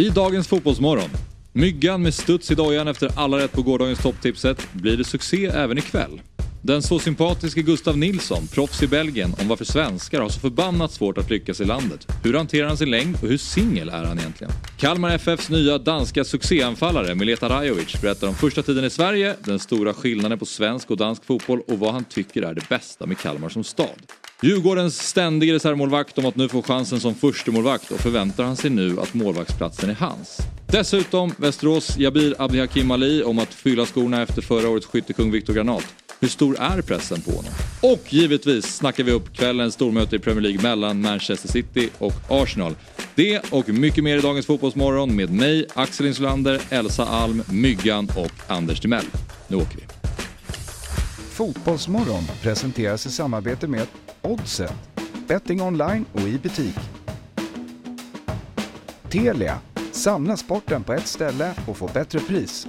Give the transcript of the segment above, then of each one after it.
I dagens Fotbollsmorgon. Myggan med studs i dojan efter alla rätt på gårdagens topptipset. Blir det succé även ikväll? Den så sympatiske Gustav Nilsson, proffs i Belgien, om varför svenskar har så förbannat svårt att lyckas i landet. Hur hanterar han sin längd och hur singel är han egentligen? Kalmar FFs nya danska succéanfallare Mileta Rajovic berättar om första tiden i Sverige, den stora skillnaden på svensk och dansk fotboll och vad han tycker är det bästa med Kalmar som stad. Djurgårdens ständige reservmålvakt om att nu få chansen som förstemålvakt och förväntar han sig nu att målvaktsplatsen är hans. Dessutom Västerås Jabir Abdihakim Ali om att fylla skorna efter förra årets skyttekung Viktor Granat. Hur stor är pressen på honom? Och givetvis snackar vi upp kvällens stormöte i Premier League mellan Manchester City och Arsenal. Det och mycket mer i dagens Fotbollsmorgon med mig, Axel Insulander, Elsa Alm, Myggan och Anders Timell. Nu åker vi. Fotbollsmorgon presenteras i samarbete med Oddset, betting online och i butik. Telia, samla sporten på ett ställe och få bättre pris.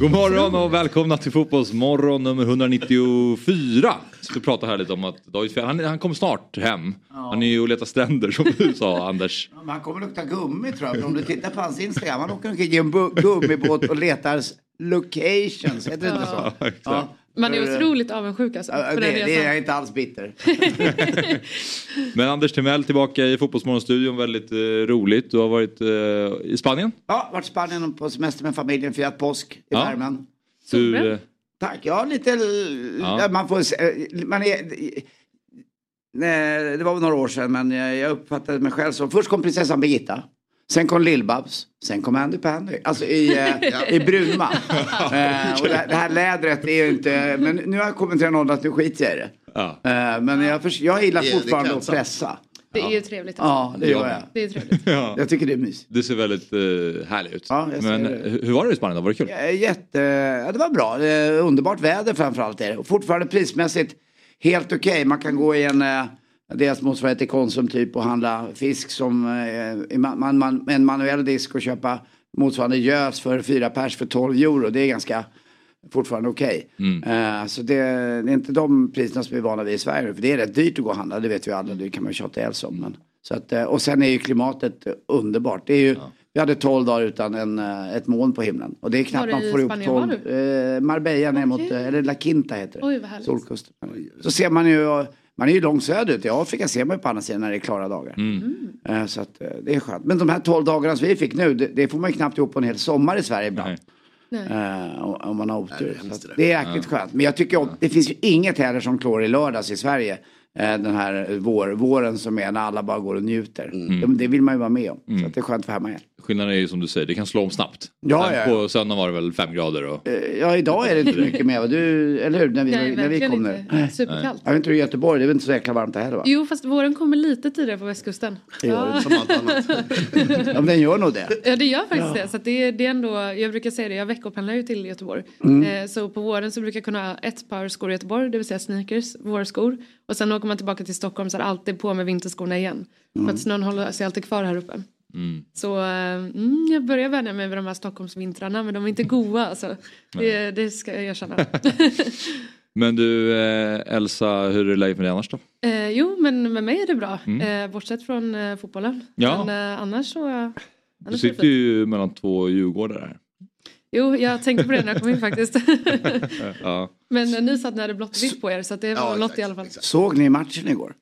God morgon och välkomna till Fotbollsmorgon nummer 194. Vi pratar här lite om att David Fjell, han, han kommer snart hem. Han är ju och letar stränder som du sa Anders. Ja, Han kommer lukta gummi tror jag. För om du tittar på hans Instagram. Han åker omkring i en gummibåt och letar locations. Heter det inte så? Ja. Ja. Man är För, otroligt avundsjuk alltså. ja, det, den det är jag inte alls bitter. Men Anders Timell tillbaka i Fotbollsmorgonstudion, väldigt eh, roligt. Du har varit eh, i Spanien. Ja, varit i Spanien på semester med familjen, firat påsk i Ja. värmen. Du, eh, Tack, ja lite... l- Ja. ja, Man får... eh, Man är, nej, det var några år sedan men jag uppfattade mig själv som... Först kom prinsessan Birgitta. Sen kom Lill-Babs. Sen kom Andy Pandy. Alltså i, eh, i Brunma. Eh, och det, här- det här lädret är ju inte... Men nu har jag kommit till ålder att nu skiter jag i det. ja. Eh, men jag, jag gillar fortfarande att pressa. Det är ju trevligt. Alltså. Ja, det gör Ja. jag. Det är trevligt. Ja. Jag tycker det är mysigt. Det ser väldigt eh, härligt ut. Ja, Men det. hur var det i Spanien då? Var det kul? Eh, Jätte, ja, det var bra. Eh, Underbart väder framförallt är det. Och fortfarande prismässigt helt okej. Man kan gå i en, eh, deras motsvarighet till Konsum typ och handla fisk som eh, man, man, en manuell disk och köpa motsvarande gös för fyra pers för 12 euro. Det är ganska fortfarande okej. Eh, så det, det är inte de priserna som vi är vana vid i Sverige. För det är rätt dyrt att gå och handla, det vet vi alla. Det kan man tjata ihjäl sig om. Men, så att, eh, och sen är ju klimatet underbart. Det är ju, Vi hade 12 dagar utan en, eh, ett moln på himlen. Och det är knappt man får ihop Spanien var 12. Eh, Marbella ner mot, eller La Quinta heter det. Oj, vad. Solkusten. Så ser man ju, man är ju långt söderut. I Afrika ser man ju på andra sidan när det är klara dagar. Eh, Så att det är skönt. Men de här 12 dagarna som vi fick nu, det, det får man ju knappt ihop på en hel sommar i Sverige ibland. Nej. Nej. Eh, om- man har otur. Det är jäkligt skönt. Men jag tycker det finns ju inget heller som klår i lördags i Sverige. Eh, Den här vår, våren som är när alla bara går och njuter. Det, det vill man ju vara med om. Så att det är skönt att vara hemma igen. Skillnaden är ju som du säger, det kan slå om snabbt. Ja, ja, ja. På söndagen var det väl fem grader och... Eh, Ja, idag är det inte mycket mer. Du, eller hur? När vi, Nej, när vi kom nu. inte. Superkallt. Jag vet inte hur i Göteborg, det är väl inte så jäkla varmt där heller va? Jo, fast våren kommer lite tidigare på västkusten. Ja, Som allt annat. Ja, men den gör nog det. ja det gör faktiskt det. Så att det, är- det är ändå, jag brukar säga det, jag veckopendlar ju till Göteborg. Mm. Eh, så på våren så brukar jag kunna ha ett par skor i Göteborg, det vill säga sneakers, vårskor. Och sen åker man tillbaka till Stockholm så är det alltid på med vinterskorna igen. Mm. För att snön håller sig alltid kvar här uppe. Så eh, mm, jag börjar vänja mig vid de här Stockholmsvintrarna men de är inte goa alltså. Det, det ska jag erkänna. Men du eh, Elsa, hur är läget med dig annars då? Eh, jo, men med mig är det bra. Eh, bortsett från eh, fotbollen. Ja. Men eh, annars så... Du annars det sitter ju mellan två Djurgårdar här. Jo, jag tänkte på det när jag kom in faktiskt. Ja. men ni satt när det blått vitt på er så att det var Ja, något i alla fall. Såg ni matchen igår?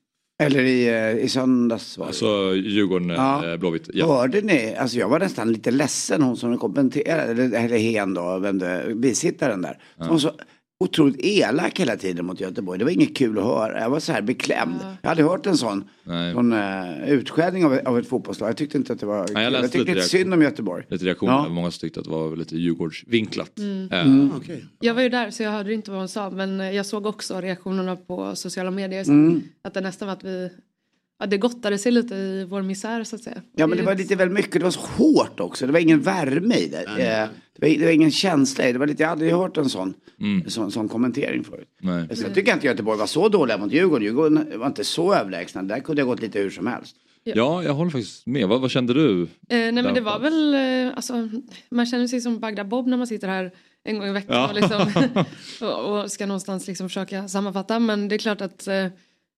Eller i, eh, i söndags var det. Alltså Djurgården, Ja. eh, Blåvitt. Ja. Hörde ni? Alltså jag var nästan lite ledsen hon som kommenterade, eller, eller Hen då, vem det, bisittaren där. Som var så otroligt elak hela tiden mot Göteborg. Det var inget kul att höra. Jag var så här beklämd. Jag hade hört en sån, Nej. sån uh, utskällning av, av ett fotbollslag. Jag tyckte inte att det var kul. jag Jag, tyckte lite lite reaktion. synd om Göteborg. Lite reaktioner, Ja. många som tyckte att det var lite Djurgårdsvinklat. Eh, Mm. Okej. Jag var ju där så jag hörde inte vad hon sa men jag såg också reaktionerna på sociala medier. Mm. Att det nästan var att vi ja, det gottade sig lite i vår misär så att säga. Ja men det var lite väl mycket, det var så hårt också. Det var ingen värme i det. Eh, Det, var, det var ingen känsla i det. var lite, jag hade aldrig hört en sån, Mm. sån, sån kommentering förut. Nej. Så jag tycker inte Göteborg var så dåliga mot Djurgården. Djurgården var inte så överlägsna. Där kunde det ha gått lite hur som helst. Ja, jag håller faktiskt med. Vad, vad kände du? Eh, nej men det var väl, eh, alltså, man känner sig som Bagdad Bob när man sitter här en gång i veckan Ja. och, liksom, och, och ska någonstans liksom försöka sammanfatta. Men det är klart att eh,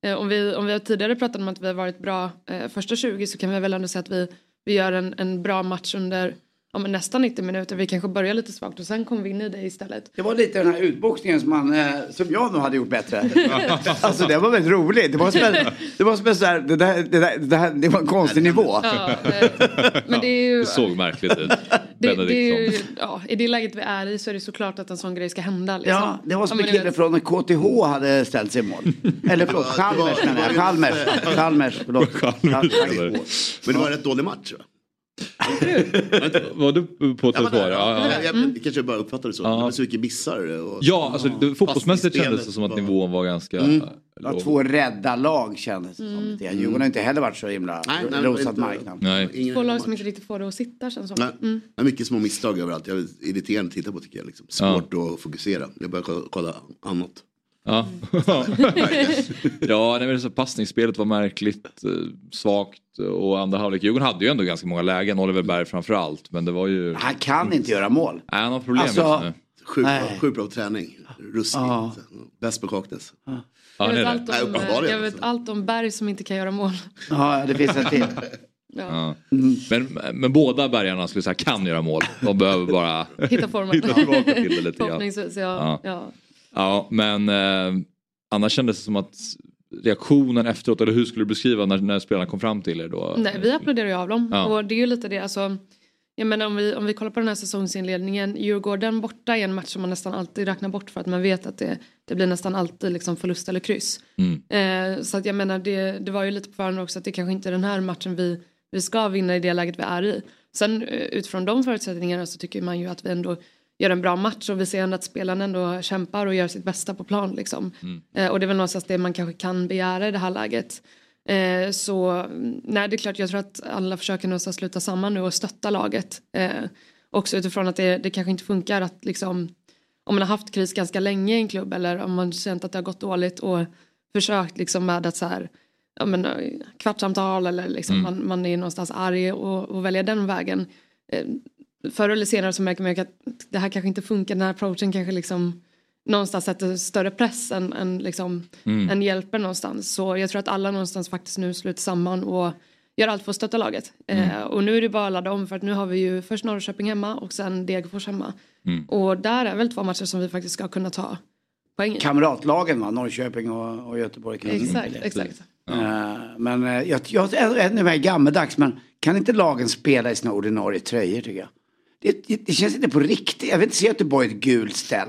Eh, om, vi, om vi har tidigare pratat om att vi har varit bra eh, första 20 så kan vi väl ändå säga att vi, vi gör en, en bra match under ja, men nästan 90 minuter. Vi kanske börjar lite svagt och sen kommer vi in i det istället. Det var lite den här utboxningen som, man, eh, som jag nog hade gjort bättre. alltså det var väldigt roligt. Det var som en, det var som en så här, det, där, det, där, det, här, det var en konstig nivå. Ja, eh, men det är ju... Det såg märkligt ut. Det, det är ju, ja, I det läget vi är i så är det såklart att en sån grej ska hända. Liksom. Ja, det var som en kille från KTH hade ställt sig i mål. Eller förlåt, Chalmers menar jag. Chalmers. Chalmers, förlåt. Men det var en rätt dålig match va? Var du på Ja, men, Trottoar? Ja, ja. jag, jag, kanske bara uppfattade det så. Ja. Det var så mycket missar. Och, ja alltså, det, fotbollsmässigt kändes det som att nivån var ganska Det var två rädda lag kändes det som. grann. Djurgården har inte heller varit så himla Nej, nej, rosad marknad. Nej. Två lag som inte riktigt får det att sitta känns som. Nej, Mm. är mycket små misstag överallt. Jag är irriterande att titta på tycker jag. Liksom. Svårt att fokusera. Jag börjar kolla, kolla annat. Ja, ja nej, men så passningsspelet var märkligt eh, svagt och andra halvlek. Djurgården hade ju ändå ganska många lägen, Oliver Berg framförallt. Men det var ju... Han kan inte göra mål. Nej, han har problem Alltså- just nu. Sjukt bra, Nej. sjukt bra träning. Ruskigt. Ja. Bäst på Kaknäs. Ja, Jag, vet är allt. Nej, om, uppenbarligen, jag vet alltså. allt om Berg som inte kan göra mål. Ja, det finns en till. Ja. Ja. Men, men båda bergarna skulle säga kan göra mål. De behöver bara Hitta formen. hitta tillbaka till det lite grann. Ja. Ja. Ja. Men eh, annars kändes det som att reaktionen efteråt, eller hur skulle du beskriva när, när spelarna kom fram till er då? Nej, vi applåderar ju av dem. Ja. Och det är ju lite det, alltså. Jag menar om vi, om vi kollar på den här säsongsinledningen. Djurgården borta är en match som man nästan alltid räknar bort för att man vet att det, det blir nästan alltid liksom förlust eller kryss. Mm. Eh, så att jag menar det, det var ju lite på förhand också att det kanske inte är den här matchen vi, vi ska vinna i det läget vi är i. Sen eh, utifrån de förutsättningarna så tycker man ju att vi ändå gör en bra match och vi ser ändå att spelarna ändå kämpar och gör sitt bästa på plan liksom. Eh, och det är väl någonstans det man kanske kan begära i det här läget. Eh, så mm, nej det är klart jag tror att alla försöker någonstans sluta samman nu och stötta laget. Eh, också utifrån att det, det kanske inte funkar att liksom om man har haft kris ganska länge i en klubb eller om man känt att det har gått dåligt och försökt liksom med att så här ja, men, eh, kvartssamtal eller liksom man, man är någonstans arg och, och väljer den vägen. Eh, förr eller senare så märker man att det här kanske inte funkar, den här approachen kanske liksom någonstans sätter större press än, än, liksom, än hjälper någonstans. Så jag tror att alla någonstans faktiskt nu sluter samman och gör allt för att stötta laget. Eh, och nu är det bara att ladda om för att nu har vi ju först Norrköping hemma och sen Degerfors hemma. Och där är väl två matcher som vi faktiskt ska kunna ta poäng i. Kamratlagen va, Norrköping och, och Göteborg. kan- Exakt, exakt. Eh, men uh, jag, jag är ännu mer gammeldags, men kan inte lagen spela i sina ordinarie tröjor tycker jag? Det, det, känns inte på riktigt. Jag vill inte se Göteborg i ett gult ställ.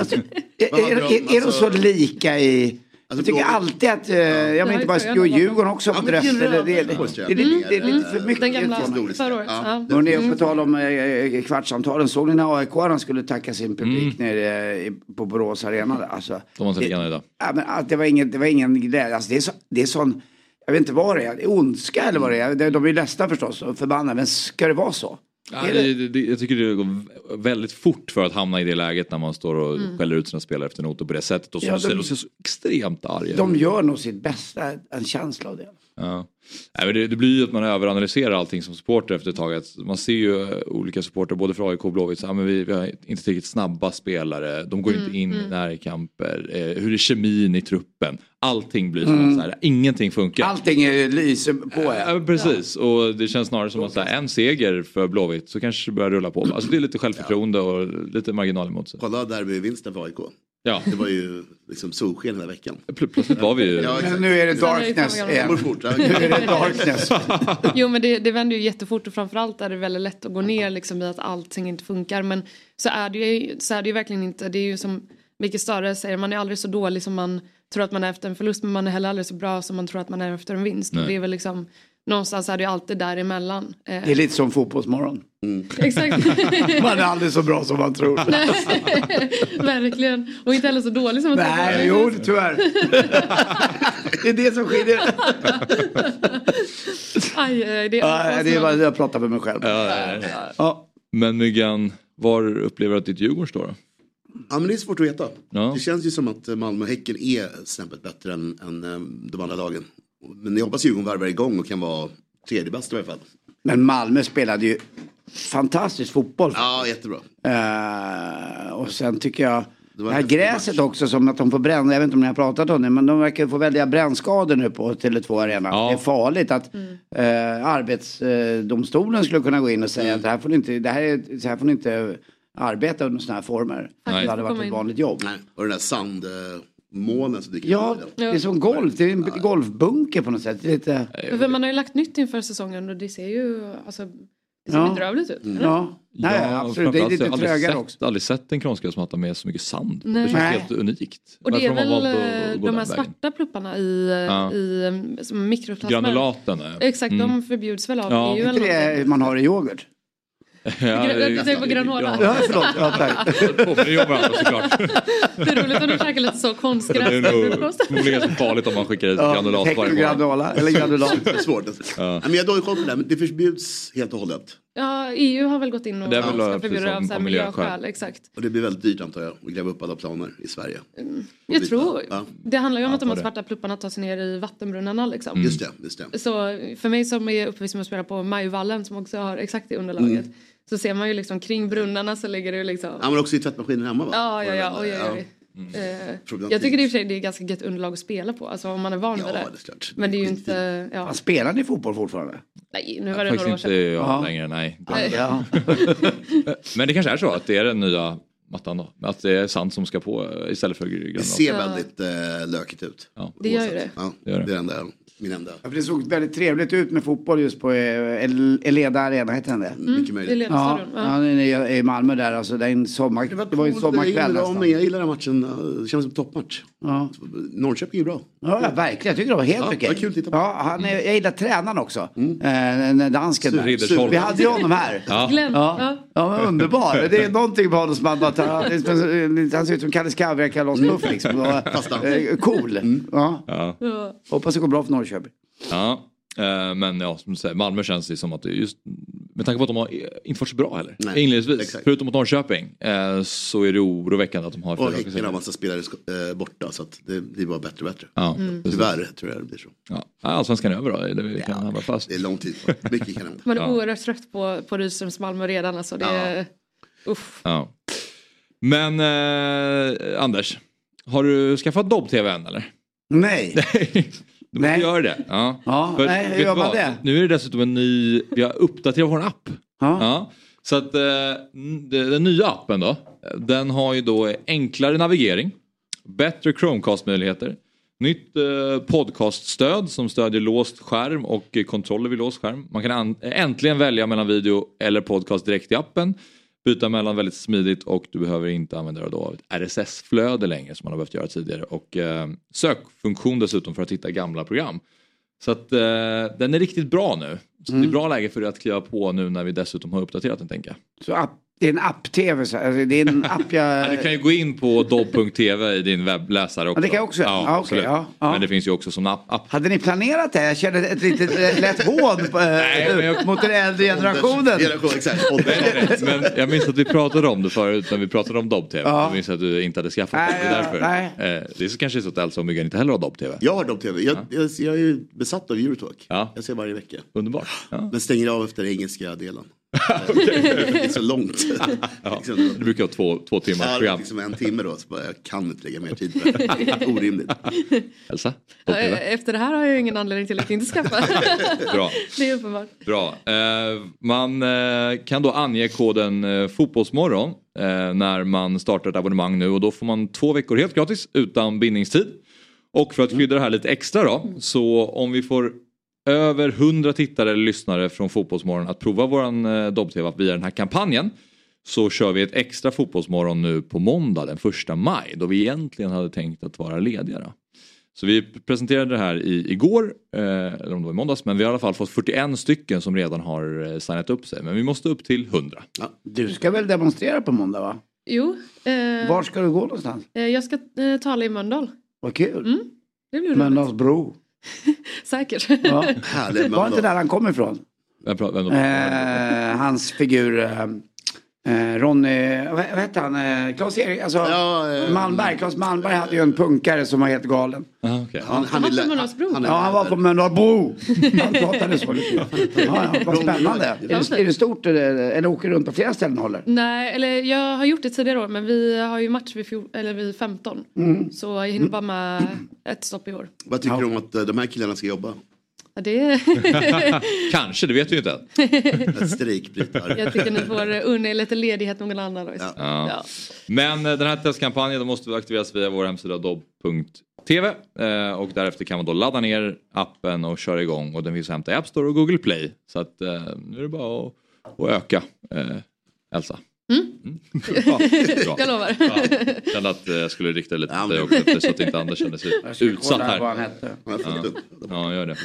Alltså, är, är, är, är de alltså- så lika i... Jag Alltså, tycker Blåvitt- alltid att, uh, jag har men ju inte bara jo. Djurgården också men röster. Det, det, det, det, generellt, det, det, det är lite för mycket. Den gamla förra året. Ja. Ja. Hörrni, på tal om eh, kvartssamtalen, såg ni när AIK skulle tacka sin publik nere i- på Borås Arena? Alltså, De var inte det- lika nöjda. Ja, men, att det, var ingen, det var ingen glädje. Alltså, det, är så, det är sån, jag vet inte vad det är, det är ondska eller vad det är. De- är ledsna förstås och förbannade, men ska det vara så? Ja, det- det, det, jag tycker det går väldigt fort för att hamna i det läget när man står och skäller ut sina spelare efter noter på det sättet. Och som Ja, de- ser så extremt arga De gör nog sitt bästa, en känsla av det. Ja. Nej, men det, det blir ju att man överanalyserar allting som supporter efter ett tag. Att man ser ju eh, olika supporter både för AIK och Blåvitt. Så, ja, men vi, vi har inte tillräckligt snabba spelare. De går inte in i närkamper. Eh, hur är kemin i truppen? Allting blir att så här, ingenting funkar. Allting är lyser på. Ja, Ja. men precis, och det känns snarare som att så här, en seger för Blåvitt så kanske det börjar rulla på. Alltså det är lite självförtroende och lite marginal emot sig. Kolla derbyvinsten för AIK. Ja, Det var ju liksom solsken hela veckan. pl- plötsligt var vi ju... Ja, nu är det darkness igen. Nu är det darkness. Jo men det, det vänder ju jättefort och framförallt är det väldigt lätt att gå ner liksom i att allting inte funkar. Men så är det ju, så är det ju verkligen inte. Det är ju som Micke Stare säger, man är aldrig så dålig som man tror att man är efter en förlust men man är heller aldrig så bra som man tror att man är efter en vinst. Nej. Det är väl liksom, någonstans är det ju alltid däremellan. Eh, Det är lite som fotbollsmorgon. Exakt. Man är aldrig så bra som man tror. Verkligen. Och inte heller så dålig som man Nej, tror. jo tyvärr. det är det som skiljer. Aj, eh, det är, Ja, det är bara jag pratar för mig själv. Ja. Men Myggan, var upplever du att ditt Djurgården står då? Ja men det är svårt att veta. Ja. Det känns ju som att Malmö och Häcken är snäppet bättre än, än eh, de andra lagen. Men jag hoppas Djurgården värvar igång och kan vara tredje bäst i alla fall. Men Malmö spelade ju fantastisk fotboll. Ja, jättebra. Eh, och sen tycker jag Det det här gräset match. också som att de får bränna, jag vet inte om ni har pratat om det, men de verkar få väldiga brännskador nu på Tele2 Arena. Ja. Det är farligt att eh, arbetsdomstolen skulle kunna gå in och säga att det här får ni inte, det här är, så här får ni inte arbeta under sådana här former. Nej. Det hade varit ett vanligt jobb. Nej. Och den där sandmånen som dyker Ja, upp. det är som golf, det är en golfbunker på något sätt. Lite, För man har ju lagt nytt inför säsongen och det ser ju alltså, det ser Ja. bedrövligt ut. eller? ja, nej Ja, absolut, det är lite har jag aldrig trögare sett, också. aldrig sett en konstgräsmatta med så mycket sand. Nej. Det känns Nej. helt unikt. Och det är har väl att eh, de här vägen? svarta plupparna i, Ja. i som mikroplasmer. Granulaten. Exakt, Mm. de förbjuds väl av Ja. EU Är det man har i yoghurt? Ja, Du tänker på granola? Ja, förlåt. Ja, tack. Ju om varandra såklart. Det är roligt om du käkar lite så Det är konstgräs. nog förmodligen så farligt om man skickar ett Ja, granulat varje morgon. Granola, eller granulat. Det är svårt. Ja. Men jag har koll på det men det förbjuds helt och hållet. Ja, EU har väl gått in och Det är väl, ska precis förbjuda det av miljöskäl. Exakt. Och det blir väldigt dyrt antar jag, att gräva upp alla planer i Sverige. Jag byta. tror, Ja. det handlar ju om att de här det. svarta plupparna tar sig ner i vattenbrunnarna liksom. Mm. Just det, just det. Så för mig som är uppvuxen med att spela på Majvallen som också har exakt det underlaget. Så ser man ju liksom kring brunnarna så ligger det ju liksom. Ja men också i tvättmaskinen hemma va? Ja, ja, ja. Oj, oj, oj. Eh, jag tycker det i och för sig det är ganska gött underlag att spela på. Alltså om man är van Ja, vid det det. är klart. Men det är ju inte, ja. Man spelar ni fotboll fortfarande? Nej, nu var det Faktiskt några år inte sedan. jag Ja. längre, nej. Nej. Ja. Men det kanske är så att det är den nya mattan då. Att det är sand som ska på eh, istället för Det granulat. ser väldigt eh, lökigt ut. Ja. Det gör ju det. Ja, Det gör det. det är enda, min enda. Ja, för det såg väldigt trevligt ut med fotboll just på eh, El- Eleda Arena, heter den det? Mycket Det är möjligt. Ja, ja. Ja. den är i Malmö där, alltså det, är en sommar, det var ju en sommarkväll jag, gillar, nästan. jag gillar den matchen, eh, det känns som en toppmatch. Ja. Norrköping är bra. Ja, verkligen. Jag tycker det var helt Ja, okej. det var kul att titta på. Ja, han är, jag gillar tränaren också. Eh, den dansken där. Vi hade ju honom här. Ja. Ja, Ja. ja men underbar. Det är någonting på honom som man bara tar, han ser ut som Kalle Skavre, Kalas Puff liksom. Och, eh, cool. Ja. Ja. Ja. Hoppas det går bra för Norrköping. Ja. Eh, Men ja, som du säger, Malmö känns det som att det är just med tanke på att de har inte varit så bra heller. Nej, Inledningsvis, exakt. förutom mot Norrköping, eh, så är det oroväckande att de har Och Häcken har massa spelare borta så att det blir bara bättre och bättre. Ja, Mm. Tyvärr tror jag det blir så. Ja. Ja, Allsvenskan är över då, eller vi kan fast. Det är lång tid kvar. Mycket kan hända. Man är Ja. oerhört trött på, på Rydströms Malmö redan. Alltså det är, uff. Ja. Men eh, Anders, har du skaffat Dobb-TV än eller? Nej. Du måste Nej. göra det. Ja. Ja, För, nej, man vad? det? Nu är det dessutom en ny, vi har uppdaterat vår app. Ja. Ja. Så att eh, den nya appen då, den har ju då enklare navigering, bättre Chromecast-möjligheter, nytt eh, podcaststöd som stödjer låst skärm och kontroller vid låst skärm. Man kan an- äntligen välja mellan video eller podcast direkt i appen, byta mellan väldigt smidigt och du behöver inte använda dig av ett RSS-flöde längre som man har behövt göra tidigare och eh, sökfunktion dessutom för att hitta gamla program. Så att eh, den är riktigt bra nu. Så det är bra läge för dig att kliva på nu när vi dessutom har uppdaterat den tänker jag. Så app, det är en app-tv, så- alltså, det är en app jag... Ja, du kan ju gå in på dobb.tv i din webbläsare också. det kan jag också. Ja, okej, absolut. ja, ja. Men det finns ju också som app. app. Hade ni planerat det? Jag kände ett litet eh, lätt hån på, eh, men jag- mot den äldre generationen. Generation, exakt. Men jag minns att vi pratade om det förut när vi pratade om Dobb-TV. Ja. Jag minns att du inte hade skaffat det. Nej, Det är därför. nej. Eh, det är så kanske så att Elsa och Myggan inte heller har Dobb-TV. Jag har Dobb-TV. Jag, jag, jag är ju besatt av Eurotalk. Ja. Jag ser varje vecka. Underbart. Ja. Men stänger av efter engelska delen. Det är så långt. liksom, Det brukar vara två, två timmars ja, program. liksom en timme då. Så bara, jag kan inte lägga mer tid på det. Orimligt. Elsa? Ja, Dobb-TV? Efter det här har jag ju ingen anledning till att inte skaffa. Bra. det är uppenbart. Bra. Eh, man eh, kan då ange koden eh, Fotbollsmorgon eh, när man startar ett abonnemang nu och då får man två veckor helt gratis utan bindningstid. Och för att krydda det här lite extra då så om vi får över 100 tittare eller lyssnare från Fotbollsmorgon att prova våran eh, Dobb-TV via den här kampanjen så kör vi ett extra Fotbollsmorgon nu på måndag den första maj då vi egentligen hade tänkt att vara lediga. Då. Så vi presenterade det här i, igår, eh, eller om det var i måndags, men vi har i alla fall fått 41 stycken som redan har eh, signat upp sig. Men vi måste upp till 100. Du ska väl demonstrera på måndag va? Jo, eh, Var ska du gå någonstans? eh, jag ska eh, tala i Mölndal. Vad kul. Mm. Mölndalsbro. Säkert. Ja. Härlig Var inte där han kom ifrån? Vem pratar, vem? Eh, hans figur eh, eh, Ronny, vad, vad hette han? Eh, Claes Erik, alltså Ja, eh, Malmberg. Claes Malmberg hade ju en punkare som var helt galen. Ah, okej. Han, han, lä- på Mölndalsbro. han är Ja, han var på Mölndalsbro. Han pratade så lite. Ja, ja, vad spännande. Är det, är det stort eller, eller åker du runt på flera ställen och håller? Nej, eller jag har gjort det tidigare år men vi har ju match vid, fjol, eller vid 15. Mm. Så jag hinner bara med ett stopp i år. Vad tycker du om att eh, de här killarna ska jobba? Ja, det Kanske, det vet vi ju inte än. Ett strejkbrytare. jag tycker ni får unna er lite ledighet någon annan dag. Ja. Ja. Ja. Men eh, den här testkampanjen då måste aktiveras via vår hemsida dobb.tv eh, och därefter kan man då ladda ner appen och köra igång och den finns att hämta i App Store och Google Play. Så att eh, nu är det bara att, att öka eh, Elsa. Mm. Ja, bra. Jag lovar. Ja, kände att eh, jag skulle rikta lite Ja, till dig också så att inte Anders känner sig utsatt här. fullt upp. Ja, gör det.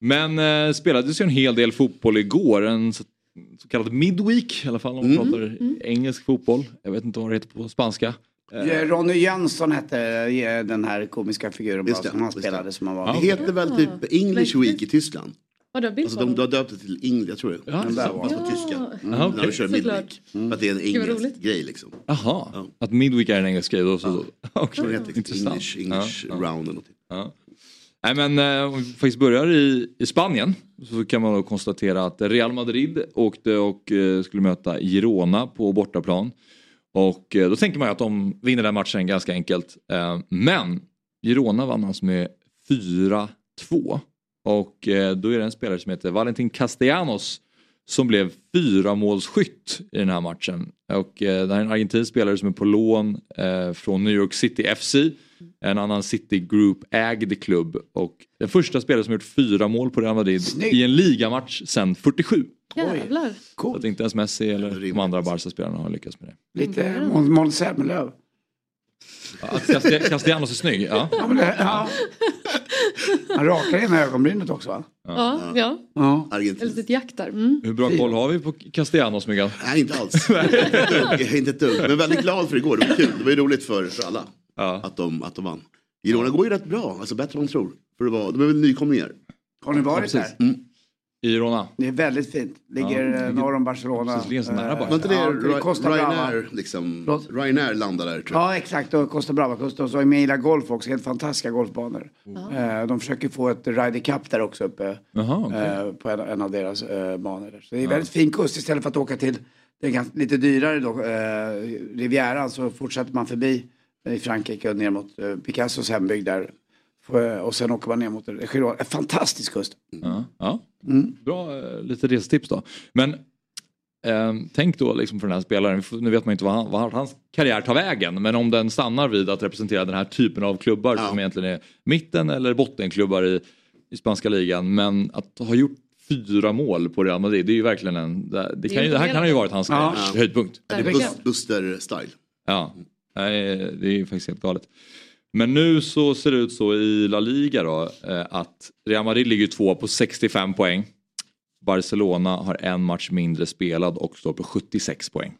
Men eh, spelades ju en hel del fotboll igår. En så, så kallad midweek i alla fall om man pratar engelsk fotboll. Jag vet inte vad det heter på spanska. Eh, Ronny Jönsson hette eh, den här komiska figuren det, som han spelade som han var. Det heter väl typ English Week i Tyskland? Har du bild Alltså de, de har döpt det till English, jag tror det. Ja, Den där var. Alltså på tyska. Jaha, När de kör midweek. För att det är en engelsk roligt. grej liksom. Jaha, Ja. att midweek är en engelsk grej då. Så, det heter liksom intressant. English, English Ja, ja. round eller någonting. Ja. Nej men eh, om vi faktiskt börjar i, i Spanien så kan man då konstatera att Real Madrid åkte och eh, skulle möta Girona på bortaplan. Och eh, då tänker man ju att de vinner den matchen ganska enkelt. Eh, men Girona vann alltså med 4-2. Och eh, då är det en spelare som heter Valentin Castellanos som blev fyra målsskytt i den här matchen. Och eh, det här är en argentinsk spelare som är på lån eh, från New York City FC. En annan City Group-ägd klubb. Och den första spelare som gjort fyra mål på Real Madrid Snyggt. i en ligamatch sedan 47. Jävlar. Så att inte ens Messi eller de andra Barca-spelarna har lyckats med det. Lite Måns- Måns Zelmerlöw. Att Caste- Castellanos är snygg, ja. Ja, men det, ja. Han rakar ena ögonbrynet också va? Ja, ja. Ja. Ett litet jack där. Mm. Hur bra koll har vi på Castellanos, Miguel? Nej inte alls. inte ett dugg. Men väldigt glad för igår. Det var kul. Det var ju roligt för, för alla. Ja. Att de, att de vann. Girona går ju rätt bra. Alltså bättre än man tror. För det var, de är väl nykomlingar. Har ni varit där? I Girona. Det är väldigt fint. Ligger Ja, eh, norr om Barcelona. Precis, ligger så nära Eh. Var inte det Ja, det är Costa Brava. Ryanair liksom? Ryanair landade där tror jag. Ja exakt, och Costa Brava-kusten och så Emilia Golf också, helt fantastiska golfbanor. Eh, de försöker få ett Ryder Cup där också uppe Jaha, okej. eh, på en, en av deras banor. Där. Så det är väldigt fin kust istället för att åka till den ganska, lite dyrare då, Rivieran så fortsätter man förbi i Frankrike och ner mot Picassos hembygd där. Får- Och sen åker man ner mot Girona. En fantastisk kust. Ja, ja. Mm. Bra eh, lite resetips då. Men eh, tänk då liksom för den här spelaren, nu vet man inte vad, han, vad hans karriär tar vägen, men om den stannar vid att representera den här typen av klubbar Ja. som egentligen är mitten eller bottenklubbar i, i spanska ligan, men att ha gjort fyra mål på Real Madrid, det är ju verkligen en, det, det, kan ju, det här kan ha ju varit hans Ja. höjdpunkt. Det är Buster-style. Ja, det är ju faktiskt helt galet. Men nu så ser det ut så i La Liga då eh, att Real Madrid ligger två på 65 poäng. Barcelona har en match mindre spelad och står på 76 poäng.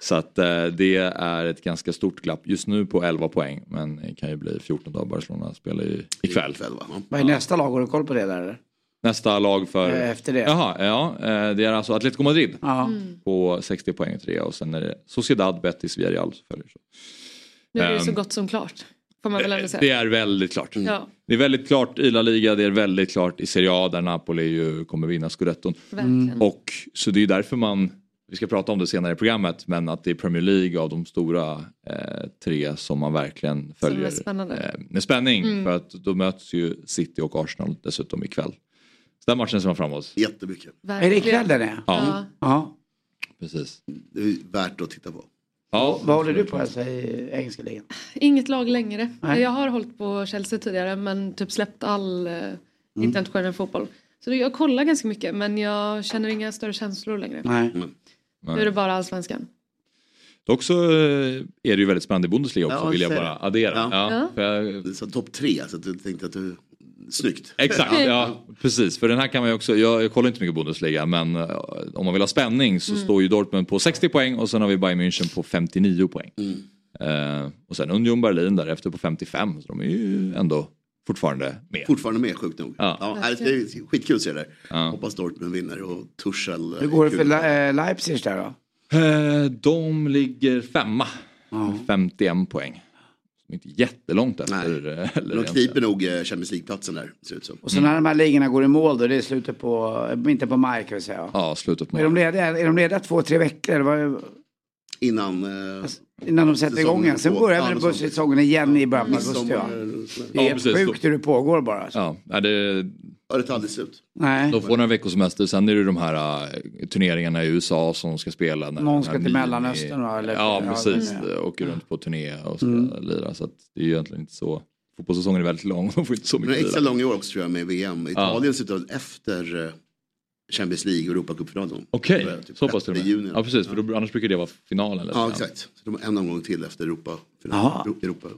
Så att eh, det är ett ganska stort glapp just nu på 11 poäng men det kan ju bli 14 då Barcelona spelar ju ikväll. Ikväll, va? Vad är nästa lag? Har du koll på det där eller? Nästa lag för... Eh, Efter det? Jaha, ja. Det är alltså Atletico Madrid Ja. på 60 poäng tre och sen är det Sociedad, Betis, Villarreal som följer. Så. Nu är det ju så Ehm, gott som klart. Får man väl ändå säga. Det är väldigt klart. Ja, Det är väldigt klart i La Liga, det är väldigt klart i Serie A där Napoli ju kommer vinna scudetton. verkligen. Och så det är därför man, vi ska prata om det senare i programmet, men att det är Premier League av de stora eh, tre som man verkligen Som är följer spännande. eh, med spänning. Mm. För att då möts ju City och Arsenal dessutom ikväll. Så den matchen ser man fram emot. Jättemycket. Är det ikväll den är? Ja, Ja. Ja. precis. Det är värt att titta på. Ja, Vad håller du på alltså, i engelska ligan? Inget lag längre. Nej. Jag har hållit på Chelsea tidigare men typ släppt all eh, Mm. internationell fotboll. Så jag kollar ganska mycket men jag känner inga större känslor längre. Nej. Nu är det bara allsvenskan. Dock så eh, är det ju väldigt spännande i Bundesliga också Ja, vill jag bara addera. Ja. Ja. Ja. För jag, Det är så topp tre så att du tänkte att du... Snyggt. Exakt, ja precis. För den här kan man ju också, jag, jag kollar inte mycket Bundesliga men eh, om man vill ha spänning så står ju Dortmund på 60 poäng och sen har vi Bayern München på 59 poäng. Eh, och sen Union Berlin därefter på 55 så de är ju ändå fortfarande med. Fortfarande med sjukt nog. Ja. Ja. det är skitkul att se det där. Ja. Hoppas Dortmund vinner och Tuchel. eh, Hur går det för. Le- Leipzig där då? Eh, de ligger femma, 51 poäng. De är inte jättelångt efter. Nej. eh, Eller de kniper nog eh, Champions League-platsen där, ser ut som. Och så när de här ligorna går i mål då, det är slutet på, eh, inte på maj kan vi säga. Ja, slutet Är de lediga, är de lediga två, tre veckor? Eller vad, Innan... Eh, innan de sätter igång igen. Sen börjar på- väl bussäsongen igen i början på augusti. Ja. Det är Ja, precis. sjukt hur det pågår bara. Alltså. Ja, det, Ja, det tar aldrig slut. Nej. de får några veckors semester. Sen är det de här äh, turneringarna i USA som ska spela. när Någon ska till mini- Mellanöstern då, eller- Ja, ja, precis. det är Åker runt på turné och ska Mm. lira. Så att det är ju egentligen inte så. Fotbollssäsongen är väldigt lång. De får inte så Men mycket är extra lång i år också tror jag med VM. Italien slutar efter eh, Champions League och Europacupfinalen. Okej, är typ så pass till och 6 med. juni. Ja, precis. För då, annars brukar det vara finalen. Eller Ja, så. exakt. Så de har en omgång till efter Europa. Jaha. Europa.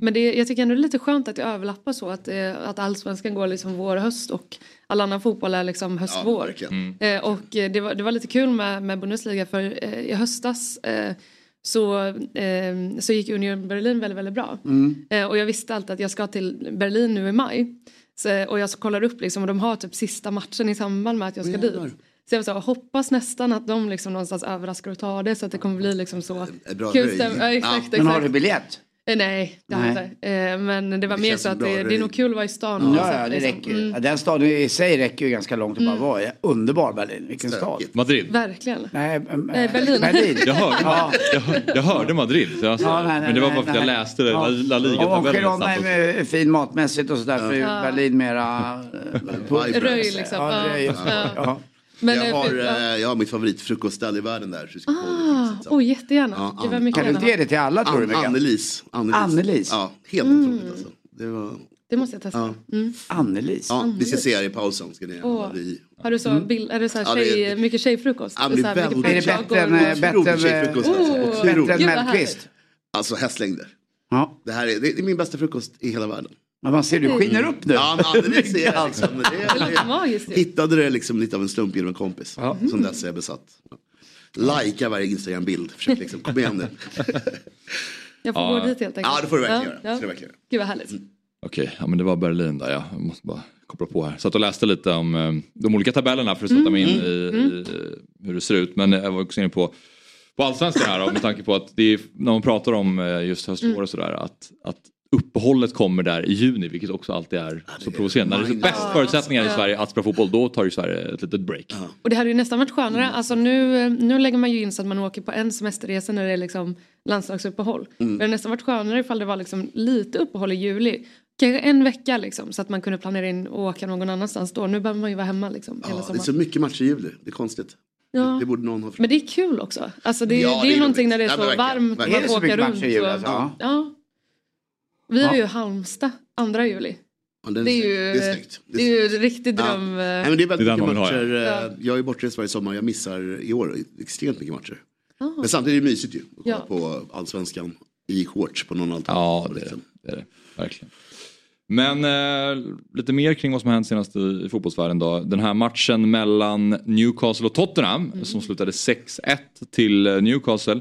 Men det, jag tycker ändå det är lite skönt att det överlappar så att, eh, att allsvenskan går liksom vår och höst och all annan fotboll är liksom höst Ja, vår. verkligen. Eh, och eh, det var, det var lite kul med, med Bundesliga för eh, i höstas eh, så, eh, så gick Union Berlin väldigt, väldigt bra. Eh, och jag visste alltid att jag ska till Berlin nu i maj. Så, och jag så kollar upp liksom och de har typ sista matchen i samband med att jag ska Åh, dit. Så jag så, hoppas nästan att de liksom någonstans överraskar och tar det så att det kommer bli liksom så Ett bra kul Ja. Men har du biljett? Eh, Nej, det har jag Nej. inte. Eh, Men det var Det mer så att det, det är nog kul att vara i stan. och Ja, ja, det liksom. räcker. Mm, Den staden i sig räcker ju ganska långt att bara vara i. Underbar Berlin, vilken stad. Madrid. verkligen. Nej, äm, Eh, Berlin. Berlin. Jag hörde, Ja. jag, hör- jag hörde Madrid. Så jag, Ja, nej, nej, men det var nej, bara för att jag nej. läste det, Ja. La, La Och. Girona är fin matmässigt och sådär för Ja. Berlin mera... Röj liksom. Ja, Ja, röj. ja. Ja. Men, jag, har, ja. eh, jag har mitt favoritfrukostställe i världen där. Så det Ah, oh, jättegärna. Ja, vad Ann- mycket Kan du inte ge det till alla tror du? An- Mikael? Annelies. Annelies. Annelies. Ja, helt Mm. otroligt alltså. Det var, Det måste jag testa. Mm. Annelies? ja, vi ska se här i pausen. Ska ni alla bli... Har du så bild, är det så här Ja, det är- tjej, mycket tjejfrukost? Ja, det så är här, mycket väldigt- Är det bättre än, bättre tjejfrukost alltså. Oh. bättre än Mellqvist? Alltså hästlängder. Ja. Det här är, det är min bästa frukost i hela världen. Men man ser, du skiner upp nu. Ja, men Annelies är liksom... Det Det hittade det liksom lite av en slump genom en kompis. Som dess är jag besatt. Lajka varje Instagram-bild. Försök liksom, kom igen nu. Jag får gå dit helt enkelt. Ja, det får du verkligen göra. Ja, Det får du verkligen göra. Gud vad härligt. Okej, ja men det var Berlin där ja. Jag måste bara koppla på här. Satt och läste lite om eh, de olika tabellerna för att sätta mig in i, i hur det ser ut. Men jag var också inne på, på allsvenskan här då, med tanke på att det är, när man pratar om eh, just höstlår och sådär att, att uppehållet kommer där i juni vilket också alltid är så provocerande. När det är bäst förutsättningar i Sverige att spela fotboll då tar ju Sverige ett litet break. Och det hade ju nästan varit skönare. Alltså nu, nu lägger man ju in så att man åker på en semesterresa när det är liksom landslagsuppehåll. Mm. Men det hade nästan varit skönare ifall det var liksom lite uppehåll i juli. Kanske en vecka liksom så att man kunde planera in och åka någon annanstans då. Nu behöver man ju vara hemma liksom hela Ja, det är så mycket matcher i juli. Det är konstigt. Ja. Det, det borde någon ha Men det är kul också. Alltså det, Ja, det är det ju är någonting när det är så verkligen, varmt. verkligen. Är Man mycket runt. matcher i juli, och- alltså? Ja. Ja. Vi har ju Halmstad, andra juli. Ja, Det är ju, det är snyggt. det är ju en riktig Ja. dröm. eh, Nej, men det är väldigt Det är mycket matcher. ja. eh, Jag är bortrest varje sommar. Jag missar i år extremt mycket matcher. ah. Men samtidigt är det mysigt ju. Att Ja. på allsvenskan i shorts på någon altan. Ja, det är det. det, är det. Verkligen. Men eh, lite mer kring vad som har hänt senast i, i fotbollsvärlden då. Den här matchen mellan Newcastle och Tottenham som slutade 6-1 till eh, Newcastle.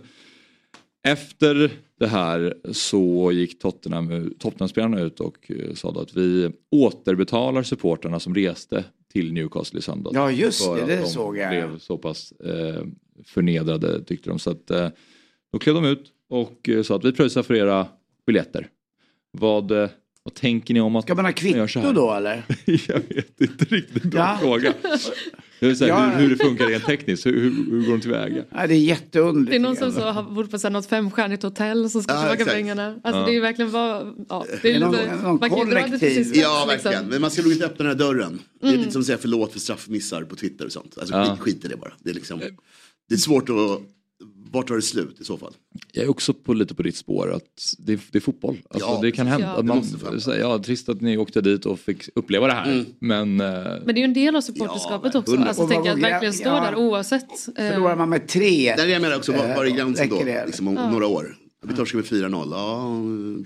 Efter det här så gick Tottenham, Tottenham-spelarna ut och eh, sa att vi återbetalar supportrarna som reste till Newcastle i söndags. Ja, just det, det de såg jag. blev så pass eh, förnedrade tyckte de. Så att, eh, då klev de ut och eh, sa att vi pröjsar för era biljetter. Vad, eh, vad tänker ni om att Ska man ha kvitto då eller? Jag vet inte riktigt, bra Ja. fråga. Jag vill säga, Ja. hur, hur det funkar rent tekniskt, hur, hur, hur går de tillväga? Nej, det är jätteunderligt. Det är någon som så har bott på så här något femstjärnigt hotell som ska Ja, tillbaka exakt. pengarna. Alltså Ja. det är ju verkligen vad, ja, det Det är någon- lite, någon man kan det kollektiv- Ja, liksom. verkligen. Men man ska nog inte öppna den här dörren. Det är lite som att säga förlåt för straffmissar på Twitter och sånt. Alltså Ja. skit, skit i det bara. Det är, liksom, det är svårt att vart tar det slut i så fall? Jag är också på, lite på ditt spår att det, är- det är fotboll. Alltså, Ja, det kan hända Ja. att Det man, så ja, trist att ni åkte dit och fick uppleva det här. Mm. Men, eh, Men det är ju en del av supporterskapet Ja, också. Alltså Och tänka att verkligen stå ja. där oavsett. eh, Förlorar man med tre. Där är jag menar också, var, var är gränsen då? Liksom, om några år. Vi torskar med 4-0, ja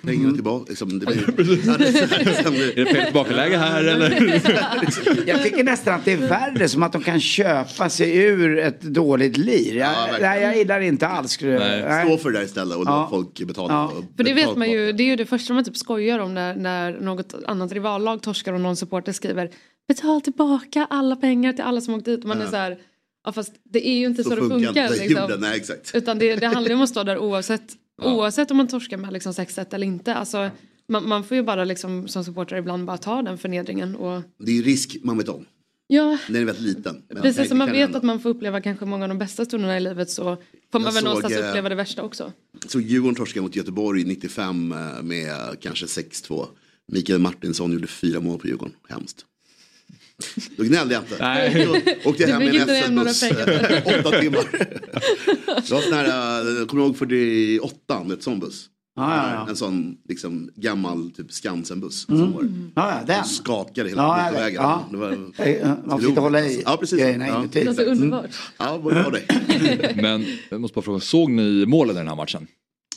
pengarna Mm. tillbaka. Liksom, det blir, ja, det, är det, det fel tillbakaläge här eller? Jag tycker nästan att det är värre, som att de kan köpa sig ur ett dåligt lir. Jag, Ja, nej, jag gillar inte alls. Nej. stå för det där istället och Ja. låt folk betala. Ja. För det vet man ju, det är ju det första man typ skojar om när, när något annat rivallag torskar och någon supporter skriver Betal tillbaka alla pengar till alla som åkt dit. Man är så här, ja fast det är ju inte så, Så det funkar funkar. inte liksom. nej exakt. Utan det, det handlar ju om att stå där oavsett, oavsett om man torskar med liksom 6-1 eller inte. Alltså, man, man får ju bara liksom, som supporter ibland bara ta den förnedringen. Och, Det är ju risk man vet om. ja, Den är väldigt liten. precis som man vet hända. att man får uppleva kanske många av de bästa stunderna i livet så får Jag man väl såg, någonstans eh, uppleva det värsta också. Så Djurgården torskade mot Göteborg 95 eh, med kanske 6-2. Mikael Martinsson gjorde fyra mål på Djurgården. Hemskt. Då gnällde jag inte. Nej. Då åkte jag Du hem i fick en SL-buss. Åtta timmar. Det var sån här, eh, kommer du ihåg 48 med ett sån buss? Ja, ja, ja. En sån liksom, gammal typ Skansen-buss. som var- Ja, ja, den. Skakade hela ja, ja, vägen. ja. Det var, Eh, Man inte hålla i Ja, precis. grejerna Ja. inuti. Det låter underbart. ja, var det? Men jag måste bara fråga, såg ni målen i den här matchen?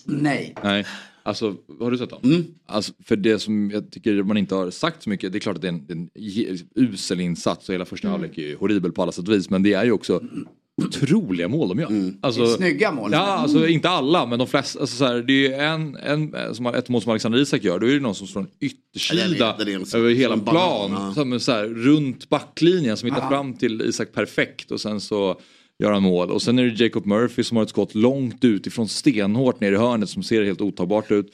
Nej. Nej. Alltså, har du sett dem? Mm. Alltså, för det som jag tycker man inte har sagt så mycket, det är klart att det är en, en usel insats och hela första halvlek är ju horribel på alla sätt och vis. Men det är ju också otroliga mål de gör. Alltså, Snygga mål. Ja, alltså inte alla, men de flesta. Alltså, så här, det är en, en som har, ett mål som Alexander Isak gör, då är det någon som slår en yttersida som- över hela som banan, plan. Som, så här, runt backlinjen som hittar fram till Isak perfekt och sen så gör han mål. Och sen är det Jacob Murphy som har ett skott långt ut ifrån stenhårt ner i hörnet som ser helt otagbart ut.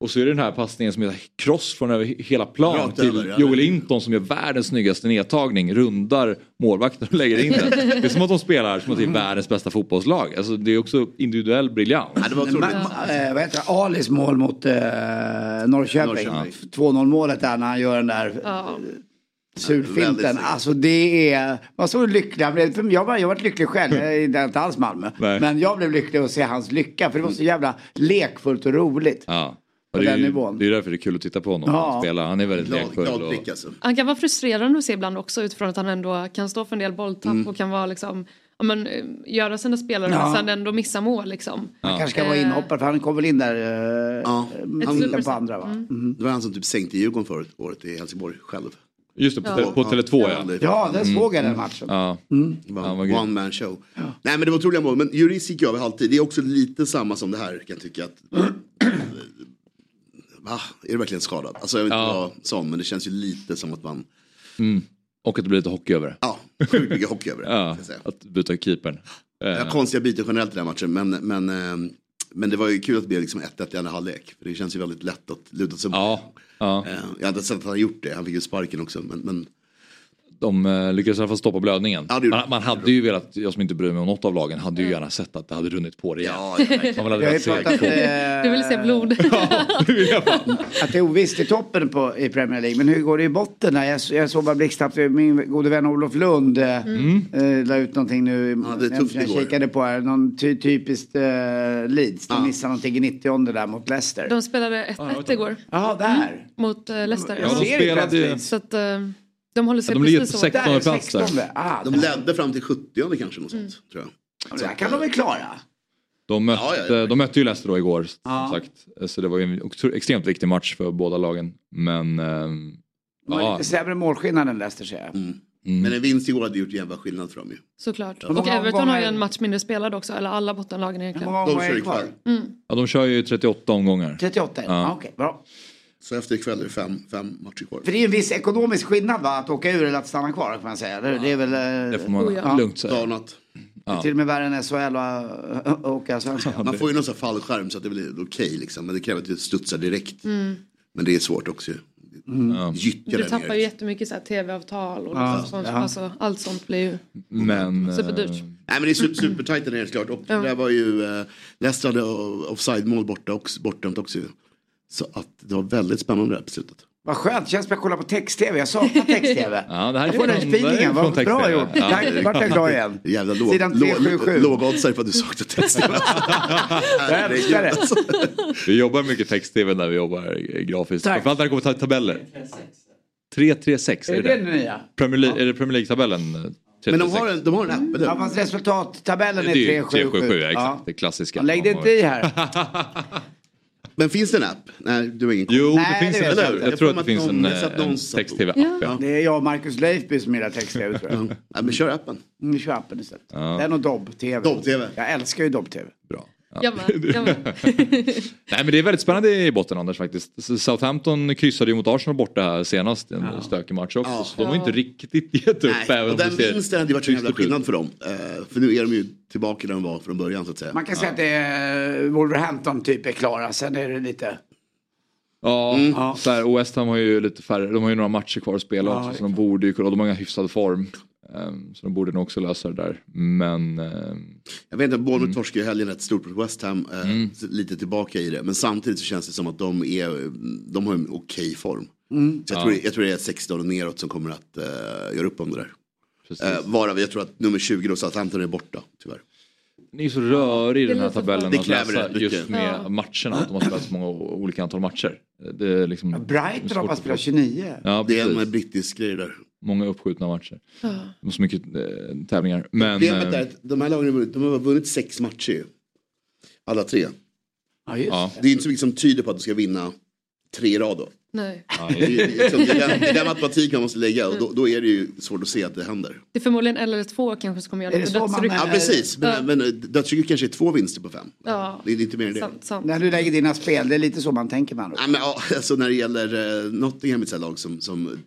Och så är det den här passningen som är cross från över hela plan Rakt till över, ja. Joel Linton som gör världens snyggaste nedtagning, rundar målvakten och lägger in den. Det är som att de spelar som att det är världens bästa fotbollslag. Alltså, det är också individuell briljans. Ja, det var otroligt. ma- eh, vad heter det? Alis mål mot eh, Norrköping. Norrköping. 2-0 målet där när han gör den där Ja. Snyggt. Alltså det är, man så lycklig. Han blev, för jag, var, jag varit lycklig själv, jag är inte alls Malmö. Nej. Men jag blev lycklig att se hans lycka för det var så jävla lekfullt och roligt. Ja. På Och det, är den ju, nivån. det är därför det är kul att titta på honom Ja. spela. Han är väldigt Glad, lekfull. glad och- blick alltså. Han kan vara frustrerande att se ibland också utifrån att han ändå kan stå för en del bolltapp Mm. och kan vara liksom, ja, men, eh, göra sina spelare Ja. men sen ändå missa mål liksom. Han kanske ska vara inhoppare för han kom väl in där eh, Ja. super- på andra va? Mm. Det var han som typ sänkte Djurgården förra året i Helsingborg själv. Just det, på, te- på Tele2 ja. Ja, där såg jag den matchen. ja. Det var Han en var grym. one man show. Nej men det var otroliga mål. Men Juris gick över halvtid. Det är också lite samma som det här kan jag tycka. Att, Va? Är det verkligen skadad? Alltså jag vill inte Ja. vara sån men det känns ju lite som att man, Och att det blir lite hockey över det. ja, sjukt mycket hockey över det. Ja, jag att byta keepern. Eh, Jag har konstiga byten generellt i den här matchen men, men, eh, men det var ju kul att det blev liksom 1-1 i andra halvlek. För det känns ju väldigt lätt att luta sig Ja, ja. Eh, jag hade sett att han gjort det, han fick ju sparken också. Men, men de eh, lyckades i alla fall stoppa blödningen. Ja, man, man hade ju velat, jag som inte bryr mig om något av lagen, hade ju gärna sett att det hade runnit på rejält. ja, ja, Man hade Jag velat se eh, Du vill se blod. att det är ovisst i toppen på, i Premier League. Men hur går det i botten? Där? Jag, jag såg bara blixtsnabbt, min gode vän Olof Lund eh, eh, la ut någonting nu. Ja, det är tufft jag igår. kikade på här, någon ty, typiskt eh, Leeds. De Ja. missade någonting i 90 där mot Leicester. De spelade 1-1 igår Jaha, där. mot eh, Leicester. Ja, de ser spelade Så att de håller sig Ja, de ligger precis på så. sex- Där, 16 plats där. 16. Ah, De ledde fram till 70 kanske något sånt, tror jag. det här kan de väl klara? De mötte, Ja, ja, ja. de mötte ju Leicester då igår, som Ja. sagt. Så det var ju en extremt viktig match för båda lagen. Men... ehm, De har ja, lite sämre målskillnad än Leicester säger jag. Mm. Men en vinst igår hade gjort jävla skillnad för dem ju. Såklart. Och många Everton har ju en match mindre spelad också. Eller alla bottenlagen egentligen. De kör det kvar? ikväll. ja, de kör ju 38 omgångar. 38? Ja. Ja. Ah, Okej, bra. Så efter ikväll är det fem, fem matcher kvar. För det är en viss ekonomisk skillnad va? Att åka ur eller att stanna kvar kan man säga. Det, det är väl eh, Det får man Oh, ja. lugnt säga. Danat. till och med värre än SHL och äh, åka svenska. Man får ju någon sån här fallskärm så att det blir okej liksom. Men det kräver att du studsar direkt. Men det är svårt också ju. Gyttja Du där tappar ju jättemycket så här tv-avtal och Ja, liksom sånt. ja. Alltså, allt sånt blir ju Men... superdyrt. eh, Nej men det är super, supertajt där nere såklart. Och det där var ju, eh, Leicester hade offside-mål borta också, bortdömt också. Så att det var väldigt spännande där på slutet. Vad skönt, känns som jag kollar på text-tv. Jag saknar text-tv. Ja, det här är jag får den det här är feelingen. Vad bra text-tv. gjort. Ja. Tack, vart jag glad igen. Jävla låg, Sidan låg, 377. lågoddsare för att du saknar texten. Jag älskar det. Vi jobbar mycket text-tv när vi jobbar grafiskt. Tack. Framförallt när det kommer tabeller. 336, är Är det det det? det nya? Premier League, är det Premier League-tabellen? eh, 36? Men de har, en, de har en app, eller Ja, fast resultattabellen det är är ju 377. 377, ja, exakt. Ja. Det klassiska. Lägg det inte i här. Men finns det en app? Nej, du har ingen koll. Jo, Nej, det finns det en, jag. jag, Jag tror att det finns en, någon- eh, en text-tv-app. Ja. Det är jag och Marcus Leifby som gillar text-tv tror jag. Ja, men kör appen. Mm, Vi kör appen istället. Ja. Den och Dobb-tv. Dobb-TV. Jag älskar ju Dobb-tv. Bra. Ja. Jag med, jag med. Nej men det är väldigt spännande i botten Anders faktiskt. Southampton kryssade ju mot Arsenal borta här senast i en stökig match också. Ja. Så de har ju inte riktigt gett upp. Nej, även och den vinsten hade ju varit en jävla skillnad för dem. Eh, för nu är de ju tillbaka där de var från början så att säga. Man kan säga att det är Wolverhampton typ är klara. Sen är det lite... Ja, Ja. Så här, och West Ham har ju lite färre, de har ju några matcher kvar att spela Ja, också. Så de borde ju kunna, och de har en hyfsad form. Ehm, så de borde nog också lösa det där. Men ehm, Jag vet inte, Bournemouth Mm. torskade ju helgen rätt stort mot West Ham. Eh, så Lite tillbaka i det. Men samtidigt så känns det som att de, är, de har en okej form. Så jag, tror, jag tror det är 16 och neråt som kommer att eh, göra upp om det där. Eh, varav jag tror att nummer 20 då, Southampton är borta tyvärr. Det är så rörig Det den här tabellen Det att läsa det, just med Ja. matcherna. Att de har spelat så många olika antal matcher. Det är liksom det är Brighton har bara spelat få- 29. Ja, Det är en brittisk grej där. Många uppskjutna matcher. Och så mycket eh, tävlingar. Men, Problemet eh, är att de här lagen har vunnit, de har vunnit sex matcher. Alla tre. Ja, just Ja. Det är inte så mycket som tyder på att de ska vinna tre rad då. Nej. ja, Det är, det är den, det är den matematik man måste lägga och då, då är det ju svårt att se att det händer. Det är förmodligen en eller två kanske som kommer göra det. det så man- Dödsryck. Ja Eh, precis, men, ja. men dödsrycket kanske är två vinster på fem. Ja. Det är inte mer än det. Sant, sant. När du lägger dina spel, det är lite så man tänker ord. Ja, men, ja, alltså, när det gäller eh, Nottingham ett lag som, som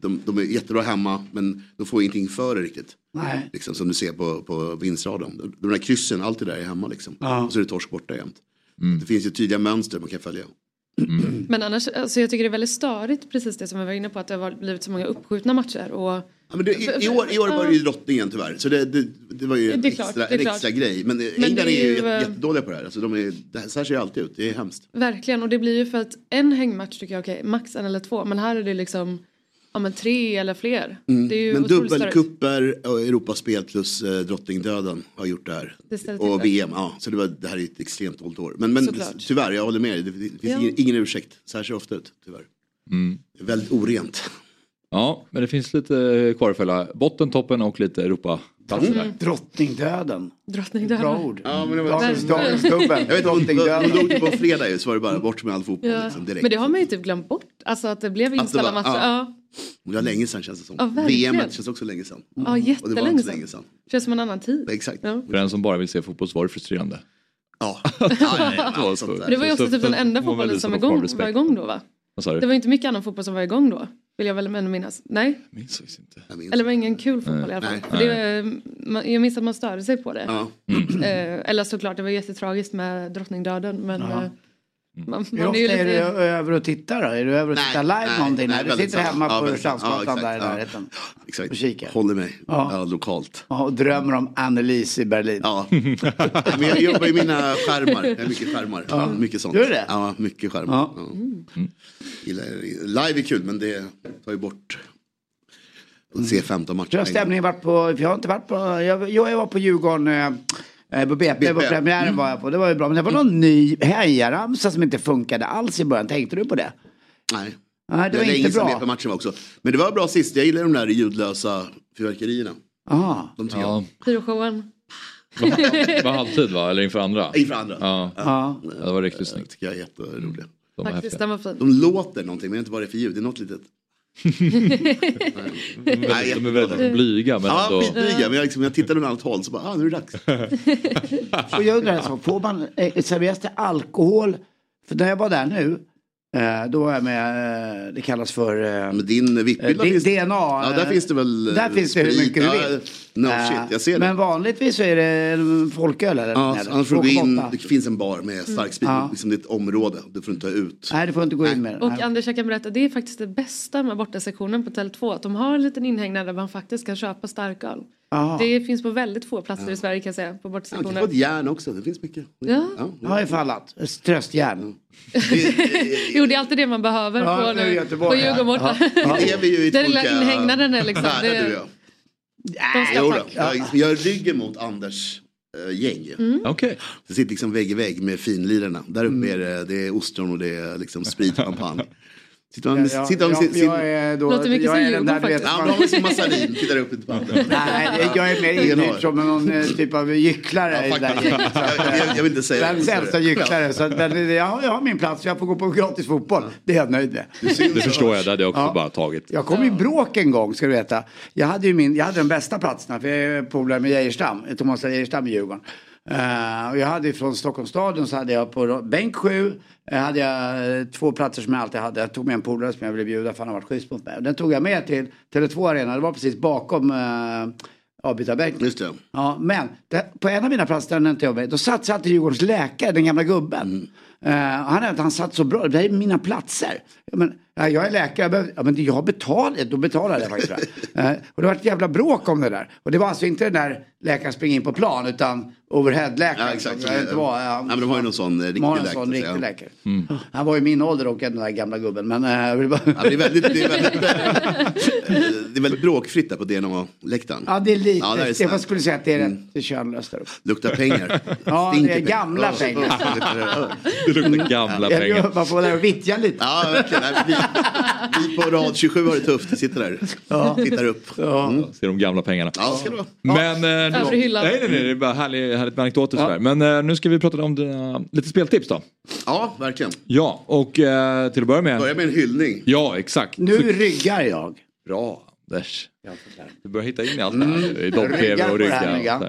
de, de är jättebra hemma men de får ingenting för det riktigt. Nej. Liksom, som du ser på, på vinstraden. De där kryssen, allt det där är hemma liksom. Ja. Och så är det torsk borta jämt. Det finns ju tydliga mönster man kan följa. Men annars, alltså jag tycker det är väldigt störigt precis det som vi var inne på att det har blivit så många uppskjutna matcher. Och, Ja, men det, i, i, år, I år var det ju drottningen tyvärr. Så det, det, det var ju en Det klart, extra, det är en klart. extra grej. Men, Men England är ju eh, jättedåliga på det här. Alltså, de är, det här, så här ser det alltid ut. Det är hemskt. verkligen, och det blir ju för att en hängmatch tycker jag okej, max en eller två. Men här är det liksom ja, men tre eller fler. Det är ju Men dubbelkupper och Europaspel plus eh, Drottningdöden har gjort det här. Det och. VM, ja. Så det, var, det här är ett extremt dåligt år. Men, men Såklart. tyvärr, jag håller med dig. Det, det finns Ja. ingen, ingen ursäkt. Så här ser det ofta ut, tyvärr. Är väldigt orent. Ja, men det finns lite kvar att följa. Botten, toppen och lite Europaplatser Mm. Drottningdöden. Drottning Bra ord. Ja, men det var- Dagens, dagens dubbel. Jag vet inte, hon, Drottningdöden. dog typ på fredag ju, så var det bara bort med all fotboll Ja. liksom, direkt. Men det har man ju typ glömt bort. Alltså att det blev inställda matcher. ja. Ja, Det var länge sedan känns det som. Ja, verkligen. VM känns också länge sedan. ja Och det var jättelänge inte så länge sedan. Känns som en annan tid. Exakt. Ja. För den som bara vill se fotboll så var det frustrerande. Ja. ja, ja, ja, det var ju också Så- typ den enda fotbollen som igång, var igång då va? Det var inte mycket annan fotboll som var igång då. Vill jag väl ändå minnas. Nej, Jag minns faktiskt inte. Jag minns. eller det var ingen kul fotboll i alla fall. Nej. För det, man, jag minns att man störde sig på det. Ja. Eh, eller såklart, det var jättetragiskt med drottningdöden. Men Ja. Man, Hur ofta är är du över och tittar då? Är du över och Nej, tittar live nej, någonting? nej, när du sitter hemma sällan. på Ja, Ja, där i exakt, ja. närheten? Exakt. Och kika. Håller mig. Ja. Ja. lokalt. Ja, Och drömmer om Annelise i Berlin. Ja. Men jag jobbar i mina skärmar. Jag har mycket skärmar. Mycket sånt. Gör du det? Ja, mycket skärmar. Ja. Ja. Gillar, live är kul men det tar ju bort. Se 15 matcher. Hur har stämningen varit på, jag har inte varit på, jag, jag var på Djurgården eh, på BP, på premiären var jag på, det var ju bra. Men det var någon ny hejaramsa som inte funkade alls i början, tänkte du på det? Nej. Nej, det var länge inte bra. BP-matchen var också. Men det var bra sist. Jag gillar de där ljudlösa fyrverkerierna. Aha. De tycker Ja, Pyroshowen. det var halvtid va? Eller inför andra? Inför andra. Ja, Ja. Ja, det var riktigt Det snyggt. tycker jag är jätteroliga. De Faktiskt, var fin. De låter någonting men jag vet inte vad det är för ljud. Det är något litet. De är väldigt, de är väldigt blyga men Ja, ändå. skitblyga. Men jag, liksom, jag tittade åt annat håll så bara, ah, nu är det dags. Och jag undrar en sak, får man, eh, serveras det alkohol? För när jag var där nu, då var jag med, eh, det kallas för eh, Men din VIP-hylla Eh, finns DNA. Ja, där finns det väl eh, Där finns det hur mycket du vill. No Eh, shit, jag ser det. Men vanligtvis så är det en folköl eller? Ja, annars får du gå in, 2,8. det finns en bar med stark sprit, Ja. liksom det är ett område, du får inte ta ut. Nej, du får inte gå in med det. Och Nej. Anders, jag kan berätta, det är faktiskt det bästa med bortasektionen på Tele2. Att de har en liten inhägnad där man faktiskt kan köpa starköl. Jaha. Det finns på väldigt få platser i Sverige kan jag säga. På Man kan få ett järn också, det finns mycket. Ja. Ja, ifall att. Ett Tröstjärn. Jo, det är alltid det man behöver Ja, på, nu på Djurgården. Det ju i Den lilla inhägnaden är liksom. det- du och jag. De ska Jo då, jag, jag har ryggen mot Anders äh, gäng. Mm. Okej. Det sitter liksom vägg i vägg med finlirarna. Där uppe Mm. är det, det är ostron och det är liksom spritchampagne. Sitter man, Ja, sitter man ja, sin, jag är då, Låter mycket jag som är den där, Djurgården du vet, ja, har sin massarin, tittar upp lite på handen. Nej, jag är mer inhyrd som någon eh, typ av gycklare i det där faktiskt. gänget. Jag- jag- vill inte säga- Världens äldsta gycklare. Så att, men jag, har- jag har min plats, jag får gå på gratis fotboll. Det är jag nöjd med. Det förstår jag, det hade jag också Ja. bara tagit. Jag kom i bråk en gång ska du veta. Jag hade ju min, jag hade de bästa platserna för jag är polare med Geijerstam, Thomas Geijerstam i Djurgården. Eh, och jag hade från Stockholms stadion så hade jag på bänk sju eh, hade jag eh, två platser som jag alltid hade. Jag tog med en polare som jag ville bjuda för han har varit schysst mot mig. Och den tog jag med till Tele2 Arena, det var precis bakom uh, avbytarbänken. Just det. Ja, men det, på en av mina platser, där inte jag med, då satt, satt Djurgårdens läkare, den gamla gubben. Eh, han, han satt så bra, det här är mina platser. Ja, men, ja, jag är läkare, jag, behöver, ja, men jag betalar, då betalar jag faktiskt. det. Eh, och det var ett jävla bråk om det där. Och det var alltså inte den där läkaren springer in på plan utan overheadläkaren. Ja, exakt. som jag inte var, Ja, men de har ju någon sån, eh, riktig en läkare, sån så, riktig läkare. Han var i min ålder och den där gamla gubben. Men eh, bara... Ja, det, är väldigt, det, är väldigt, det är väldigt bråkfritt där på DNA-läktaren. Ja, det är lite. Ja, det är Stefan skulle säga att det är rätt det är könlöst där uppe. Luktar pengar. Ja, det är gamla pengar. Det luktar gamla Jag pengar. Man får där och vittja lite. Ja, verkligen. Nej, Vi, vi på rad 27 har det tufft. Sitter där. Tittar upp. Mm. Ser de gamla pengarna. Ja, ska det vara. Men, eh, nej, nej, nej, det är bara härligt, härligt med anekdoter sådär. Men eh, nu ska vi prata om dina, lite speltips då. Ja, verkligen. Ja, och eh, till att börja med. Börja med en hyllning. Ja, exakt. Nu Så, ryggar jag. bra, Anders. Du börjar hitta in i allt det här. Och det här, rygga.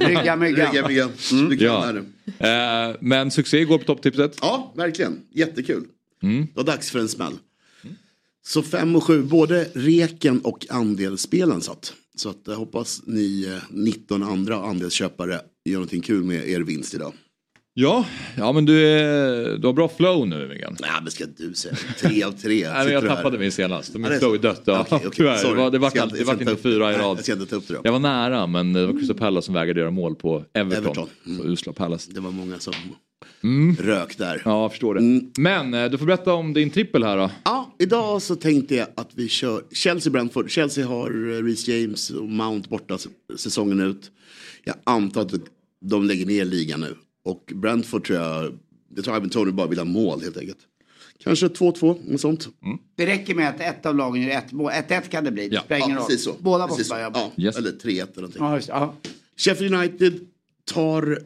Rygga myggan. Rygga. Du kan Ja. här nu. Eh, men succé igår på topptipset. Ja, verkligen. Jättekul. Det var dags för en smäll. Så fem och sju, både reken och andelsspelen satt. Så att jag hoppas ni eh, 19 andra andelsköpare gör någonting kul med er vinst idag. Ja, ja men du, är, du har bra flow nu Myggan. Nej, men ska du säga. Tre av tre. Nej, men jag tappade min senast. Min flow är dött. Ja, tyvärr. Det Sorry. var, det var, kallt, det var inte fyra i rad. Jag. Jag var nära men det var Crystal Palace som vägrade göra mål på Everton. Everton. Mm. Så usla Palace. Det var många som Mm. rök där. Ja, jag förstår det. Men eh, du får berätta om din trippel här då. Ja, idag så tänkte jag att vi kör Chelsea-Brentford. Chelsea har eh, Reece James och Mount borta säsongen ut. Jag antar att de lägger ner ligan nu. Och Brentford tror jag, jag tror Ivan Tony bara vill ha mål helt enkelt. Kanske 2-2, något sånt. Det räcker med att ett av lagen gör ett mål. 1-1 kan det bli. Det Ja. precis så. Båda precis måste mål. Ja, Yes. Eller 3-1 eller någonting. Ja, just. Sheffield United tar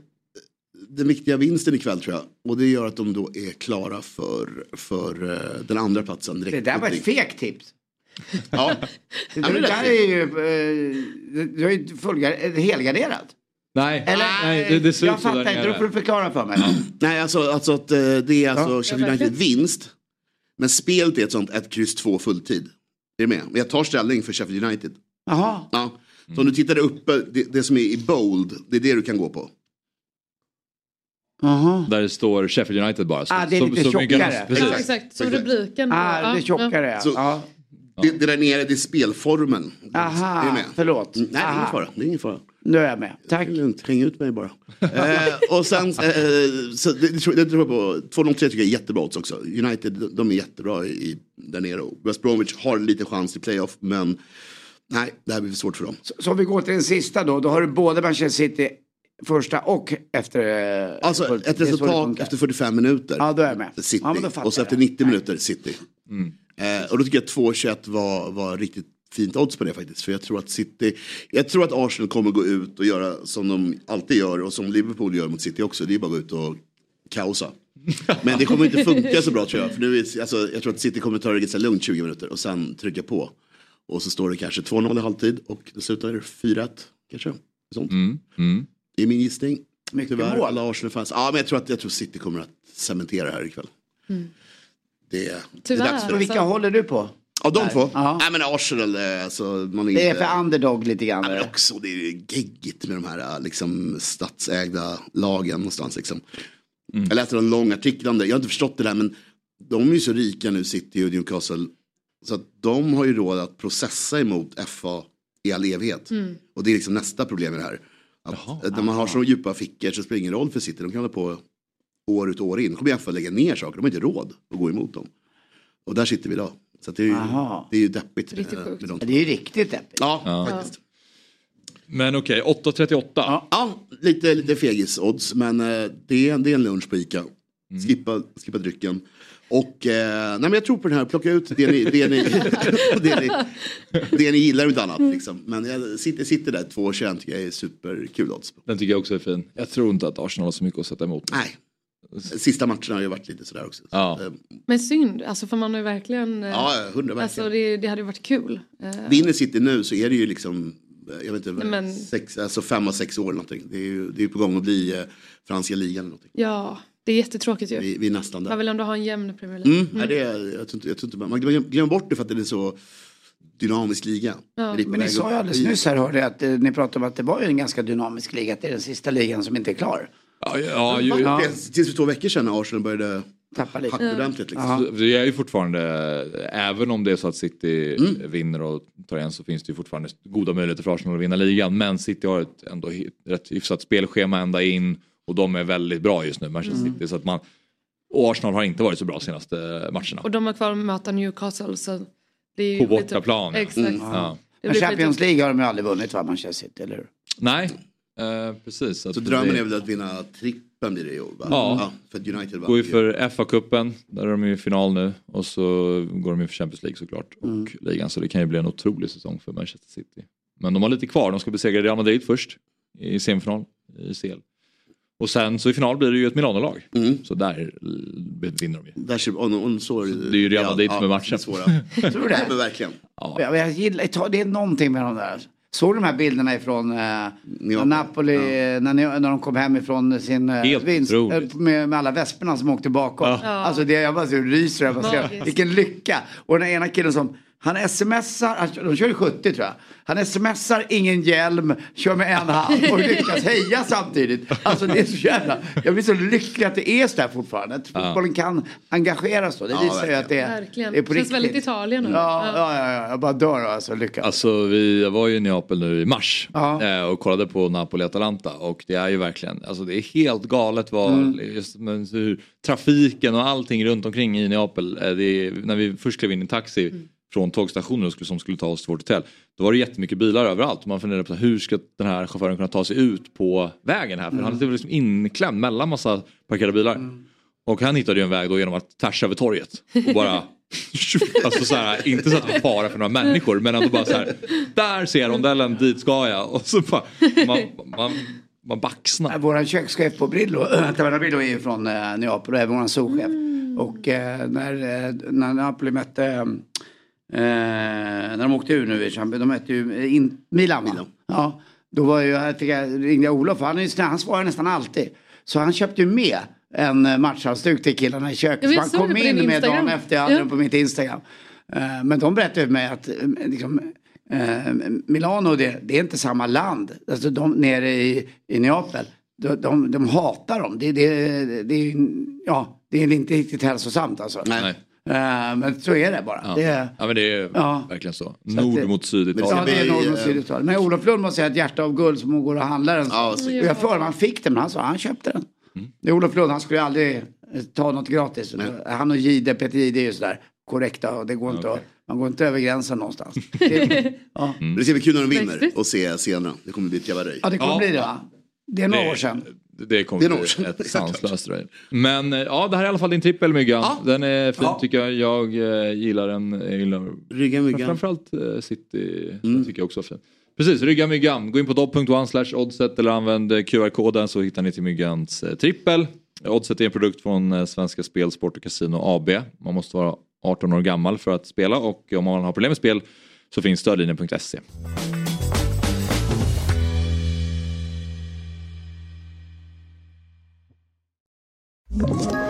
den viktiga vinsten ikväll tror jag. Och det gör att de då är klara för, för eh, den andra platsen. Direkt Det där var ett fegt tips. Ja. Det, men det det där är ju... Eh, du har ju fullgar- helgarderat. Nej, Eller? nej det, det ser ut jag så där fattar inte, då får du förklara för mig. Nej, alltså, alltså att eh, det är alltså Ja. Sheffield United vinst. Men spelet är ett sånt 1, kryss 2 fulltid. Är du med? Men jag tar ställning för Sheffield United. Jaha. Ja. Så om du tittar uppe, det, det som är i bold, det är det du kan gå på. Jaha. Där det står Sheffield United bara. Så, Ah, det är lite mycket- tjockare. Precis. Ja, exakt. Så rubriken. Ah, det är tjockare ja. Så- ja. Det, det där nere, det är spelformen. Är Aha, du med? förlåt. Mm, Nej, det är ingen Aha. fara. Det är ingen fara. Nu är jag med. Tack. Är lugnt, häng ut mig bara. eh, och sen, eh, så det, det, tror, det tror jag på, 2-0-3 tycker jag är jättebra också. United, de- är jättebra i, där nere. West Bromwich har en liten chans till playoff, men nej, det här blir för svårt för dem. Så, så om vi går till den sista då. Då har du både Manchester City första och efter... eh, Alltså ett resultat efter 45 minuter. Ja, då är jag med. City. Ja, men då fattar och så efter jag. 90 minuter City. Eh, och då tycker jag att 2-21 var, var riktigt fint odds på det faktiskt. För jag tror att City, jag tror att Arsenal kommer gå ut och göra som de alltid gör och som Liverpool gör mot City också. Det är bara att gå ut och kaosa. Men det kommer inte funka så bra tror jag. För nu är, alltså, jag tror att City kommer ta det ganska lugnt 20 minuter och sen trycka på. Och så står det kanske 2-0 i halvtid och det slutar 4-1 kanske. Sånt. Det är min gissning. Mycket Tyvärr, mål. alla Arsenal-fans. Ja, men jag tror att jag tror City kommer att cementera det här ikväll. Det, är- det är Tyvärr. dags för det. vilka håller du på? Ja, de två. Ja. Nej, men Arsenal, eh, alltså, man är Det är inte... för underdog lite grann. Ja, men också det är geggigt med de här eh, liksom, statsägda lagen någonstans. Liksom. Jag läste en lång artikel om det. Jag har inte förstått det där men de är ju så rika nu, City och Newcastle. Så att de har ju råd att processa emot FA i all evighet. Och det är liksom nästa problem med det här. Att, att när man har så djupa fickor så spelar det ingen roll för City. De kan hålla på år ut och år in. De kommer i alla fall lägga ner saker. De har inte råd att gå emot dem. Och där sitter vi idag. Så att det, är ju, Aha. det är ju deppigt. Riktigt med de Det är ju riktigt deppigt. Ja, faktiskt. Men okej, 8.38. Ja, lite, lite fegis-odds. Men eh, det, är, det är en lunch på Ica. Skippa, skippa drycken. Och eh, nej, men jag tror på den här. Plocka ut det ni, det ni, det ni, det ni gillar och inte annat. Liksom. Men jag sitter, sitter där 2,21 tycker jag är superkul odds. Den tycker jag också är fin. Jag tror inte att Arsenal har så mycket att sätta emot. Nej. Sista matcherna har ju varit lite sådär också. Ja. Så, eh, Men synd, alltså för man har ju verkligen... eh, ja, hundra verkligen. Alltså det, det hade ju varit kul. Eh, Vinner City nu så är det ju liksom, eh, jag vet inte, Nej, men- sex, alltså fem av sex år någonting. Det är ju det är på gång att bli eh, franska ligan eller någonting. Ja, det är jättetråkigt ju. Vi, vi är nästan där. Man vill ändå ha en jämn Premier League. Mm, nej, det är, jag tror inte, jag tror inte, man glömmer glömmer bort det för att det är så dynamisk liga. Ja. Men ni sa ju alldeles nyss här hörde jag att eh, ni pratade om att det var ju en ganska dynamisk liga. Att det är den sista ligan som inte är klar. Ja, ja, ju, Ja. Det- Tills för två veckor sedan när Arsenal började Tappa lite. hacka ordentligt. Liksom. Det är ju fortfarande, även om det är så att City Mm. vinner och tar igen så finns det ju fortfarande goda möjligheter för Arsenal att vinna ligan. Men City har ett ändå rätt hyfsat spelschema ända in och de är väldigt bra just nu, Manchester Mm. City. Så att man, och Arsenal har inte varit så bra senaste matcherna. Och de har kvar att möta Newcastle så det är ju På lite- bortaplan. Exakt. Mm. Ja. Det Men Champions League har de ju aldrig vunnit va, Manchester City, eller hur? Nej, eh, precis. Så drömmen är väl att vinna trippen blir det i år. Va? Ja. för att United Går ju för FA-cupen, där är de ju i final nu. Och så går de ju för Champions League såklart. Mm. Och ligan, så det kan ju bli en otrolig säsong för Manchester City. Men de har lite kvar, de ska besegra Real Madrid först. I semifinal, i CL. Och sen så i final blir det ju ett Milano-lag. Mm. Så där eh, vinner de ju. Där ser, on, on, så, det är ju Real Madrid som är matchen. det Svåra. Tror du det? Men verkligen. Ja. Jag, jag gillar, det är någonting med de där. Såg du de här bilderna ifrån eh, när Neapel. Napoli, när, ni, när de kom hem ifrån sin eh, Helt vinst eh, med, med alla vesperna som åkte bakom. Ja. Alltså det, jag bara så ryser jag bara ser. Vilken lycka! Och den ena killen som, han smsar, han, de kör ju 70 tror jag. Han smsar, ingen hjälm, kör med en hand och lyckas heja samtidigt. Alltså det är så jävla, jag blir så lycklig att det är så där fortfarande. Att fotbollen kan engagera så. Det Ja, visar ju att det, Verkligen. det är på Känns riktigt. väldigt Italien nu. Ja, Ja. ja, ja, ja, jag bara dör alltså lyckas. Alltså vi var ju i Neapel nu i mars Ja. eh, och kollade på Napoli-Atalanta och det är ju verkligen, alltså det är helt galet vad, Mm. just, men hur trafiken och allting runt omkring i Neapel, eh, det är, när vi först klev in i taxi Mm. Från tågstationen och skulle, som skulle ta oss till vårt hotell, då var det jättemycket bilar överallt och man funderade på hur ska den här chauffören kunna ta sig ut på vägen här, för Mm. han är liksom inklämd mellan massa parkerade bilar. Och han hittade ju en väg då genom att tärsa över torget och bara Alltså så här, inte så att det var fara för några människor men ändå bara så här. Där ser jag rondellen, dit ska jag. Och så bara, man, man, man baxnar. Vår kökschef på Brillo, Taverna Brillo är ju från eh, Neapel och även vår souschef. Och eh, när, eh, när Napoli mötte, eh, när de åkte ur nu i Champions, de mötte ju in, Milan? Milan. Ja, då var ju, jag jag ringde jag Olof, han, han svarar nästan alltid. Så han köpte ju med en eh, matchhalsduk till killarna i köket. Ja, Så han kom in med Instagram. dagen efter, jag hade Ja. den på mitt Instagram. Eh, Men de berättade för mig att eh, liksom, eh, Milano det, det är inte samma land. Alltså de nere i, i Neapel. De, de, de hatar dem. Det, det, det, ja, det är inte riktigt hälsosamt alltså. Nej. Nej. Eh, men så är det bara. Ja. Det, är- ja men det är Ja. verkligen så. Nord det- mot Syditalien. ja, det är vi, norr och eh, Syditalien. Men Olof Lund måste säga ett hjärta av guld som hon går och handlar en. Ja, och så- jag frågade om han fick den men han sa han köpte den. Det är Olof Lund, han skulle aldrig eh, ta något gratis. Han och Jihde, Peter Jihde är ju sådär korrekta och det går inte att, man går inte över gränsen någonstans. Det, ja. Men det ska bli kul när de vinner och se scenerna. Det kommer bli ett jävla röj. ja, det kommer Ja. bli det va? Det är några år sedan. Det, kommer Det bli ett sanslöst röj. Men eh, ja, det här är i alla fall din trippel Myggan. Ja. Den är fin Ja. tycker jag. Jag eh, gillar den. Jag gillar Rygga myggan. framförallt eh, City Mm. den tycker jag också är fin. Precis, rygga myggan. Gå in på dobb.one slash oddset eller använd eh, QR-koden så hittar ni till myggans eh, trippel. Oddset är en produkt från eh, Svenska Spel, Sport och Casino AB. Man måste vara 18 år gammal för att spela och om man har problem med spel så finns stödlinjen.se. you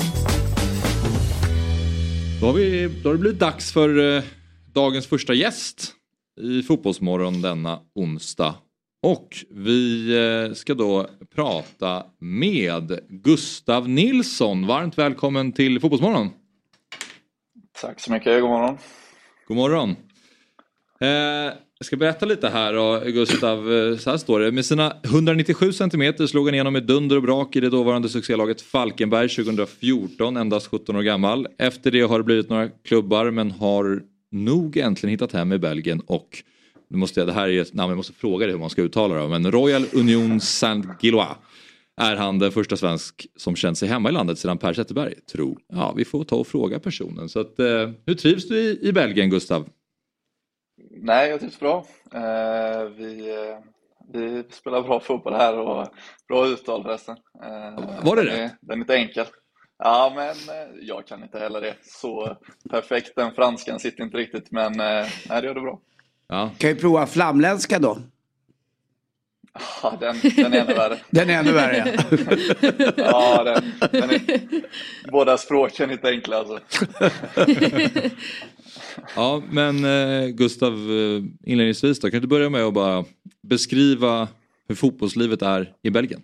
Då har, vi, då har det blivit dags för eh, dagens första gäst i Fotbollsmorgon denna onsdag. Och vi eh, ska då prata med Gustav Nilsson. Varmt välkommen till Fotbollsmorgon. Tack så mycket, god morgon. God morgon. Eh, jag ska berätta lite här då, Gustav. Eh, så här står det. Med sina 197 centimeter slog han igenom med dunder och brak i det dåvarande succélaget Falkenberg 2014, endast 17 år gammal. Efter det har det blivit några klubbar men har nog äntligen hittat hem i Belgien och nu måste jag, det här är ett namn jag måste fråga dig hur man ska uttala det men Royal Union Saint-Gillois är han den första svensk som känt sig hemma i landet sedan Per Zetterberg tror. Ja, vi får ta och fråga personen. Så att, eh, hur trivs du i, i Belgien Gustav? Nej, jag trivs bra. Eh, vi, eh, vi spelar bra fotboll här och bra uttal förresten. Eh, Var det den det? Är, den är inte enkel. Ja, men eh, jag kan inte heller det. Så perfekt, den franskan sitter inte riktigt, men eh, nej, det gör det bra. Ja. Kan ju prova flamländska då. Ja, den, den är ännu värre. Den är ännu värre. Ja, den, den är, båda språken är inte enkla alltså. Ja, men eh, Gustav, eh, inledningsvis då, kan du börja med att bara beskriva hur fotbollslivet är i Belgien?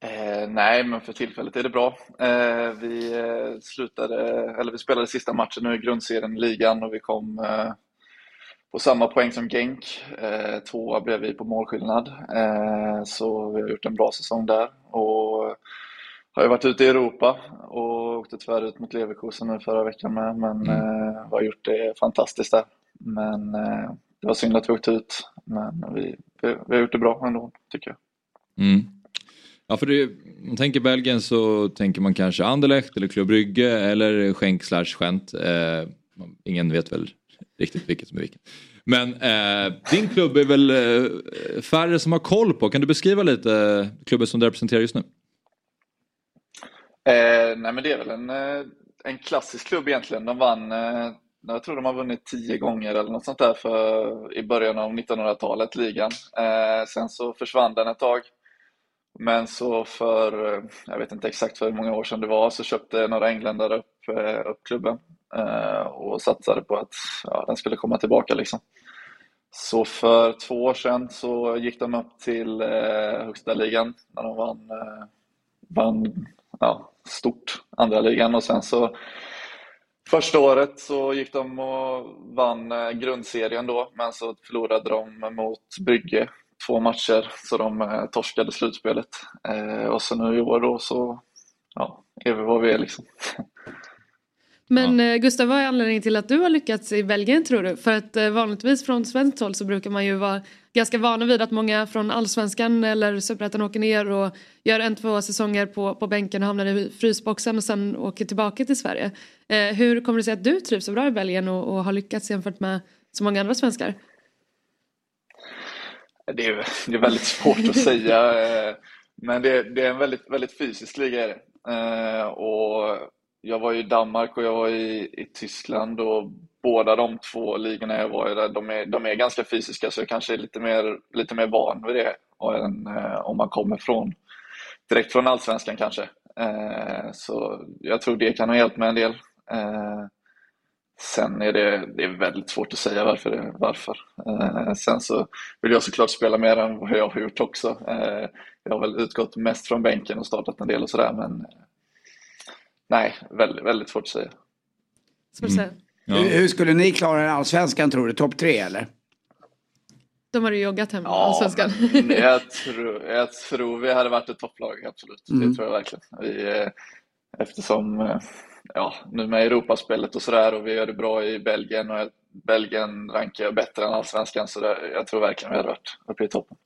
Eh, nej, men för tillfället är det bra. Eh, vi eh, slutade, eller vi spelade sista matchen nu i grundserien i ligan och vi kom eh, på samma poäng som Genk. Eh, tvåa blev vi på målskillnad. Eh, så vi har gjort en bra säsong där. Och har ju varit ute i Europa och åkte tyvärr ut mot Leverkusen nu förra veckan med, men eh, har gjort det fantastiskt där. Men eh, det var synd att vi åkte ut, men vi, vi, vi har gjort det bra ändå, tycker jag. Mm. Ja, för det, om man tänker Belgien så tänker man kanske Anderlecht eller Club Brygge eller Schenk slash Gent. Eh, ingen vet väl riktigt vilket som är vilket. Men eh, din klubb är väl eh, färre som har koll på. Kan du beskriva lite eh, klubben som du representerar just nu? Eh, nej men det är väl en, eh, en klassisk klubb egentligen. De vann, eh, jag tror de har vunnit tio gånger eller något sånt där för, i början av 1900-talet, ligan. Eh, sen så försvann den ett tag. Men så för, eh, jag vet inte exakt för hur många år sedan det var, så köpte några engländare upp, eh, upp klubben och satsade på att ja, den skulle komma tillbaka liksom. Så för två år sedan så gick de upp till eh, högsta ligan när de vann, eh, vann ja, stort andra ligan och sen så första året så gick de och vann eh, grundserien då men så förlorade de mot Brygge två matcher så de eh, torskade slutspelet. Eh, och så nu i år då så ja, är vi vad vi är liksom. Men eh, Gustav, vad är anledningen till att du har lyckats i Belgien tror du? För att vanligtvis från svenskt håll så brukar man ju vara ganska vana vid att många från allsvenskan eller superettan åker ner och gör en, två säsonger på, på bänken och hamnar i frysboxen och sen åker tillbaka till Sverige. Eh, hur kommer det sig att du trivs så bra i Belgien och, och har lyckats jämfört med så många andra svenskar? Det är, det är väldigt svårt att säga. Eh, men det, det är en väldigt, väldigt fysisk liga. Är det. Eh, Och jag var i Danmark och jag var i, i Tyskland och båda de två ligorna jag var i där, de är, de är ganska fysiska så jag kanske är lite mer, lite mer van vid det och än, eh, om man kommer från direkt från Allsvenskan kanske. Eh, Så jag tror det kan ha hjälpt mig en del. Eh, Sen är det, det är väldigt svårt att säga varför. Det, varför. Eh, sen så vill jag såklart spela mer än vad jag har gjort också. Eh, jag har väl utgått mest från bänken och startat en del och sådär men eh, nej, väldigt, väldigt svårt att säga. Mm säga. Hur, hur skulle ni klara en allsvenskan tror du? Topp tre eller? De har ju joggat hem Ja, allsvenskan. jag, tror, jag tror vi hade varit ett topplag, absolut. Mm. Det tror jag verkligen. Vi, eh, eftersom eh, ja, nu med Europaspelet och sådär och vi gör det bra i Belgien och Belgien rankar jag bättre än allsvenskan så det, jag tror verkligen vi hade varit uppe i toppen.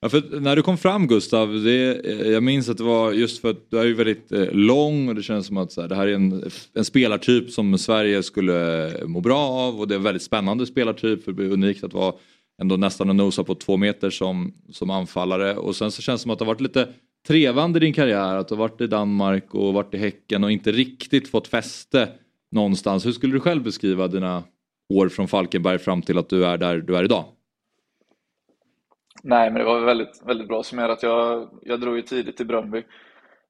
Ja, för när du kom fram Gustav, det, eh, jag minns att det var just för att du är ju väldigt eh, lång och det känns som att så här, det här är en, en spelartyp som Sverige skulle eh, må bra av och det är en väldigt spännande spelartyp för det blir unikt att vara ändå nästan och nosa på två meter som, som anfallare och sen så känns det som att det har varit lite trevande i din karriär att du har varit i Danmark och varit i Häcken och inte riktigt fått fäste någonstans. Hur skulle du själv beskriva dina år från Falkenberg fram till att du är där du är idag? Nej, men det var väldigt, väldigt bra summerat. Jag, jag drog ju tidigt till Bröndby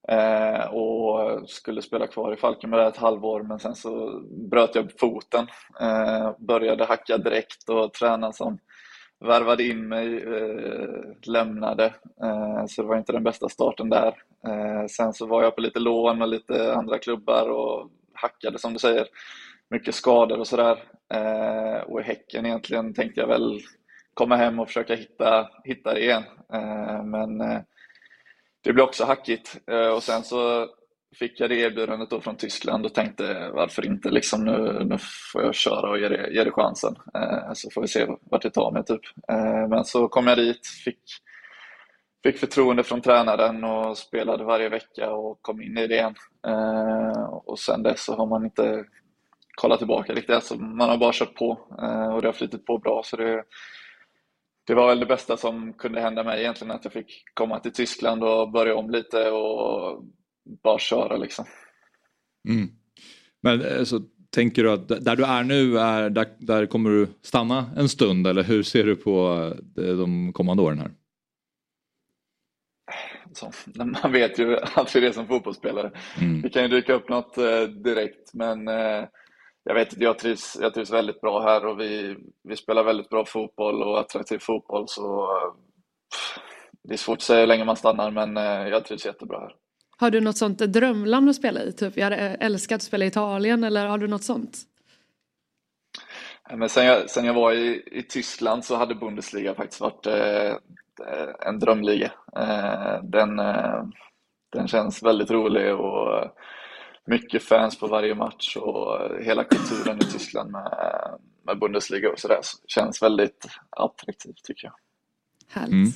eh, och skulle spela kvar i Falkenberg ett halvår, men sen så bröt jag foten. Eh, började hacka direkt och tränaren som värvade in mig eh, lämnade, eh, så det var inte den bästa starten där. Eh, sen så var jag på lite lån och lite andra klubbar och hackade som du säger. Mycket skador och sådär. Eh, och i Häcken egentligen tänkte jag väl komma hem och försöka hitta, hitta det igen. Eh, men eh, det blev också hackigt eh, och sen så fick jag det erbjudandet då från Tyskland och tänkte varför inte liksom nu, nu får jag köra och ge det, ge det chansen så får vi se vart det tar mig typ. Men så kom jag dit, fick, fick förtroende från tränaren och spelade varje vecka och kom in i det igen. Och sen dess så har man inte kollat tillbaka riktigt, alltså man har bara kört på och det har flyttit på bra så det det var väl det bästa som kunde hända mig egentligen, att jag fick komma till Tyskland och börja om lite och bara köra liksom. Mm. Men eh, så tänker du att där du är nu, är, där, där kommer du stanna en stund eller hur ser du på eh, de kommande åren här? Så, man vet ju alltid det som fotbollsspelare. Mm. Det kan ju dyka upp något eh, direkt men jag vet inte, jag trivs, jag trivs väldigt bra här och vi, vi spelar väldigt bra fotboll och attraktiv fotboll så det är svårt att säga hur länge man stannar men eh, jag trivs jättebra här. Har du något sånt drömland att spela i? Typ, jag hade älskat att spela i Italien eller har du något sånt? Men sen, jag, sen jag var i, i Tyskland så hade Bundesliga faktiskt varit eh, en drömliga. Eh, den, eh, den känns väldigt rolig och mycket fans på varje match och hela kulturen i Tyskland med, med Bundesliga och sådär känns väldigt attraktivt tycker jag. Härligt. Mm.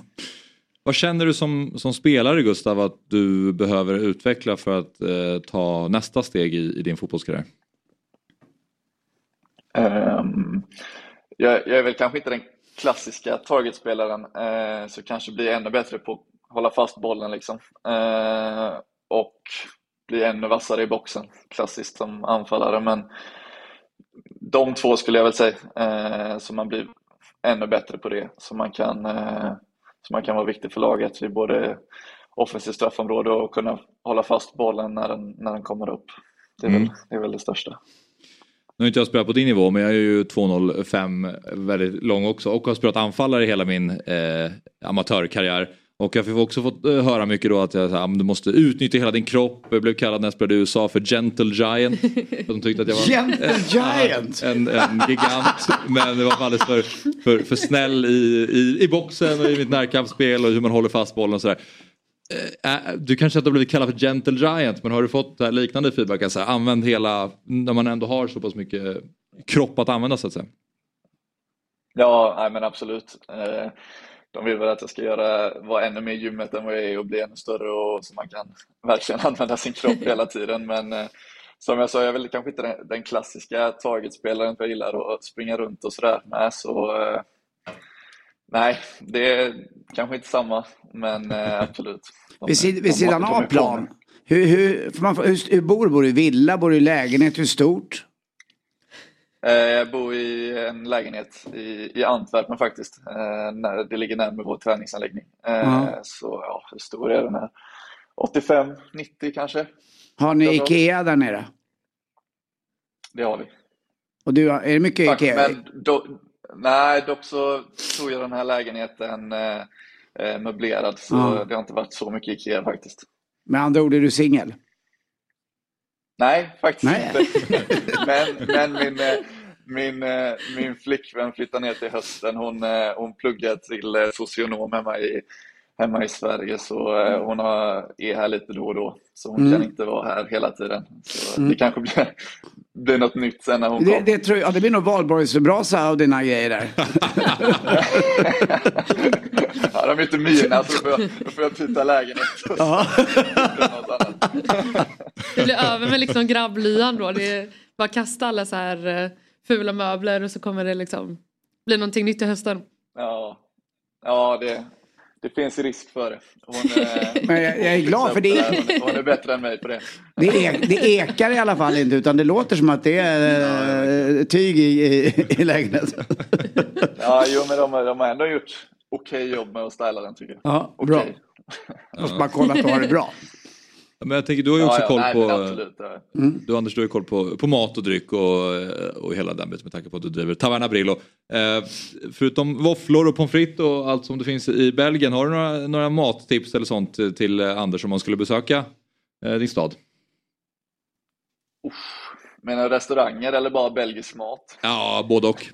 Vad känner du som, som spelare Gustav att du behöver utveckla för att eh, ta nästa steg i, i din fotbollskarriär? Um, jag, jag, är väl kanske inte den klassiska targetspelaren eh, så kanske blir ännu bättre på att hålla fast bollen liksom. Eh, och bli ännu vassare i boxen, klassiskt som anfallare. Men de två skulle jag väl säga, eh, så man blir ännu bättre på det. Så man kan, eh, så man kan vara viktig för laget i både offensivt straffområde och kunna hålla fast bollen när den, när den kommer upp. Det är, mm. väl, det är väl det största. Nu har inte jag spelat på din nivå men jag är ju 205 väldigt lång också och har spelat anfallare hela min eh, amatörkarriär. Och jag har också fått eh, höra mycket då att jag, så här, du måste utnyttja hela din kropp. Jag blev kallad när jag spelade i USA för Gentle Giant. De tyckte att jag var Gentle Giant? En, en, gigant. Men det var alldeles för, för, för snäll i, i, i boxen och i mitt närkampsspel och hur man håller fast bollen och sådär. Eh, eh, du kanske inte har blivit kallad för Gentle Giant men har du fått liknande feedback? Alltså, använd hela, när man ändå har så pass mycket kropp att använda så att säga. Ja, nej, men absolut de vill väl att jag ska göra, vara ännu mer gymmet än vad jag är och bli ännu större och så man kan verkligen använda sin kropp hela tiden. Men eh, som jag sa, jag är väl kanske inte den, den klassiska targetspelaren för jag gillar att springa runt och sådär med. Så eh, nej, det är kanske inte samma, men eh, absolut. De, vid, sid, vid sidan av plan, hur, hur, man, hur, hur bor du? Bor du i villa? Bor du i lägenhet? Hur stort? Eh, jag bor i en lägenhet i, i Antwerpen faktiskt. Eh, när, det ligger närmare vår träningsanläggning. Mm. Så ja, hur stor är den här? 85-90 kanske. Har ni Ikea där nere? Det har vi. Och du, är det mycket Tack, Ikea? Men do, nej, dock så tog jag den här lägenheten eh, möblerad så mm. det har inte varit så mycket Ikea faktiskt. Med andra ord är du singel? Nej, faktiskt Nej. inte. men, men min, eh, min, eh, min flickvän flyttar ner till hösten. Hon, eh, hon pluggar till socionom hemma i, hemma i Sverige så hon har, är här lite då och då. Så hon mm. kan inte vara här hela tiden. Så mm. Det kanske blir, blir något nytt sen när hon det, kommer. Det, tror jag, det blir nog valborgsbrasa av dina grejer där. ja, de är inte mina så då får jag, då får jag byta lägenhet. Ja. det blir över med liksom grabblyan då. Det är bara kasta alla så här eh, fula möbler och så kommer det liksom bli någonting nytt i hösten. Ja, ja det, det finns risk för det. Hon, eh, Men jag, jag är glad för det. Hon, hon är bättre än mig på det. Det, e det ekar i alla fall inte utan det låter som att det är eh, tyg i, i, i lägenheten. Ja, jo, men de, har- de har ändå gjort okej jobb med att styla den tycker jag. Ja, bra. Måste bara kolla att du har det bra. Men jag tänker, du har ju också Ja, ja, koll nej, på... absolut, ja. Du Anders, du har ju koll på, på mat och dryck och, eh, och hela den biten med tanke på att du driver Taverna Brillo. Eh, förutom våfflor och pommes frites och allt som det finns i Belgien, har du några, några mattips eller sånt till- eh, Anders om man skulle besöka eh, din stad? Menar du restauranger eller bara belgisk mat? Ja, både och.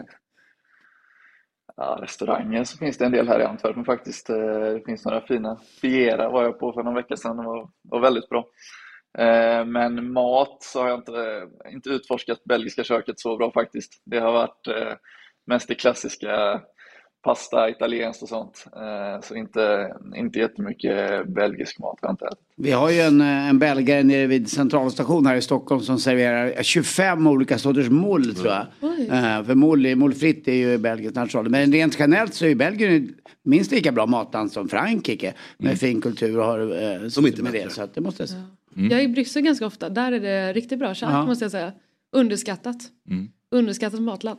Ja, restauranger så finns det en del här i Antwerpen faktiskt. Eh, det finns några fina. Fiera var jag på för någon vecka sedan. Det var, var väldigt bra. Eh, men mat så har jag inte, inte utforskat belgiska köket så bra faktiskt. Det har varit eh, mest det klassiska pasta, italienskt och sånt. Eh, Så inte, inte jättemycket belgisk mat har jag inte ätit. Vi har ju en, eh, en belgare nere vid centralstation här i Stockholm som serverar 25 olika sorters moll tror jag. Eh, för moll, moll fritt är ju Belgiens national. Men rent generellt så är ju Belgien minst lika bra matland som Frankrike. Med fin kultur och har Som inte med bättre. det. Så att det måste jag säga. Jag är i Bryssel ganska ofta. Där är det riktigt bra kött Ja. måste jag säga. Underskattat. Underskattat matland.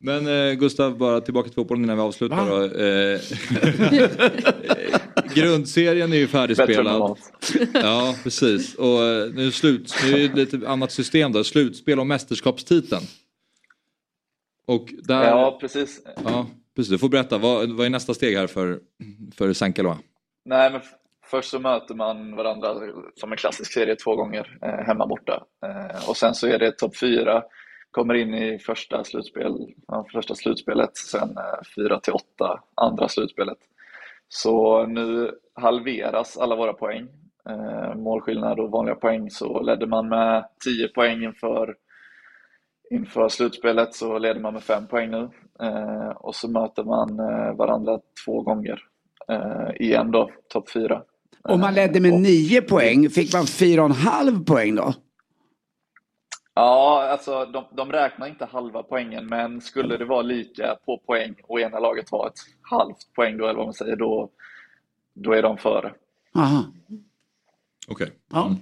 Men eh, Gustav, bara tillbaka till fotbollen innan vi avslutar. Eh, grundserien är ju färdigspelad. Ja, precis. Och eh, nu, slut, nu är det lite annat system då. Slutspel om mästerskapstiteln. Och där... Ja, precis. Ja, precis. Du får berätta. Vad, vad är nästa steg här för, för Sankaloa? Nej, men först så möter man varandra som en klassisk serie två gånger eh, hemma borta. Eh, och sen så är det topp fyra, kommer in i första, slutspel, första slutspelet, sen eh, fyra till åtta andra slutspelet. Så nu halveras alla våra poäng. Eh, målskillnad och vanliga poäng så ledde man med 10 poäng inför, inför slutspelet så leder man med 5 poäng nu. Eh, och så möter man varandra två gånger igen då, topp fyra. Om man ledde med 9 poäng, fick man 4,5 poäng då? Ja, alltså de, de räknar inte halva poängen, men skulle det vara lika på poäng och ena laget har ett halvt poäng då, eller vad man säger, då, då är de före. Aha. Okej. Ja.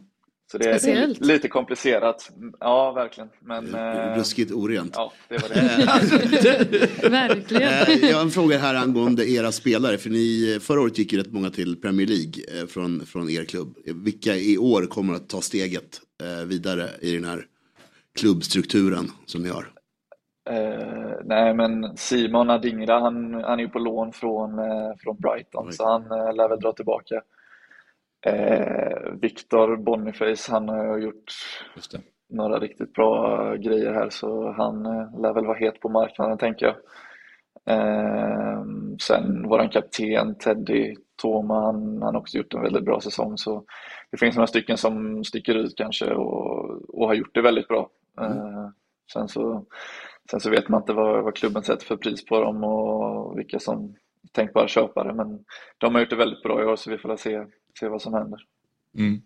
Så det är, det är lite, komplicerat. Ja, verkligen. Men eh, Ruskigt orent. ja, det var det. Verkligen. Eh, Jag har en fråga här angående era spelare. För ni, förra året gick ju rätt många till Premier League eh, från, från er klubb. Vilka i år kommer att ta steget eh, vidare i den här klubbstrukturen som ni har? Eh, nej, men Simon Adingra, han, han är ju på lån från, eh, från Brighton, så han eh, lär väl dra tillbaka. Eh, Victor Boniface, han har ju gjort några riktigt bra grejer här, så han eh, lär väl vara het på marknaden, tänker jag. Eh, sen våran kapten Teddy Toma, han han har också gjort en väldigt bra säsong, så det finns några stycken som sticker ut kanske och, och har gjort det väldigt bra. Eh, sen så Sen så vet man inte vad, vad klubben sätter för pris på dem och vilka som tänkbara köpare. Men de har gjort det väldigt bra i år så vi får se, se vad som händer. Mm.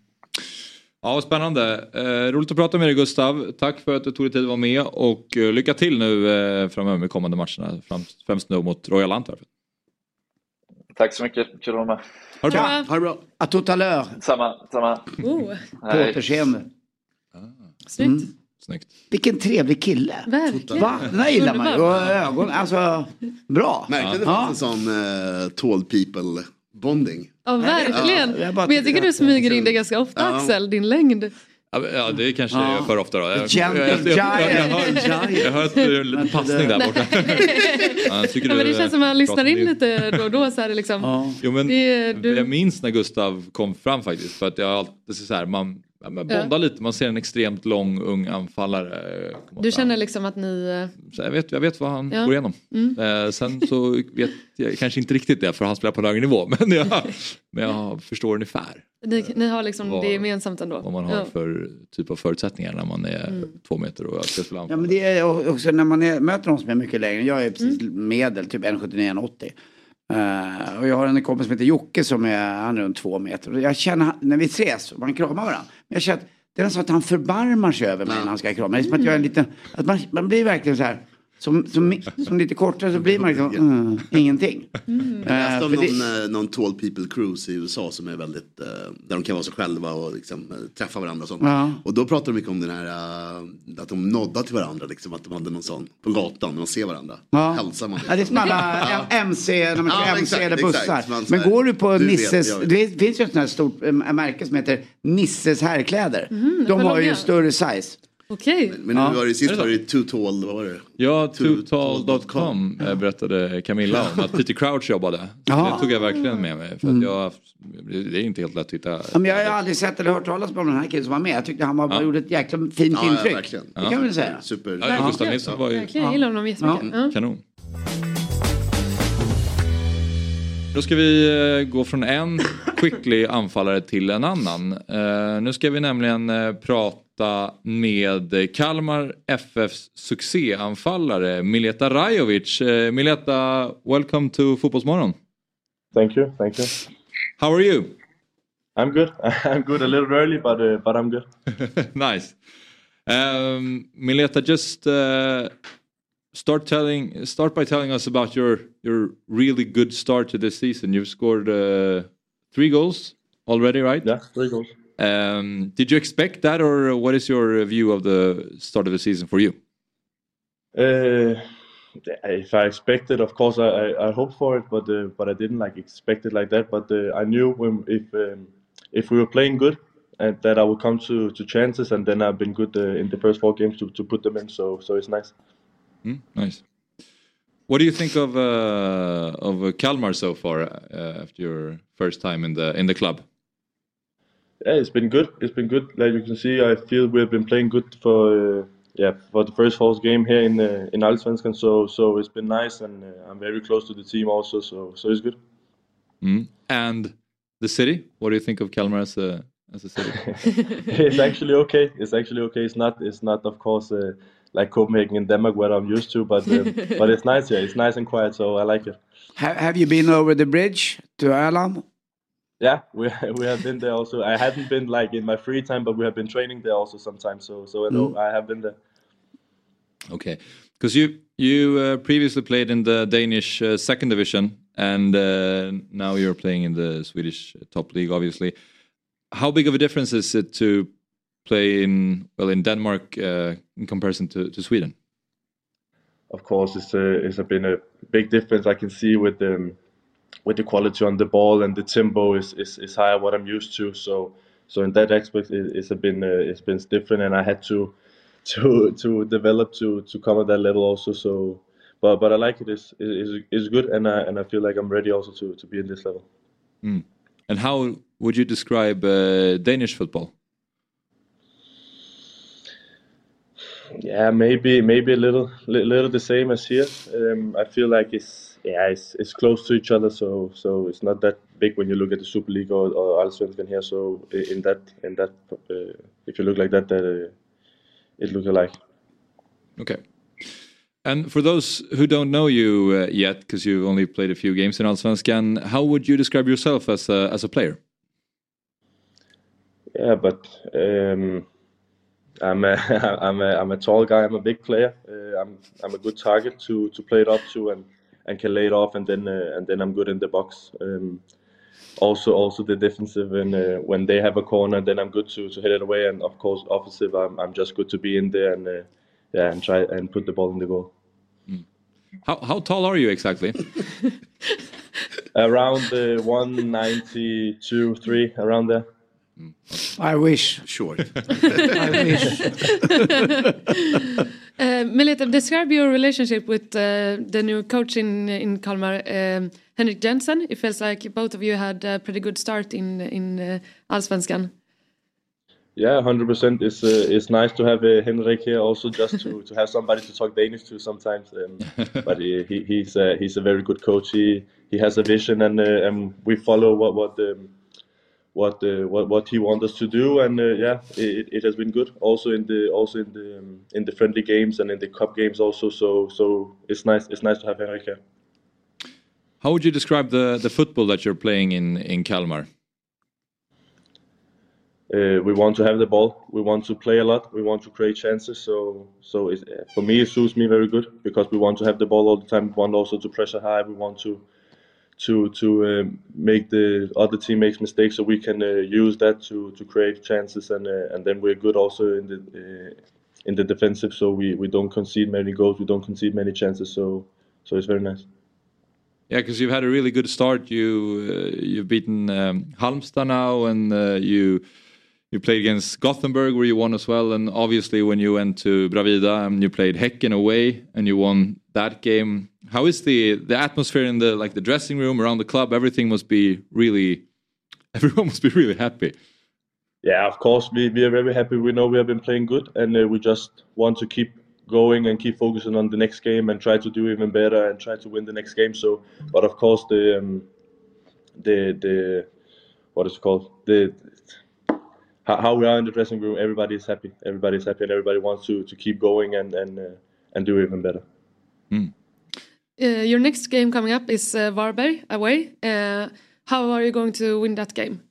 Ja, spännande. Eh, roligt att prata med dig Gustav. Tack för att du tog dig tid att vara med och eh, lycka till nu eh, framöver med kommande matcherna. Främst nu mot Royal Antwerpen. Tack så mycket, kul att vara med. Ha det bra. Ha det bra. A tout à l'heure. Samma, samma. Oh, På återseende. snyggt. Snyggt. Vilken trevlig kille. Verkligen. Va? Den där gillar man ju. Och Underbar. ögon, alltså bra. Märkte det Ja. fanns en sån uh, tall people bonding. Ja, verkligen. jag bara Men jag tycker du smyger in det ganska ofta Ja. Axel, din längd. Ja, Ja, det kanske Ja. jag gör för ofta då. Jag, Gentle jag, jag, jag, jag, hör, giant. jag hör att det är en liten passning där borta. Ja, jag tycker Ja, men det känns som att man eh, lyssnar in lite då och då. Så är det liksom, Ja. Jo, men Det- du- Jag minns när Gustav kom fram faktiskt. För att jag har alltid så här, man, ja, man bondar lite, man ser en extremt lång ung anfallare. eh, Du känner liksom att ni... eh, Så jag, vet, jag vet vad han Ja. går igenom. Mm. Eh, sen så vet jag kanske inte riktigt det för han spelar på en högre nivå. Men jag, men jag förstår ungefär Ni, ni har liksom Vad- det gemensamt ändå. vad man har Ja. för typ av förutsättningar när man är Mm. två meter och ska spela Ja men det är också när man är, möter någon som är mycket längre. Jag är precis medel, typ 1,79-1,80. Uh, och jag har en kompis som heter Jocke som är, han är runt två meter. Och jag känner, när vi ses, man kramar varandra. Men jag känner att det är nästan att han förbarmar sig över mig när han ska krama. Det är som att jag är en liten, att man, man blir verkligen så här som, som, som lite kortare så blir man liksom, mm, ingenting. Jag Eh, läste om för det- någon, eh, någon Tall People Cruise i USA som är väldigt, eh, där de kan vara sig själva och liksom, eh, träffa varandra och sånt. Ja. Och då pratar de mycket om den här, eh, att de noddar till varandra, liksom, att de hade någon sån på gatan när de ser varandra. Ja. Hälsar man. Ja, det är som alla Ja. MC, när man kör Ja, MC exakt, eller exakt. bussar. Så Men går du på du Nisses, jag vet. det finns ju ett sånt här stort märke som heter Nisses herrkläder. Mhm, De har ju större size. Okej. Men nu Ja. var det sist var det Too Tall, vad var det? Ja, Too- total.com eh, berättade Camilla om att Peter Crouch jobbade. Det tog jag verkligen med mig. För att jag, har haft- det är inte helt lätt att hitta. Ja, Men jag har aldrig sett eller hört talas om den här killen som var med. Jag tyckte han var, Ja. gjorde ett jäkla fint Ja, ja, intryck. verkligen. Det kan man väl säga. Super. Ja, Gustav Nilsson var ju Verkligen, jag gillar honom jättemycket. Ja. kanon. Då ska vi eh, gå från en skicklig anfallare till en annan. Eh, nu ska vi nämligen eh, prata med Kalmar FFs succéanfallare Mileta Rajovic. Mileta, welcome to Fotbollsmorgon. Thank you, thank you. How are you? I'm good. I'm good. A little early, but uh, but I'm good. nice. Um, Mileta, just uh, start telling start by telling us about your your really good start to this season. You've scored uh, three goals already, right? Yeah, three goals. Um, did you expect that, or what is your view of the start of the season for you? Uh, if I expected, of course, I, I, I hoped for it, but uh, but I didn't like expect it like that. But uh, I knew when if um, if we were playing good, and that I would come to, to chances, and then I've been good uh, in the first four games to, to put them in. So so it's nice. Mm, nice. What do you think of uh, of uh, Kalmar so far uh, after your first time in the in the club? Yeah, it's been good. It's been good. Like you can see, I feel we've been playing good for uh, yeah for the first false game here in uh, in Allsvenskan. So so it's been nice, and uh, I'm very close to the team also. So so it's good. Mm. And the city. What do you think of Kalmar as a as a city? it's actually okay. It's actually okay. It's not. It's not, of course, uh, like Copenhagen in Denmark, where I'm used to. But uh, but it's nice here. It's nice and quiet, so I like it. Ha- have you been over the bridge to Öland? Yeah, we we have been there also. I haven't been like in my free time, but we have been training there also sometimes. So so I know Mm. I have been there. Okay, because you you uh, previously played in the Danish uh, second division, and uh, now you're playing in the Swedish top league. Obviously, how big of a difference is it to play in well in Denmark uh, in comparison to, to Sweden? Of course, it's a, it's a been a big difference. I can see with the with the quality on the ball and the tempo is is, is higher what I'm used to. So so in that aspect, it, it's a been uh, it's been different, and I had to to to develop to to come at that level also. So, but but I like it. It's it's, it's good, and I and I feel like I'm ready also to to be in this level. Mm. And how would you describe uh, Danish football? Yeah, maybe maybe a little li- little the same as here. Um, I feel like it's yeah it's, it's close to each other, so so it's not that big when you look at the Super League or, or Allsvenskan here. So in that in that uh, if you look like that, that uh, it looks alike. Okay. And for those who don't know you uh, yet, because you've only played a few games in Allsvenskan, how would you describe yourself as a, as a player? Yeah, but um, I'm a, I'm a I'm a tall guy. I'm a big player. Uh, I'm I'm a good target to, to play it up to and, and can lay it off and then uh, and then I'm good in the box. Um, also also the defensive and uh, when they have a corner, then I'm good to, to hit it away. And of course offensive, I'm I'm just good to be in there and uh, yeah and try and put the ball in the goal. How, how tall are you exactly? Around uh, 192, three around there. I wish. Short. I wish. Uh, Melita, describe your relationship with uh, the new coach in in Kalmar, um, Henrik Jensen. It feels like both of you had a pretty good start in in uh, Allsvenskan. Yeah, hundred percent. It's uh, it's nice to have uh, Henrik here also, just to, to have somebody to talk Danish to sometimes. Um, but he, he he's uh, he's a very good coach. He he has a vision, and uh, and we follow what what um, what uh, what what he wants us to do. And uh, yeah, it, it has been good. Also in the also in the um, in the friendly games and in the cup games also. So so it's nice it's nice to have Henrik here. How would you describe the, the football that you're playing in, in Kalmar? uh, we want to have the ball. We want to play a lot. We want to create chances. So, so it, for me, it suits me very good because we want to have the ball all the time. We want also to pressure high. We want to to to um, make the other team makes mistakes, so we can uh, use that to to create chances. And uh, and then we're good also in the uh, in the defensive, so we we don't concede many goals. We don't concede many chances. So so it's very nice. Yeah, because you've had a really good start. You uh, you've beaten um, Halmstad now, and uh, you you played against Gothenburg where you won as well. And obviously, when you went to Bravida, um, you played Häcken away and you won that game. How is the the atmosphere in the like the dressing room around the club? Everything must be really, everyone must be really happy. Yeah, of course we we are very happy. We know we have been playing good, and uh, we just want to keep going and keep focusing on the next game and try to do even better and try to win the next game. So, but of course the um, the the what is it called the how, how we are in the dressing room. Everybody is happy. Everybody is happy, and everybody wants to to keep going and and uh, and do even better. Uh, your next game coming up is uh, Varberg away. Uh, how are you going to win that game?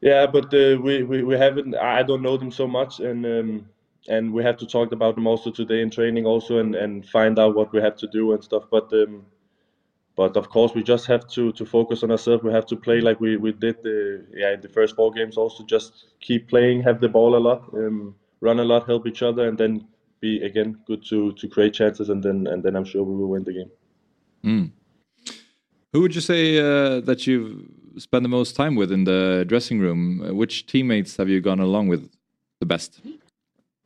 Yeah, but uh, we, we we haven't. I don't know them so much, and um, and we have to talk about them also today in training, also, and, and find out what we have to do and stuff. But um, but of course, we just have to to focus on ourselves. We have to play like we we did the yeah in the first four games. Also, just keep playing, have the ball a lot, um, run a lot, help each other, and then be again good to to create chances, and then and then I'm sure we will win the game. Mm. Who would you say uh, that you've spent the most time with in the dressing room? Uh, which teammates have you gone along with the best?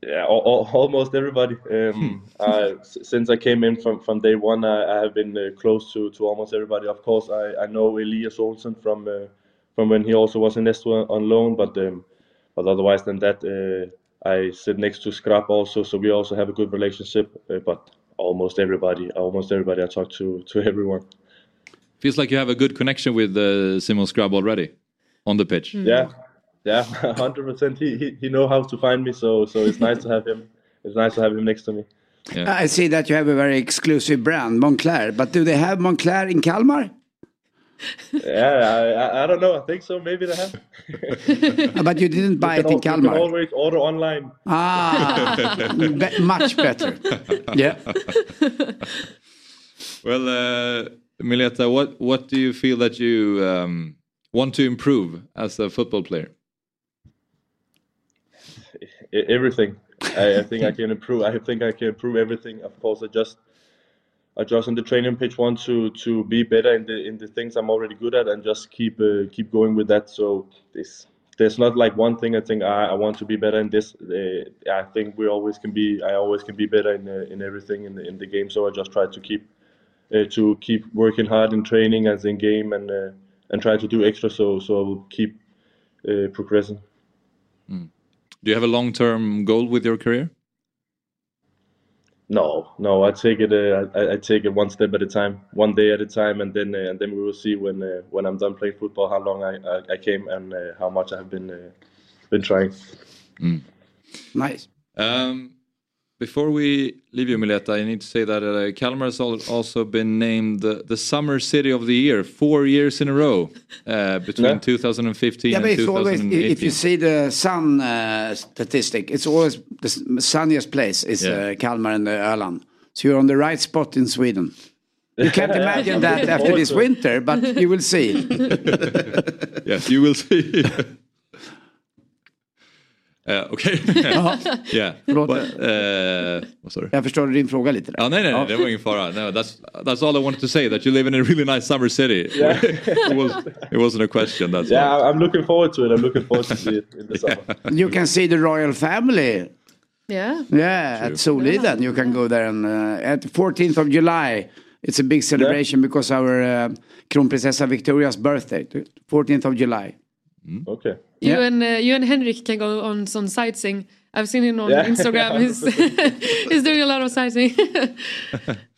Yeah, al- al- almost everybody. Um, I, s- since I came in from, from day one, I, I have been uh, close to, to almost everybody. Of course, I, I know Elias Olsen from uh, from when he also was in Estua on loan, but um, but otherwise than that, uh, I sit next to Skrap also, so we also have a good relationship. Uh, but almost everybody, almost everybody, I talk to to everyone. Feels like you have a good connection with uh, Simon Scrub already on the pitch. Yeah, yeah, hundred percent. He, he he know how to find me, so so it's nice to have him. It's nice to have him next to me. I see that you have a very exclusive brand, Montclair. But do they have Montclair in Kalmar? Yeah, I, I, I don't know. I think so. Maybe they have. Uh, but you didn't buy You it can in al- you can Kalmar. always order online. Ah, be- much better. Yeah. Well, uh, Mileta, what what do you feel that you um, want to improve as a football player? Everything. I, I think I can improve. I think I can improve everything. Of course, I just I just on the training pitch want to to be better in the in the things I'm already good at and just keep uh, keep going with that. So this there's not like one thing I think I, I want to be better in this. Uh, I think we always can be. I always can be better in uh, in everything in the, in the game. So I just try to keep uh, to keep working hard in training as in game and uh, and try to do extra. So so I will keep uh, progressing. Do you have a long term goal with your career? No, no. I take it. Uh, I, I take it one step at a time, one day at a time, and then uh, and then we will see when uh, when I'm done playing football how long I I, I came and uh, how much I have been uh, been trying. Nice. Um, before we leave you, Mileta, I need to say that uh, Kalmar has also been named the, the Summer City of the Year four years in a row uh, between Yeah. 2015 Yeah, but and it's always, if you see the sun uh, statistic, it's always the sunniest place is Yeah. uh, Kalmar and uh, Öland. So you're on the right spot in Sweden. You can't imagine that after this winter, but you will see. yes, you will see. Uh, Okej. Ja. yeah. Förlåt. But, uh? Jag förstår din fråga lite. Där. Ja, nej, nej, nej, det var ingen fara. No, that's, that's all I wanted to say, that you live in a really nice summer city. Yeah. it, was, it wasn't a question, that's Yeah, all. I'm looking forward to it. I'm looking forward to see it in the summer. You can see the royal family. Yeah. Yeah, at Soliden. You can go there and uh, at 14th of July. It's a big celebration because our uh, Kronprinsessa Victoria's birthday, 14th of July. Okay. You Yeah. and uh, you and Henrik can go on some sightseeing. I've seen him on Yeah. Instagram. He's he's doing a lot of sightseeing.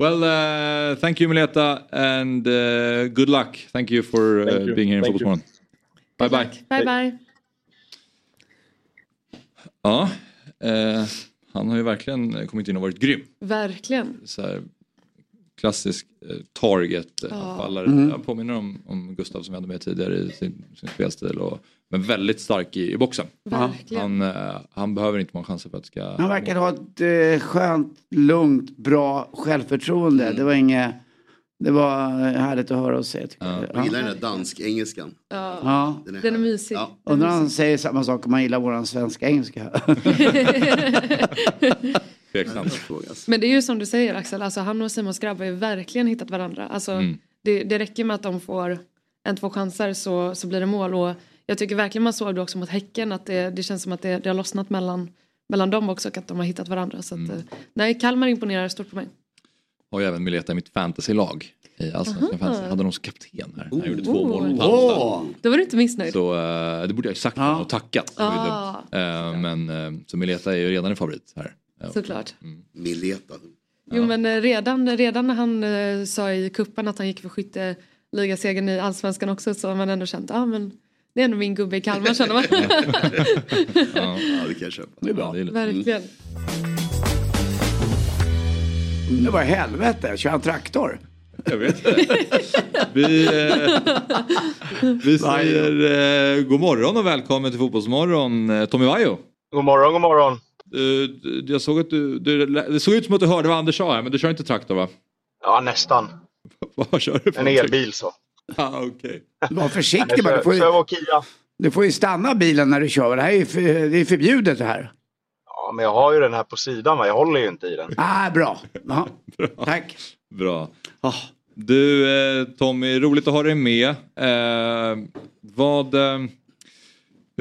Well, uh, thank you, Mileta, and uh, good luck. Thank you for uh, Thank you. being here in Thank Fotbollsmorgon. Bye, bye. bye bye. Ja, eh, han har ju verkligen kommit in och varit grym. Verkligen. Så här, klassisk eh, target-anfallare. Mm. Jag påminner om, om Gustav som vi hade med tidigare i sin, sin spelstil. Och, men väldigt stark i, i boxen. Han, eh, han behöver inte många chanser för att ska... Han verkar ha ett eh, skönt, lugnt, bra självförtroende. Det var inget... Det var härligt att höra och se. tycker jag. Jag gillar den där dansk-engelskan. Ja. Ja. Den är mysig. Ja. Undrar om han säger samma sak om man gillar våran svenska engelska. Tveksamt. Men det är ju som du säger Axel, alltså han och Simon Skrabb har ju verkligen hittat varandra. Alltså, Mm. det, det räcker med att de får en, två chanser så, så blir det mål. Och jag tycker verkligen man såg det också mot Häcken att det, det känns som att det, det har lossnat mellan, mellan dem också och att de har hittat varandra. Så att, Mm. eh, nej, Kalmar imponerar stort på mig. Har ju även Mileta i mitt fantasylag. I Allsvenskan fantasy. Hade honom som kapten här. Han gjorde två Oh. mål mot. Halmstad. Då var du inte missnöjd. Så eh, det borde jag ju sagt Ja. och tackat. Ah. Eh, men eh, så Mileta är ju redan en favorit här. Ja. Såklart. Mileta. Jo men eh, redan, redan när han eh, sa i kuppen att han gick för skytteligasegern i allsvenskan också så har man ändå känt, ah, men det är ändå min gubbe i Kalmar känner man. Ja. Ja, det kan jag köpa. Det är bra. Ja, det är lite- Verkligen. Det var helvete, kör han traktor? Jag vet inte. Vi, eh, vi säger eh, god morgon och välkommen till Fotbollsmorgon eh, Tommy Vaiho. God morgon, god morgon. Eh, jag såg att du, du, det såg ut som att du hörde vad Anders sa här men du kör inte traktor va? Ja, nästan. Vad kör du för En elbil så. Ah, okej. Var försiktig bara. Du får, ju, du får ju stanna bilen när du kör. Det här är ju för, det är förbjudet det här. Ja, men jag har ju den här på sidan va. Jag håller ju inte i den. Ah, bra. Ja. Tack. Bra. Ah. Du eh, Tommy, roligt att ha dig med. Eh, vad... Eh,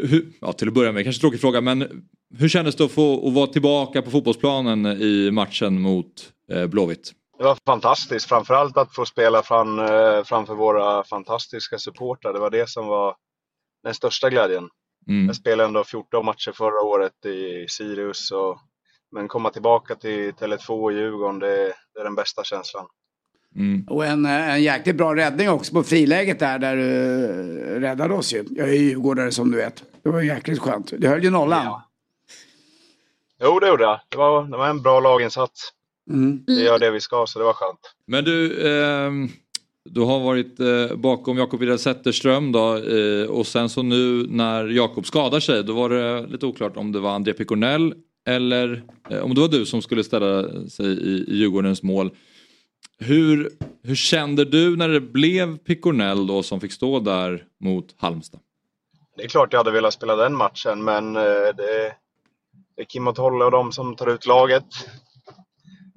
hur, ja, till att börja med, kanske tråkig fråga men hur kändes det att få att vara tillbaka på fotbollsplanen i matchen mot eh, Blåvitt? Det var fantastiskt. Framförallt att få spela fram, eh, framför våra fantastiska supportrar. Det var det som var den största glädjen. Mm. Jag spelade ändå 14 matcher förra året i Sirius. Och, men komma tillbaka till Tele2 och Djurgården, det, det är den bästa känslan. Mm. Och en, eh, en jäkligt bra räddning också på friläget där, där du räddade oss ju. Jag är ju djurgårdare som du vet. Det var jäkligt skönt. Du höll ju nollan. Ja. Jo, det gjorde jag. Det var, det var en bra laginsats. Mm. Det gör det vi ska, så det var skönt. Men du, ehm, du har varit eh, bakom Jakob Widell Zetterström då eh, och sen så nu när Jakob skadar sig då var det lite oklart om det var André Picornell eller eh, om det var du som skulle ställa sig i, i Djurgårdens mål. Hur, hur kände du när det blev Picornell då som fick stå där mot Halmstad? Det är klart jag hade velat spela den matchen, men eh, det, det är Kim och Tolle och de som tar ut laget.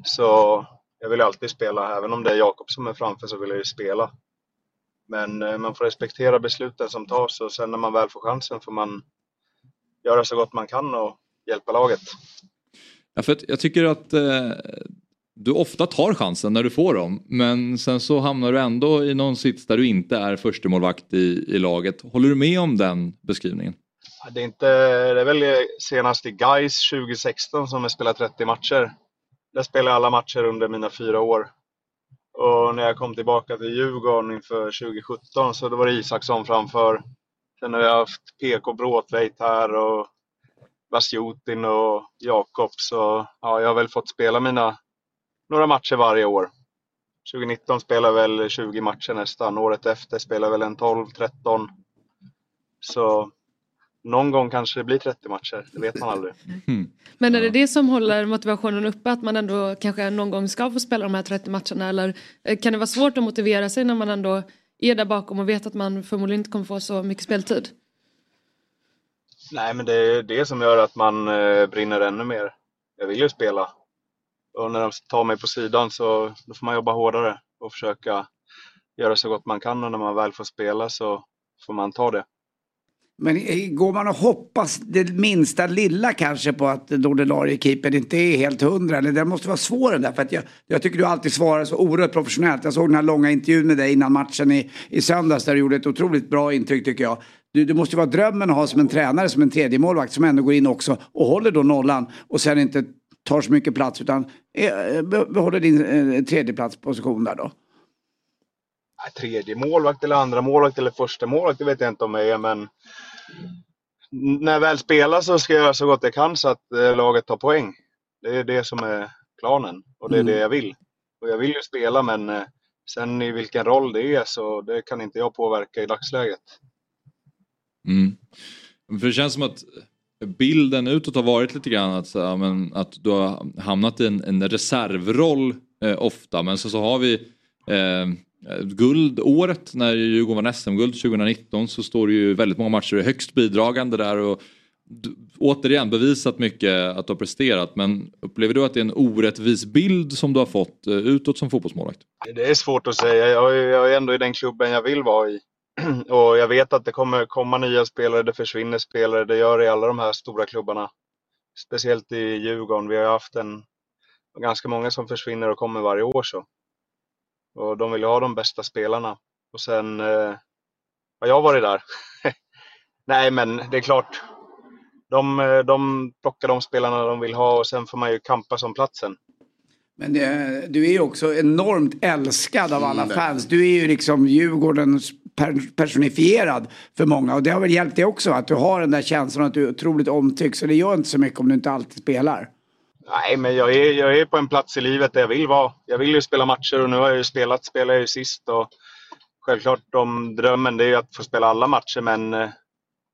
Så jag vill alltid spela, även om det är Jakob som är framför så vill jag ju spela. Men eh, man får respektera besluten som tas och sen när man väl får chansen får man göra så gott man kan och hjälpa laget. Ja, för jag tycker att eh, du ofta tar chansen när du får dem men sen så hamnar du ändå i någon sits där du inte är förstemålvakt i, i laget. Håller du med om den beskrivningen? Det är, inte, det är väl senast i Gais 2016 som jag spelat 30 matcher. Där spelade jag alla matcher under mina fyra år. Och när jag kom tillbaka till Djurgården inför 2017 så då var det Isaksson framför. Sen har jag haft PK Bråtveit här och Vasjutin och Jakob. Så ja, jag har väl fått spela mina några matcher varje år. 2019 spelade jag väl 20 matcher nästan. Året efter spelade jag väl en 12-13. Så någon gång kanske det blir 30 matcher, det vet man aldrig. Men är det det som håller motivationen uppe att man ändå kanske någon gång ska få spela de här 30 matcherna eller eh, kan det vara svårt att motivera sig när man ändå är där bakom och vet att man förmodligen inte kommer få så mycket speltid? Nej, men det är det som gör att man eh, brinner ännu mer. Jag vill ju spela. Och när de tar mig på sidan så då får man jobba hårdare och försöka göra så gott man kan och när man väl får spela så får man ta det. Men går man och hoppas det minsta lilla kanske på att den ordinarie keepern inte är helt hundra? Eller det måste vara svår den där. För att jag, jag tycker du alltid svarar så oerhört professionellt. Jag såg den här långa intervjun med dig innan matchen i, i söndags där du gjorde ett otroligt bra intryck tycker jag. Du, det måste ju vara drömmen att ha som en tränare, som en tredje målvakt som ändå går in också och håller då nollan och sen inte tar så mycket plats utan eh, behåller din eh, tredjeplatsposition där då. Tredje målvakt eller andra målvakt eller första målvakt, det vet jag inte om jag är, men när jag väl spelar så ska jag göra så gott jag kan så att eh, laget tar poäng. Det är det som är planen och det är Mm. det jag vill. Och jag vill ju spela men eh, sen i vilken roll det är så det kan inte jag påverka i dagsläget. Mm. För det känns som att bilden utåt har varit lite grann att, ja, men, att du har hamnat i en, en reservroll eh, ofta men så, så har vi eh, Eh, guldåret när Djurgården vann SM-guld 2019 så står det ju väldigt många matcher högst bidragande där och återigen bevisat mycket att du har presterat men upplever du att det är en orättvis bild som du har fått eh, utåt som fotbollsmålvakt? Det är svårt att säga. Jag är, jag är ändå i den klubben jag vill vara i. Och jag vet att det kommer komma nya spelare, det försvinner spelare. Det gör det i alla de här stora klubbarna. Speciellt i Djurgården. Vi har haft en, ganska många som försvinner och kommer varje år. så. Och de vill ju ha de bästa spelarna. Och sen eh, har jag varit där. Nej, men det är klart. De, eh, de plockar de spelarna de vill ha och sen får man ju kampa som platsen. Men det, du är ju också enormt älskad av alla Mm, fans. Du är ju liksom Djurgårdens per, personifierad för många. Och det har väl hjälpt dig också att du har den där känslan att du är otroligt omtyckt. Så det gör inte så mycket om du inte alltid spelar. Nej, men jag är, jag är på en plats i livet där jag vill vara. Jag vill ju spela matcher och nu har jag ju spelat, spelar jag ju sist. Och självklart om drömmen det är ju att få spela alla matcher men eh,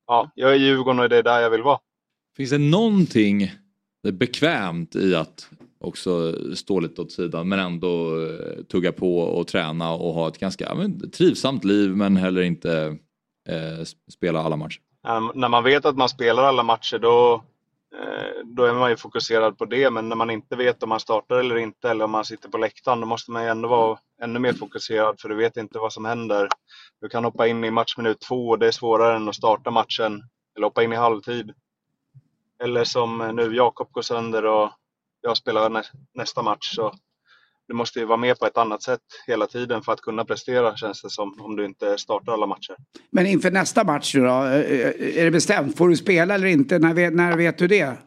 ja, jag är Djurgården och det är där jag vill vara. Finns det någonting bekvämt i att också stå lite åt sidan men ändå eh, tugga på och träna och ha ett ganska men, trivsamt liv men heller inte eh, spela alla matcher? När man vet att man spelar alla matcher då, Eh, då är man ju fokuserad på det. Men när man inte vet om man startar eller inte eller om man sitter på läktaren då måste man ju ändå vara ännu mer fokuserad för du vet inte vad som händer. Du kan hoppa in i matchminut två och det är svårare än att starta matchen eller hoppa in i halvtid. Eller som nu, Jakob går sönder och jag spelar nä nästa match. Så du måste ju vara med på ett annat sätt hela tiden för att kunna prestera känns det som om du inte startar alla matcher. Men inför nästa match nu då, eh, är det bestämt? Får du spela eller inte? När vet, när vet du det?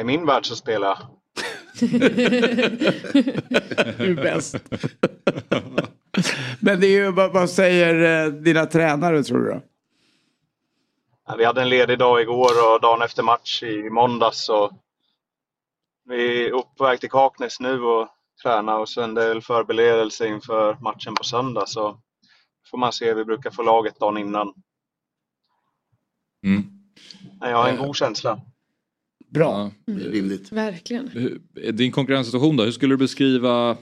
I min värld så spelar jag. Du är bäst. Men det är ju, vad, vad säger eh, dina tränare tror du då? Vi hade en ledig dag igår och dagen efter match i måndags. Så vi är på väg till Kaknäs nu och träna och sen det är väl förberedelse inför matchen på söndag. Så får man se, vi brukar få laget dagen innan. Mm. Men jag har en god känsla. Bra. Rimligt. Verkligen. Din konkurrenssituation då, hur skulle du beskriva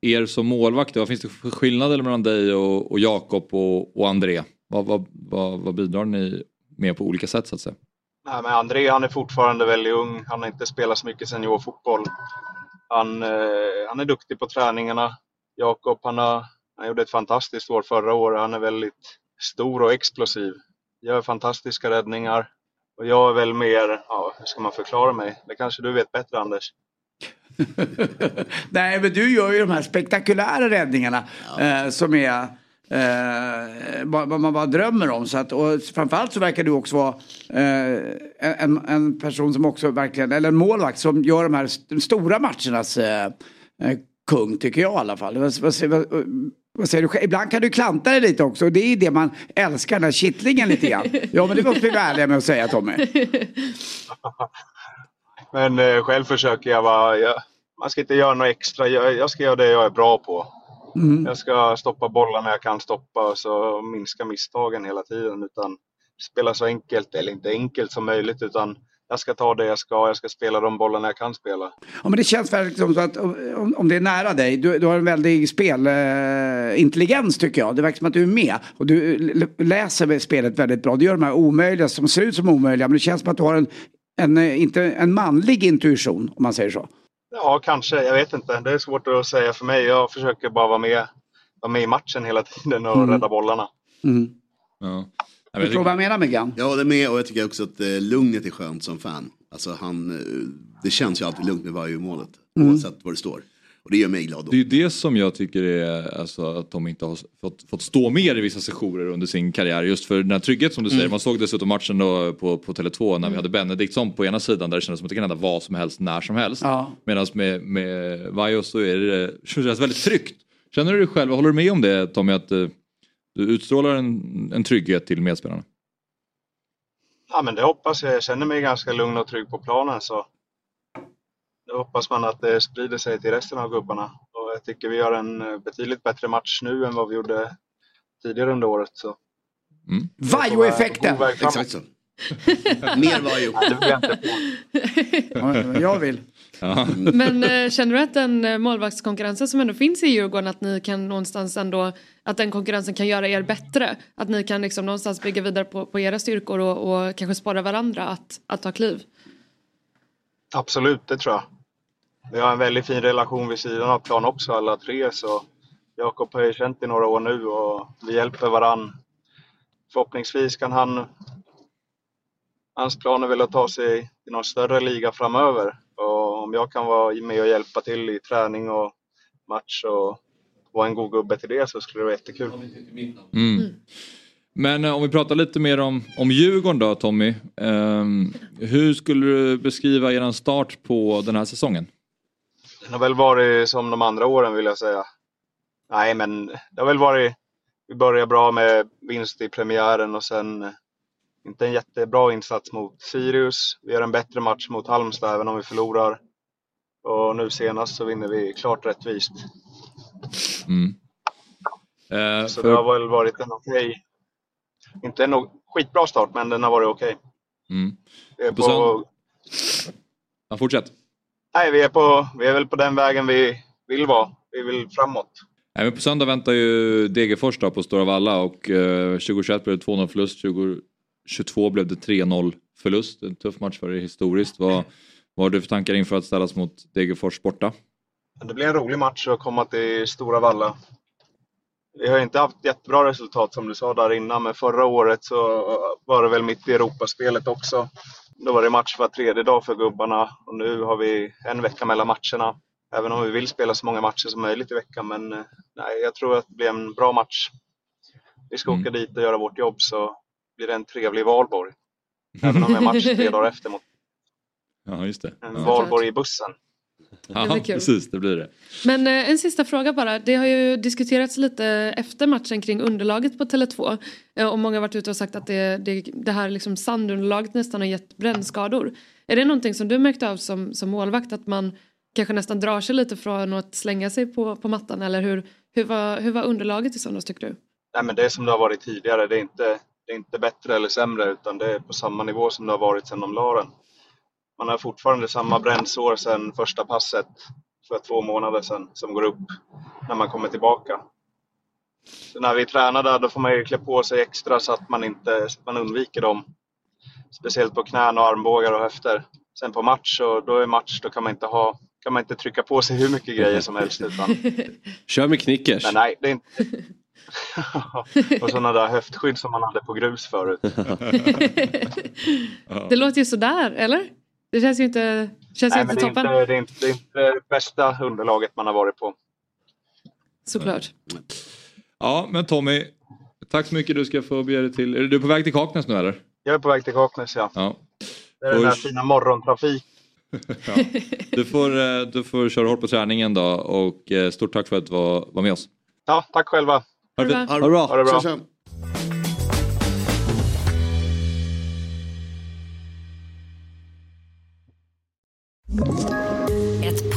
er som målvakter? Vad finns det för skillnader mellan dig och, och Jakob och, och André? Vad, vad, vad, vad bidrar ni med på olika sätt så att säga? Nej, men André han är fortfarande väldigt ung. Han har inte spelat så mycket seniorfotboll. Han, eh, han är duktig på träningarna. Jakob han, har, han gjorde ett fantastiskt år förra året. Han är väldigt stor och explosiv. Gör fantastiska räddningar. Och jag är väl mer, ja, hur ska man förklara mig? Det kanske du vet bättre Anders. Nej, men du gör ju de här spektakulära räddningarna eh, som är eh, vad man bara drömmer om. Så att, och framförallt så verkar du också vara eh, en, en person som också verkligen, eller en målvakt som gör de här st- stora matchernas eh, eh, kung tycker jag i alla fall. Vad, vad, säger- vad, vad säger du själv? Ibland kan du klanta dig lite också och det är det man älskar, den här kittlingen lite grann. Ja men det måste vi vara ärliga med att säga Tommy. Men eh, själv försöker jag vara, jag, man ska inte göra något extra. Jag, jag ska göra det jag är bra på. Mm. Jag ska stoppa bollarna jag kan stoppa och så minska misstagen hela tiden. Utan spela så enkelt, eller inte enkelt som möjligt, utan jag ska ta det jag ska. Jag ska spela de bollarna jag kan spela. Ja, men det känns verkligen som att om, om det är nära dig, du, du har en väldig spelintelligens eh, tycker jag. Det verkar som att du är med och du läser spelet väldigt bra. Du gör de här omöjliga som ser ut som omöjliga, men det känns som att du har en, en, eh, inte, en manlig intuition, om man säger så. Ja, kanske. Jag vet inte. Det är svårt att säga för mig. Jag försöker bara vara med, vara med i matchen hela tiden och Mm. rädda bollarna. Mm. Ja. Du förstår vad jag menar Miggan? Jag håller med och jag tycker också att eh, lugnet är skönt som fan. Alltså han, eh, det känns ju alltid lugnt med varje målet. Mm. Oavsett vad det står. Och det gör mig glad. Det är det som jag tycker är alltså, att de inte har fått, fått stå mer i vissa sessioner under sin karriär. Just för den här trygghet som du säger. Mm. Man såg dessutom matchen då på, på Tele2 när vi hade Benediktsson på ena sidan där det kändes som att det kan hända vad som helst när som helst. Ja. Medan med, med Vaios så är det, det känns väldigt tryggt. Känner du dig själv, håller du med om det Tommy, att eh, du utstrålar en, en trygghet till medspelarna? Ja, men det hoppas jag. Jag känner mig ganska lugn och trygg på planen. Så då hoppas man att det sprider sig till resten av gubbarna. Och jag tycker vi gör en eh, betydligt bättre match nu än vad vi gjorde tidigare under året. Så. Vajo-effekten! Väg framåt. Exakt så. Mer Vajo. Ja, men jag vill. Ja. Men eh, känner du att den eh, målvaktskonkurrensen som ändå finns i Djurgården att ni kan någonstans ändå att den konkurrensen kan göra er bättre? Att ni kan liksom någonstans bygga vidare på, på era styrkor och, och kanske sporra varandra att, att ta kliv? Absolut, det tror jag. Vi har en väldigt fin relation vid sidan av plan också alla tre. Så Jakob har ju känt i några år nu och vi hjälper varann. Förhoppningsvis kan han... Hans plan är väl att ta sig till någon större liga framöver. Och om jag kan vara med och hjälpa till i träning och match och vara en god gubbe till det så skulle det vara jättekul. Mm. Men eh, om vi pratar lite mer om, om Djurgården då Tommy. Ehm, hur skulle du beskriva er start på den här säsongen? Den har väl varit som de andra åren vill jag säga. Nej, men det har väl varit... Vi började bra med vinst i premiären och sen eh, inte en jättebra insats mot Sirius. Vi gör en bättre match mot Halmstad även om vi förlorar. Och nu senast så vinner vi klart rättvist. Mm. Eh, Så för- det har väl varit en okej... Inte en no- skitbra start, men den har varit okej. Mm. Vi är På Ja, fortsätt. Nej, vi är, på, vi är väl på den vägen vi vill vara. Vi vill framåt. Nej, men på söndag väntar ju Degerfors på Stora Valla och eh, 2021 blev det 2-0 förlust, 2022 blev det 3-0 förlust. En tuff match för er historiskt. Vad, vad har du för tankar inför att ställas mot Degerfors borta? Det blir en rolig match att komma till Stora Valla. Vi har inte haft jättebra resultat som du sa där innan, men förra året så var det väl mitt i Europaspelet också. Då var det match var tredje dag för gubbarna och nu har vi en vecka mellan matcherna. Även om vi vill spela så många matcher som möjligt i veckan, men eh, nej, jag tror att det blir en bra match. Vi ska åka dit och göra vårt jobb så blir det en trevlig valborg. Även om vi har match tre dagar efter mot Ja, just det. en Ja, valborg i bussen. Ja precis, det blir det. Men eh, en sista fråga bara. Det har ju diskuterats lite efter matchen kring underlaget på Tele2. Eh, och många har varit ute och sagt att det, det, det här liksom sandunderlaget nästan har gett brännskador. Är det någonting som du märkt av som, som målvakt att man kanske nästan drar sig lite från att slänga sig på, på mattan? Eller hur, hur, var, hur var underlaget i söndags tycker du? Nej, men det är som det har varit tidigare. Det är, inte, det är inte bättre eller sämre utan det är på samma nivå som det har varit sedan de la den. Man har fortfarande samma brännsår sedan första passet för två månader sedan som går upp när man kommer tillbaka. Så när vi tränar där då får man ju klä på sig extra så att man inte man undviker dem. Speciellt på knän och armbågar och höfter. Sen på match, så då är match, då kan man inte ha kan man inte trycka på sig hur mycket grejer som helst. Utan, Kör med knickers. men nej, det är inte... och sådana där höftskydd som man hade på grus förut. Det låter ju sådär, eller? Det känns ju inte, känns ju Nej, inte men det, är toppen. inte, det, är inte, det är inte det bästa underlaget man har varit på. Såklart. Ja, men Tommy, tack så mycket. Du ska få bege dig till... Är du på väg till Kaknäs nu eller? Jag är på väg till Kaknäs, ja. Ja. Det är den där fina morgontrafik. Du får, eh, du får köra hårt på träningen då och eh, stort tack för att du var, var med oss. Ja, tack själva. Ha det fint. Ha det bra. Ha det bra.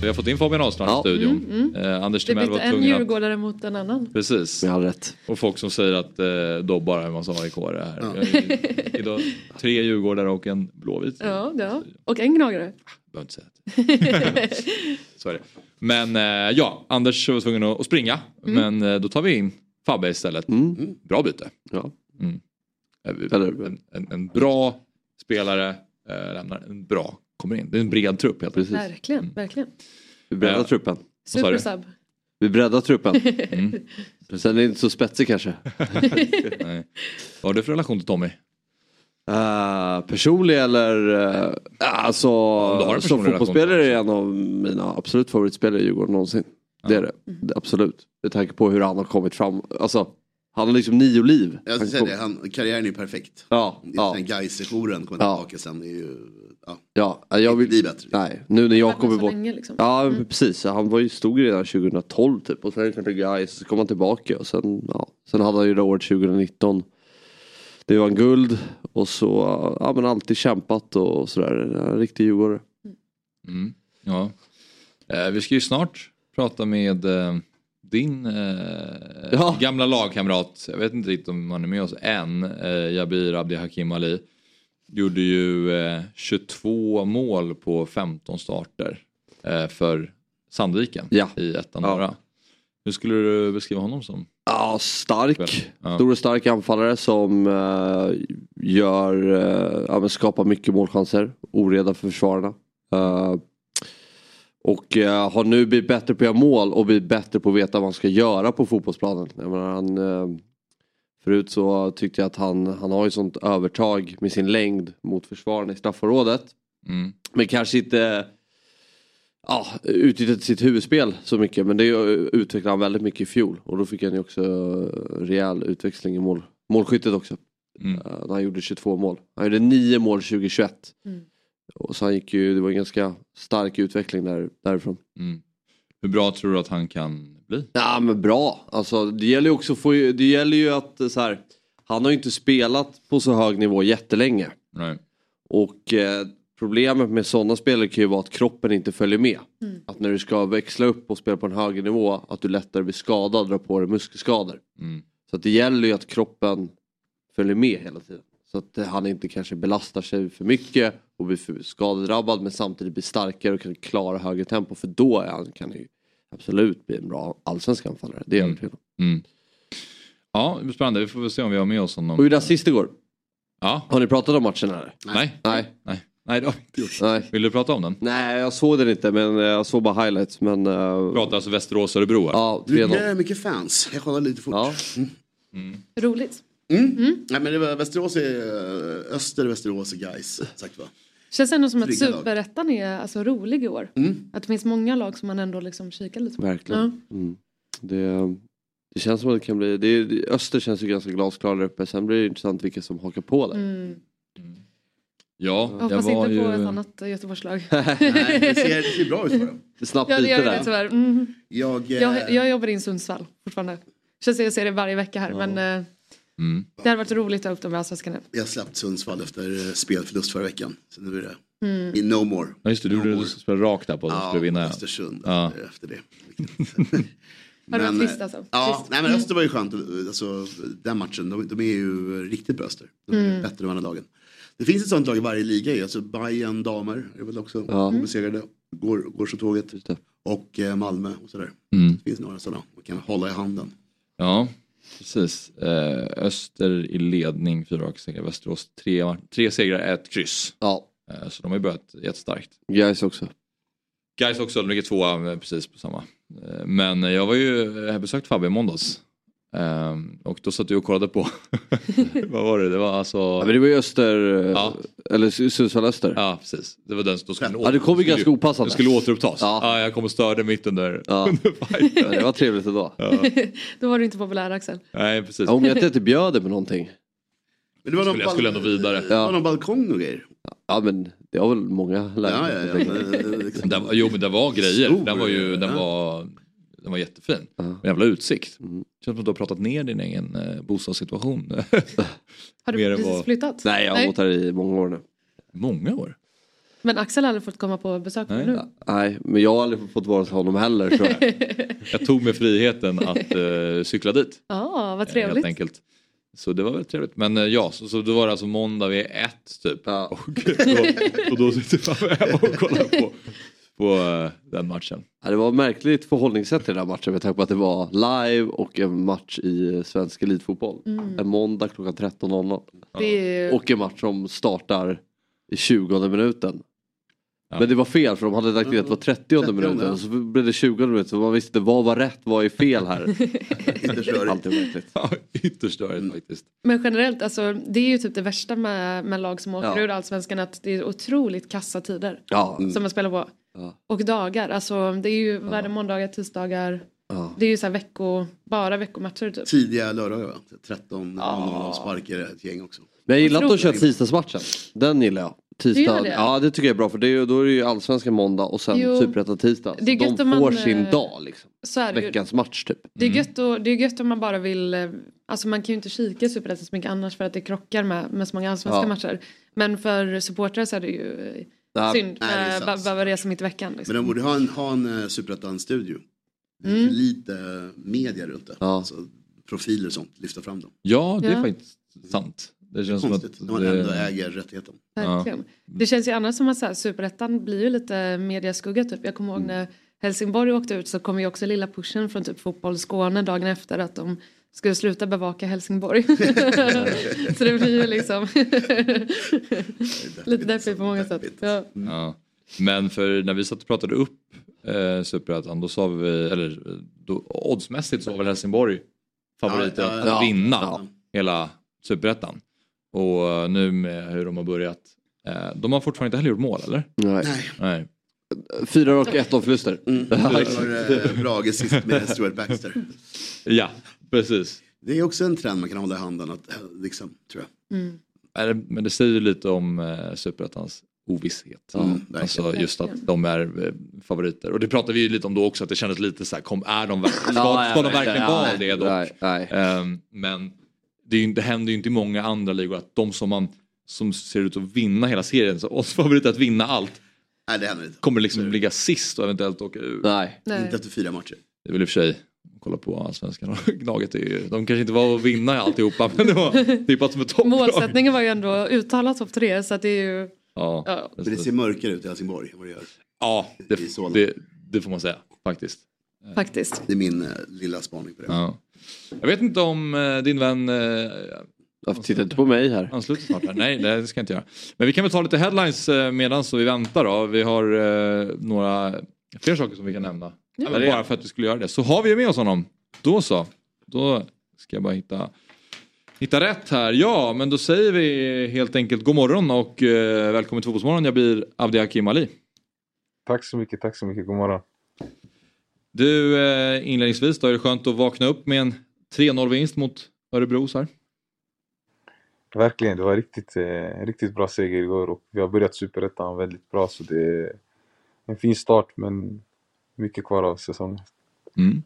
Vi har fått in Fabian Ahlstrand i studion. Eh, Anders Det Timell var en tvungen att... djurgårdare mot en annan. Precis. Med all rätt. Och folk som säger att eh, Dobbar är en massa aik här. Ja. Idag tre djurgårdare och en blåvit. Ja, ja. Och en gnagare. Behöver inte säga det. Så är det. Men eh, ja, Anders var tvungen att springa. Mm. Men eh, då tar vi in Fabbe istället. Bra byte. Ja. Mm. En, en, en bra spelare eh, lämnar en bra kommer in. Det är en bred trupp helt enkelt. Verkligen, verkligen. Vi breddar Ja. truppen. Supersub. Vi breddar truppen. Mm. Sen är det inte så spetsig kanske. Nej. Vad har du för relation till Tommy? Uh, personlig eller? Uh, alltså, du har en som fotbollsspelare är en av mina absolut favoritspelare i Djurgården någonsin. Det är det. det. Absolut. Med tanke på hur han har kommit fram. Alltså, han har liksom nio liv. Jag ska säga det, han, karriären är perfekt. Ja, ja. Den Gais-sessionen kommer Ja. tillbaka sen. Det är ju, ja. Ja, jag vill... bli bättre. Nej, nu när jag kommer bort. länge, liksom. Ja, precis. Han var ju, stod redan 2012 typ. Och sen till Gais, så kom han tillbaka. Och sen, ja. sen hade han ju det året 2019. Det var en guld. Och så, ja men alltid kämpat och sådär. En riktig djurgårdare. Mm. Ja. Eh, vi ska ju snart prata med eh, din eh, Ja. gamla lagkamrat. Jag vet inte riktigt om han är med oss än. Eh, Jabir Abdi Hakim Ali. Gjorde ju eh, 22 mål på 15 starter eh, för Sandviken Ja. i ettan Ja. norra. Hur skulle du beskriva honom som? Ja, stark. Ja. Stor och stark anfallare som eh, gör, eh, ja, skapar mycket målchanser. Oreda för försvararna. Eh, och eh, har nu blivit bättre på att göra mål och blivit bättre på att veta vad han ska göra på fotbollsplanen. Jag menar, han, eh, förut så tyckte jag att han, han har ju sånt övertag med sin längd mot försvararna i straffområdet. Mm. Men kanske inte ja, utnyttjat sitt huvudspel så mycket. Men det utvecklade han väldigt mycket i fjol. Och då fick han ju också rejäl utväxling i mål, målskyttet också. Mm. Eh, när han gjorde 22 mål. Han gjorde 9 mål 2021. Mm. Och så han gick ju, det var en ganska stark utveckling där, därifrån. Mm. Hur bra tror du att han kan bli? Ja men bra. Alltså, det gäller ju också få, det gäller ju att eh, så här, han har ju inte spelat på så hög nivå jättelänge. Nej. Och eh, problemet med sådana spelare kan ju vara att kroppen inte följer med. Mm. Att när du ska växla upp och spela på en högre nivå att du lättare blir skadad och drar på dig muskelskador. Mm. Så att det gäller ju att kroppen följer med hela tiden. Så att eh, han inte kanske belastar sig för mycket och blir för skadedrabbad men samtidigt blir starkare och kan klara högre tempo för då är han, kan han ju absolut bli en bra allsvensk anfallare. Det är jag övertygad om. Mm. Ja, det blir spännande. Vi får väl se om vi har med oss honom. Och gjorde assist igår. Ja. Har ni pratat om matchen eller? Nej. Nej. Nej. Nej, det har vi inte gjort. Nej. Vill du prata om den? Nej, jag såg den inte men eh, jag såg bara highlights. Men, uh... Pratar alltså Västerås-Örebro här? Ja, Du 3-0. är mycket fans. Jag kollar lite fort. Ja. Roligt. Mm. Nej, men det var, Västerås är eh, Öster, Västerås och Gais. Sagt va? Känns ändå som att superettan är alltså, rolig i år. Mm. Att det finns många lag som man ändå liksom kikar lite på. Verkligen. Mm. Det, det känns som att det kan bli, det, det, Öster känns ju ganska glasklar där uppe. Sen blir det intressant vilka som hakar på där. Mm. Ja, Jag hoppas inte på ett annat Göteborgslag. Nej, det ser, det ser bra ut för dem. Snabbt ja, det byte det där. tyvärr. Mm. Jag, eh, Jag, jag jobbar in Sundsvall fortfarande. Känns som jag ser det varje vecka här. Men eh, Mm. det hade varit roligt att ha upp dem i Allsvenskan nu. jag släppte Sundsvall efter eh, spelförlust förra veckan. Så nu är det Mm. i no more. Ja, just det. Du No spelade rakt där på att de Ja, skulle vinna. Östersund Ja. efter, det. Ja, det var Men, trist eh, alltså. Ja, Trist. nej, men Öster var ju skönt. Alltså, den matchen, de, de är ju riktigt bra Öster. De är Mm. bättre än de andra lagen. Det finns ett sånt lag i varje liga ju. Alltså Bayern damer är väl också Ja. obesegrade. Går, går så tåget. Och eh, Malmö och sådär. Mm. Det finns några sådana man kan hålla i handen. Ja, precis. Eh, Öster i ledning, fyra raka segrar. Västerås tre, tre segrar, ett kryss. Ja. Eh, så de har ju börjat jättestarkt. Guys också. Guys också, de ligger tvåa eh, precis på samma. Eh, Men jag var ju, jag besökte Fabbe i måndags. Eh, Och då satt du och kollade på, vad var det, det var alltså... Ja, men det var ju Öster, Ja. eller Sundsvall Öster. Ja, precis. Det var den som skulle, Ja, det kom ju ganska opassande. Det skulle återupptas. Ja. Ja. jag kom och störde mitt under, Ja. under fighten. Ja, det var trevligt ändå. Ja. Då var du inte populär Axel. Nej, precis. Ja, om jag inte bjöd dig med någonting. Men det var Jag någon, skulle, jag skulle ändå vidare. det var någon balkong och grejer. Ja men det har väl många Ja, lärt ja, ja. men, eh, liksom- Den, jo men det var grejer. Stor, den var ju den ja. var, den var jättefin. Ja. Jävla utsikt. Mm. Känns som att du har pratat ner din egen eh, bostadssituation. Har du Mer precis vad- flyttat? Nej jag har bott här i många år nu. Många år. Men Axel har aldrig fått komma på besök Nej. nu. Nej men jag har aldrig fått vara hos honom heller tror jag. Jag tog mig friheten att eh, cykla dit. Ja, vad eh, Helt trevligt. enkelt. Så det var väldigt trevligt. Men eh, ja, så, så då var det alltså måndag vid ett typ. Ja. Och, då, och då sitter man hemma och kollar på, på eh, den matchen. Ja, det var ett märkligt förhållningssätt i den här matchen med tanke på att det var live och en match i svensk elitfotboll. Mm. En måndag klockan 13.00. Det är ju... Och en match som startar i 20 minuten. Men det var fel för de hade lagt in att det var 30 minuten och så blev det 20 minuter så man visste inte vad var rätt, vad är fel här. Alltid märkligt. Ja, ytterst störigt faktiskt. Men generellt, alltså, det är ju typ det värsta med, med lag som åker Ja. ur allsvenskan att det är otroligt kassa tider Ja. Mm. som man spelar på. Ja. Och dagar, alltså det är ju varje måndagar, tisdagar. Ja. Det är ju så här vecko, bara veckomatcher typ. Tidiga lördagar va? 13 ja. sparkar ett gäng också. Men jag gillar att de kör tisdagsmatchen. Den gillar jag. Tisdag. det? Ja det tycker jag är bra för det är, då är det ju allsvenskan måndag och sen superettan tisdag. Så Det är gött de om man, får sin eh, dag liksom. Så är det ju. Veckans match typ. Det är, gött och, det är gött om man bara vill, eh, alltså man kan ju inte kika Superettan så mycket annars för att det krockar med, med så många allsvenska Ja. matcher. Men för supportrar så är det ju eh, Ja. synd det med sant. ba- behöva resa mitt i veckan. Liksom. Men de borde ha en, ha en uh, superettan-studio. Det är Mm. lite media runt det. Alltså, profiler och sånt, lyfta fram dem. Ja, det är Ja. faktiskt sant. Det känns som Konstigt, att... när man det- ändå äger rättigheten. Verkligen. Det känns ju annars som att superettan blir ju lite mediaskugga typ. Jag kommer ihåg när Helsingborg åkte ut så kom ju också lilla pushen från typ fotboll Skåne dagen efter att de skulle sluta bevaka Helsingborg. så det blir ju liksom lite deppigt på många sätt. Ja. Ja. Men för när vi satt och pratade upp eh, Superettan då sa vi, eller då, oddsmässigt så var väl Helsingborg favoriter Ja, ja, att ja. vinna Ja. hela Superettan. Och eh, nu med hur de har börjat. Eh, de har fortfarande inte heller gjort mål eller? Nej. Nej. Fyra och ett av förluster. Mm. Det var eh, Brage sist med Stuart Baxter. Ja, precis. Det är också en trend man kan hålla i handen, att, liksom, tror jag. Mm. Men det säger ju lite om eh, Superettans ovisshet. Mm, verkligen. alltså just att de är eh, favoriter. Och det pratade vi ju lite om då också att det kändes lite så här, kom, är de, verk- ska, ska de verkligen. verkligen Ja, vara det dock? nej, nej. Ehm, men det, är ju, det händer ju inte i många andra ligor att de som man som ser ut att vinna hela serien, så oss favoriter att vinna allt, Nej, det händer inte. kommer liksom ligga sist och eventuellt åka ur. Nej. Nej. Inte efter fyra matcher. Det är väl i och för sig, kolla på allsvenskan och Gnaget, är ju, de kanske inte var att vinna alltihopa men det var tippat som ett topplag. Målsättningen var ju ändå uttalat topp tre så att det är ju Ja, Ja. Men det ser mörkare ut i Helsingborg vad det gör. ja det, det, det får man säga faktiskt. faktiskt. Det är min eh, lilla spaning på det. Ja. Jag vet inte om eh, din vän eh, Titta inte på mig här. ansluter snart här. Nej, det ska jag inte göra. Men vi kan väl ta lite headlines medan så vi väntar då. Vi har några fler saker som vi kan nämna. Ja. Men bara för att vi skulle göra det. Så har vi med oss honom. Då så. Då ska jag bara hitta, hitta rätt här. Ja, men då säger vi helt enkelt god morgon och eh, välkommen till Fotbollsmorgon. Jag blir Avdi Hakim Ali. Tack så mycket, tack så mycket. God morgon. Du, eh, inledningsvis då är det skönt att vakna upp med en 3-0-vinst mot Örebro så här. Verkligen, det var riktigt, eh, riktigt bra seger igår och vi har börjat Superettan väldigt bra så det är en fin start men mycket kvar av säsongen. Mm.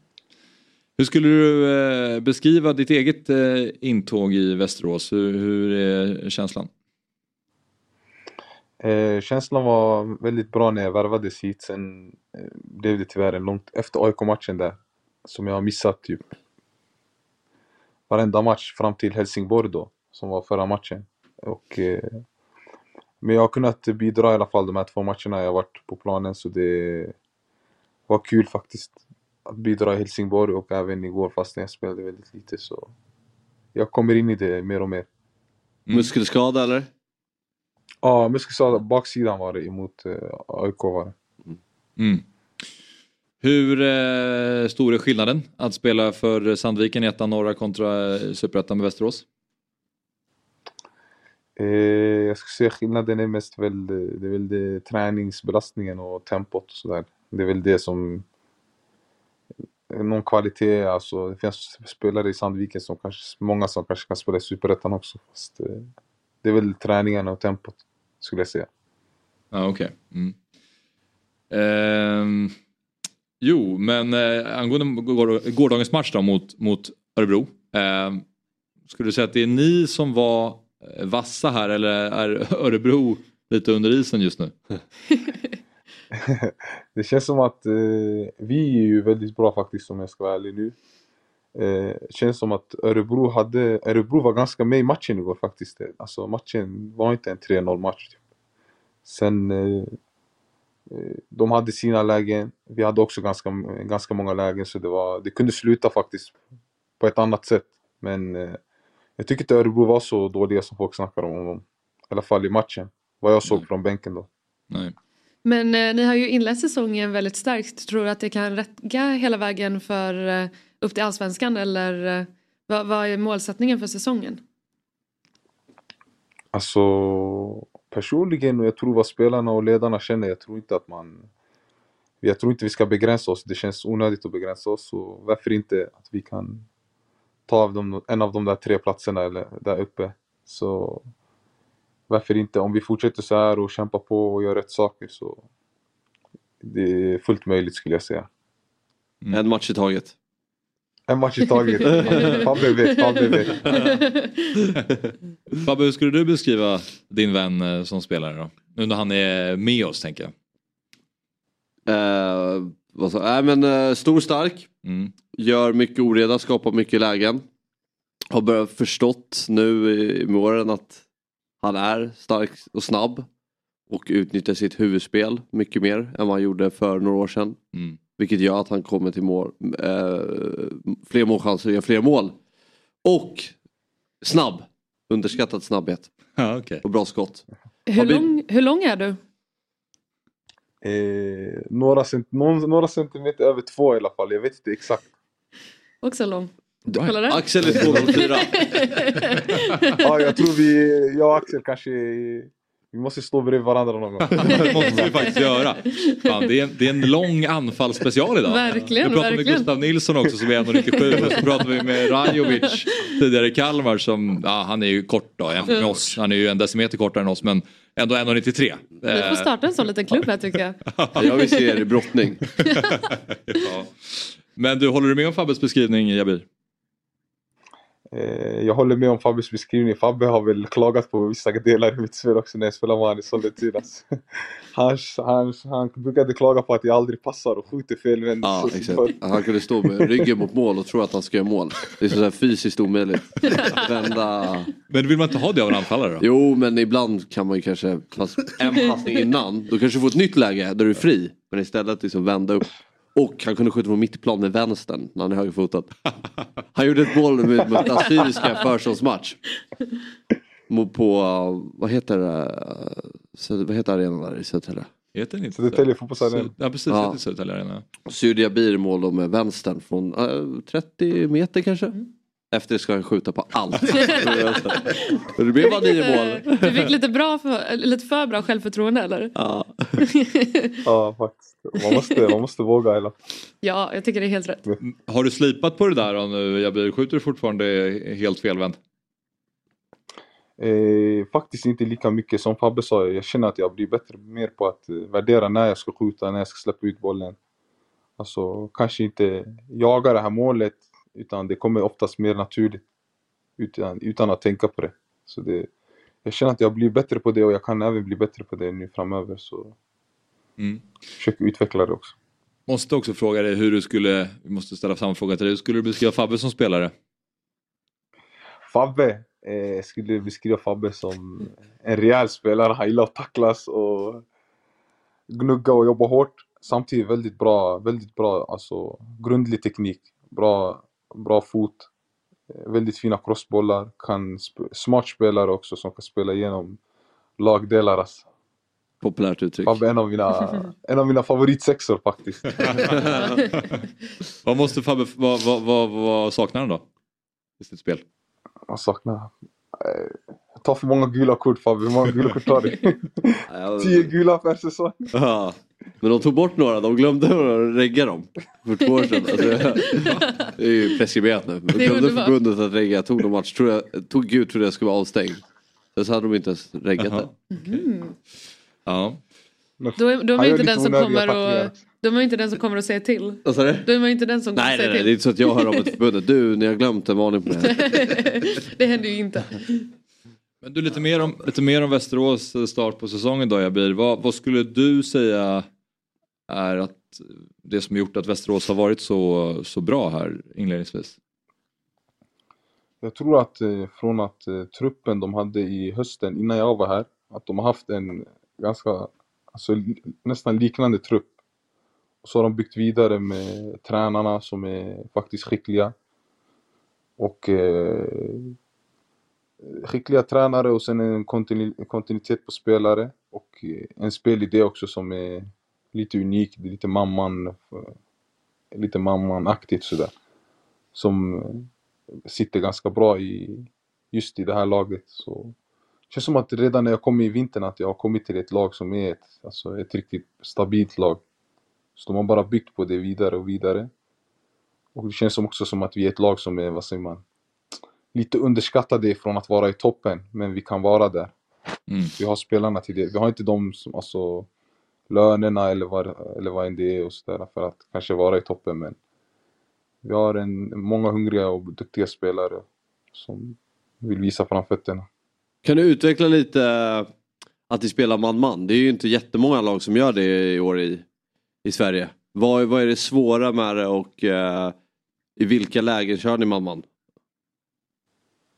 Hur skulle du eh, beskriva ditt eget eh, intåg i Västerås? Hur, hur är känslan? Eh, känslan var väldigt bra när jag värvades hit. Sen eh, blev det tyvärr en långt efter AIK-matchen där som jag har missat typ varenda match fram till Helsingborg då som var förra matchen. Och, eh, men jag har kunnat bidra i alla fall de här två matcherna jag har varit på planen så det var kul faktiskt att bidra i Helsingborg och även igår fast jag spelade väldigt lite så jag kommer in i det mer och mer. Muskelskada eller? Ja, muskelskada, baksidan var det emot eh, AIK var det. Mm. Hur eh, stor är skillnaden att spela för Sandviken i ettan norra kontra eh, superettan med Västerås? Eh, jag skulle säga skillnaden är mest väl, det det är väl det, träningsbelastningen och tempot och sådär. Det är väl det som någon kvalitet, alltså det finns spelare i Sandviken som kanske, många som kanske kan spela i Superettan också. Fast eh, det är väl träningen och tempot skulle jag säga. Ja, okej. Mm. Ehm, jo, men eh, angående går- gårdagens match då mot, mot Örebro. ehm, skulle du säga att det är ni som var eh, vassa här eller är Örebro lite under isen just nu? det känns som att eh, vi är ju väldigt bra faktiskt om jag ska vara ärlig nu. Eh, känns som att Örebro hade, Örebro var ganska med i matchen igår faktiskt. Alltså matchen var inte en 3-0 match. Typ. Sen eh, eh, de hade sina lägen, vi hade också ganska, ganska många lägen så det, var, det kunde sluta faktiskt på ett annat sätt. Men eh, jag tycker inte Örebro var så dåliga som folk snackar om dem. I alla fall i matchen. Vad jag såg från bänken då. Nej. Men eh, ni har ju inlett säsongen väldigt starkt. Tror du att det kan räcka hela vägen för eh, upp till allsvenskan eller eh, vad, vad är målsättningen för säsongen? Alltså personligen och jag tror vad spelarna och ledarna känner, jag tror inte att man jag tror inte vi ska begränsa oss, det känns onödigt att begränsa oss så varför inte att vi kan ta av dem, en av de där tre platserna eller där uppe. Så varför inte, om vi fortsätter så här och kämpar på och gör rätt saker så det är fullt möjligt skulle jag säga. En match i taget. En match i taget. Fabbe vet, Fabbe vet. Fabbe, hur skulle du beskriva din vän eh, som spelare då? Nu när han är med oss tänker jag. Eh, vad nej men eh, stor stark. Mm. Gör mycket oreda, skapar mycket lägen. Har börjat förstått nu i- med åren att han är stark och snabb. Och utnyttjar sitt huvudspel mycket mer än vad han gjorde för några år sedan. Mm. Vilket gör att han kommer till mål, eh, fler målchanser och gör fler mål. Och snabb. Underskattad snabbhet. Ja, okay. Och bra skott. Hur lång, hur lång är du? Eh, några, cent, någon, några centimeter över två i alla fall, jag vet inte exakt. Också lång. Kolla där. Axel är 2,04. ja, jag tror vi, jag och Axel kanske, vi måste stå bredvid varandra någon gång. det måste vi faktiskt göra. Fan, det, är en, det är en lång anfallsspecial idag. Verkligen, Vi pratade med verkligen. Gustav Nilsson också som är 1,97 och så pratade vi med Rajovic tidigare i Kalmar som, ja, han är ju kort då jämfört med oss. Han är ju en decimeter kortare än oss men ändå 1,93. Vi får starta en sån liten klubb här tycker jag. Jag vill se er i brottning. ja. Men du, håller du med om Fabbes beskrivning Jabir? Eh, jag håller med om Fabbes beskrivning. Fabbe har väl klagat på vissa delar i mitt spel också när jag spelar med honom i Sollentuna. Han, han, han brukade klaga på att jag aldrig passar och skjuter felvänt. Ja, exakt. Han kunde stå med ryggen mot mål och tro att han ska göra mål. Det är så här fysiskt omöjligt. Vända... Men vill man inte ha det av en anfallare då? Jo, men ibland kan man ju kanske, fast en passning innan, då kanske du får ett nytt läge där du är fri. Men istället liksom vända upp. Och han kunde skjuta från mittplan med vänstern när han är högerfotad. Han gjorde ett mål med- mot Assyriska försäsongsmatch. På, uh, vad heter det, Söder- vad heter arenan där i Södertälje? Heter den inte Södertälje fotbollsarena. Ja precis, Ja. heter Södertälje Arena. Syrdia Bir mål med vänstern från uh, 30 meter kanske. Efter ska han skjuta på allt. Det blev bara nio mål. Du fick lite, bra för, lite för bra självförtroende eller? Ja. Ja, faktiskt. Man måste, man måste våga fall. Ja, jag tycker det är helt rätt. Har du slipat på det där då nu Jabir? Skjuter du fortfarande helt felvänt? Eh, faktiskt inte lika mycket som Fabbe sa. Jag känner att jag blir bättre mer på att värdera när jag ska skjuta, när jag ska släppa ut bollen. Alltså kanske inte jaga det här målet utan det kommer oftast mer naturligt utan, utan att tänka på det. Så det. Jag känner att jag blir bättre på det och jag kan även bli bättre på det nu framöver. Så Mm. försöker utveckla det också. Måste också fråga dig hur du skulle, vi måste ställa samma fråga till dig, hur skulle du beskriva Fabbe som spelare? Fabbe, eh, jag skulle beskriva Fabbe som en rejäl spelare. Han gillar att tacklas och gnugga och jobba hårt. Samtidigt väldigt bra, väldigt bra alltså, grundlig teknik. Bra, bra fot. eh, Väldigt fina crossbollar. Kan smart spelare också som kan spela igenom lagdelar. Alltså. Populärt uttryck. Fabbe en av mina, en av mina favoritsexor faktiskt. vad måste Fabbe, vad, vad, vad, vad saknar han då? I sitt spel? Jag saknar... eh, tar för många gula kort Fabbe. Hur många gula kort tar du? Tio gula per säsong. Men de tog bort några, de glömde att regga dem för två år sedan. Alltså, det är ju preskriberat nu. De glömde förbundet att regga, tog de match, tror jag, tog Gud trodde jag skulle vara avstängd. Sen så hade de inte ens reggat det. Ja. Då är, då är man inte den som kommer och då är man inte den som kommer och säger till. Du? Då är man inte den som kommer Nej, och nej, säger nej, det är till. inte så att jag hör mig till förbundet. Du, ni har glömt en varning på det här. det händer ju inte. Men du, lite mer om, lite mer om Västerås start på säsongen då Jabir. Vad, vad skulle du säga är att det som gjort att Västerås har varit så, så bra här inledningsvis? Jag tror att eh, från att eh, truppen de hade i hösten innan jag var här, att de har haft en ganska, alltså nästan liknande trupp. Och så har de byggt vidare med tränarna som är faktiskt skickliga. Och eh, skickliga tränare och sen en kontinu- kontinuitet på spelare. och eh, en spelidé också som är lite unik. Lite mamman, lite mamman-aktigt sådär. Som sitter ganska bra i just i det här laget. Så det känns som att redan när jag kom i vintern att jag har kommit till ett lag som är ett, alltså ett riktigt stabilt lag. Så de har bara byggt på det vidare och vidare. Och det känns också som att vi är ett lag som är, vad säger man, lite underskattade från att vara i toppen, men vi kan vara där. Mm. Vi har spelarna till det. Vi har inte de som, alltså, lönerna eller vad, eller vad det är och sådär för att kanske vara i toppen, men vi har en, många hungriga och duktiga spelare som vill visa framfötterna. Kan du utveckla lite eh, att ni spelar man-man? Det är ju inte jättemånga lag som gör det i år i, i Sverige. Vad, vad är det svåra med det och eh, i vilka lägen kör ni man-man?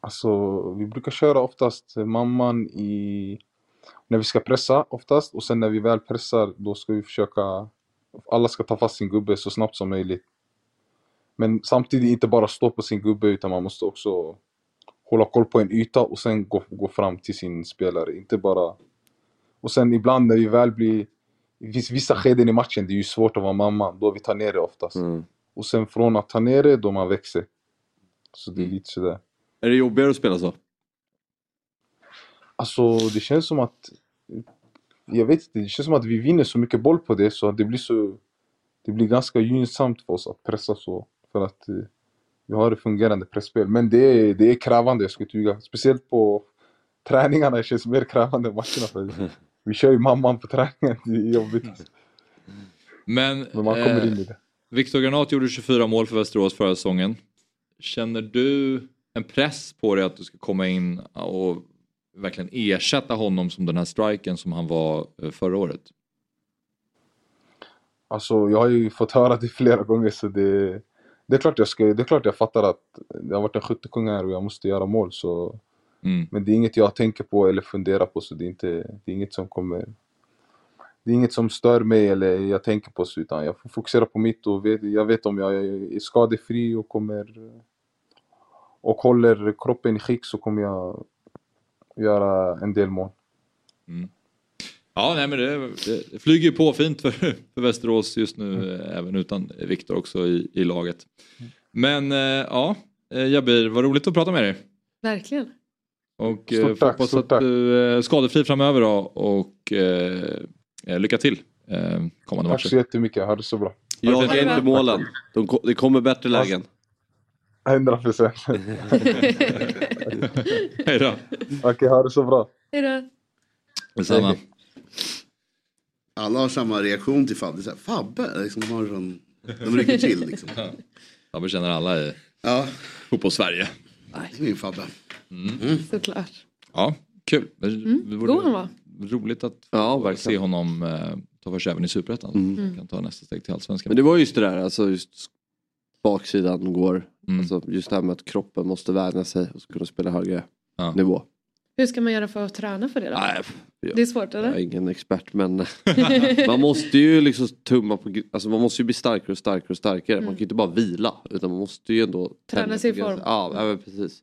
Alltså, vi brukar köra oftast mamman i... När vi ska pressa oftast och sen när vi väl pressar då ska vi försöka... Alla ska ta fast sin gubbe så snabbt som möjligt. Men samtidigt inte bara stå på sin gubbe utan man måste också hålla koll på en yta och sen gå, gå fram till sin spelare. Inte bara... Och sen ibland när vi väl blir... Det finns vissa skeden i matchen, det är ju svårt att vara mamma. Då vi tar ner det oftast. Och sen från att ta ner det, då man växer. Så det är lite sådär. Är det jobbigare att spela så? Alltså det känns som att... Jag vet inte, det känns som att vi vinner så mycket boll på det så att det blir så... Det blir ganska gynnsamt för oss att pressa så. För att eh, vi har ett fungerande pressspel. Men det är, det är krävande, jag inte ljuga. Speciellt på träningarna, det känns mer krävande än matcherna. För vi kör ju mamman på träningen, det är jobbigt. Men, Men man kommer eh, in i det. Viktor Granat gjorde 24 mål för Västerås förra säsongen. Känner du en press på dig att du ska komma in och verkligen ersätta honom som den här striken som han var eh, förra året? Alltså jag har ju fått höra det flera gånger så det, det, är klart jag ska, det är klart jag fattar att det har varit en skyttekung här och jag måste göra mål så Mm. Men det är inget jag tänker på eller funderar på så det är, inte, det är inget som kommer Det är inget som stör mig eller jag tänker på så utan jag får fokusera på mitt och vet, jag vet om jag är skadefri och kommer och håller kroppen i skick så kommer jag göra en del mål. Ja, nej, men det, det flyger ju på fint för, för Västerås just nu, eh, även utan Viktor också i, i laget. Men eh, ja, eh, Jabir, vad roligt att prata med dig. Verkligen. Och Stort tack, hoppas att tack. du är skadefri framöver då och eh, lycka till eh, kommande Tack matcher. så jättemycket, ha det så bra. Jag ska inte målen. De, det kommer bättre lägen. 100 procent. Hej då. Okej, ha det så bra. Hejdå. Detsamma. Alla har samma reaktion till Fabbe. Fabbe, liksom, de, har sån, de rycker till liksom. Fabbe känner alla i ja. fotbolls-Sverige. Det är min Fabbe. Mm. Såklart. Ja, kul. Det Mm, vore god han var. Roligt att Ja, verkligen. se honom eh, ta för sig även i Superettan. Mm. Kan ta nästa steg till Allsvenskan. Men det var just det där, alltså just baksidan går. Mm. Alltså just det här med att kroppen måste vänja sig och kunna spela högre nivå. Hur ska man göra för att träna för det då? Nej, Det är svårt Jag är eller? ingen expert men man måste ju liksom tumma på, alltså man måste ju bli starkare och starkare och starkare. Man Mm. kan ju inte bara vila utan man måste ju ändå Träna sig i form. Ja, ja men precis.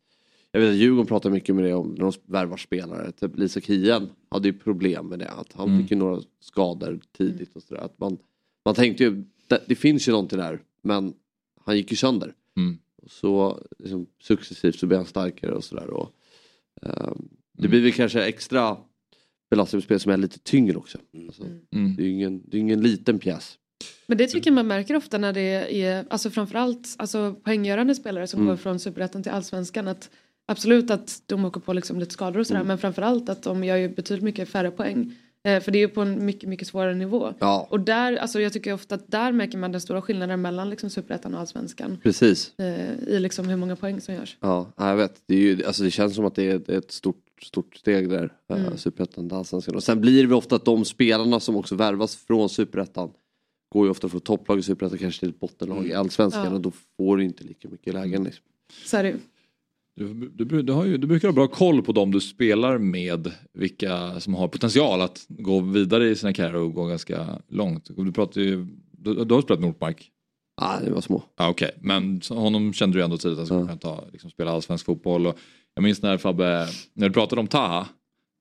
Jag vet att Djurgården pratar mycket med det om när de värvar spelare. Typ Lisa Kien hade ju problem med det. Att han Mm. fick ju några skador tidigt och sådär. Att man, man tänkte ju, det, det finns ju någonting där men han gick ju sönder. Mm. Och Så liksom, successivt så blir han starkare och sådär. Och, Mm. det blir väl kanske extra belastning på spel som är lite tyngre också. Alltså, Mm. Det är ingen, det är ingen liten pjäs. Men det tycker jag man märker ofta när det är, alltså framförallt alltså poänggörande spelare som Mm. går från superettan till allsvenskan. Att absolut att de åker på liksom lite skador och sådär Mm. men framförallt att de gör ju betydligt mycket färre poäng. Eh, för det är ju på en mycket, mycket svårare nivå. Ja. Och där, alltså jag tycker ofta att där märker man den stora skillnaden mellan liksom superettan och allsvenskan. Precis. Eh, I liksom hur många poäng som görs. Ja, ja, jag vet. Det, är ju, alltså det känns som att det är ett- stort, stort steg där. Mm. Mm. Superettan till allsvenskan. Och sen blir det ofta att de spelarna som också värvas från superettan går ju ofta från topplag i superettan kanske till ett bottenlag i allsvenskan Ja. och då får du inte lika mycket lägen. Liksom. Så är det. Du, du, du, har ju, du brukar ha bra koll på dem du spelar med, vilka som har potential att gå vidare i sina karriärer och gå ganska långt. Du, pratar ju, du, du har spelat Nordmark? Ja, det var små. Ja, Okej, men så- honom kände du ändå tidigt att han skulle kunna ta, liksom, spela allsvensk fotboll. Och jag minns när Fabbe, när du pratade om Taha,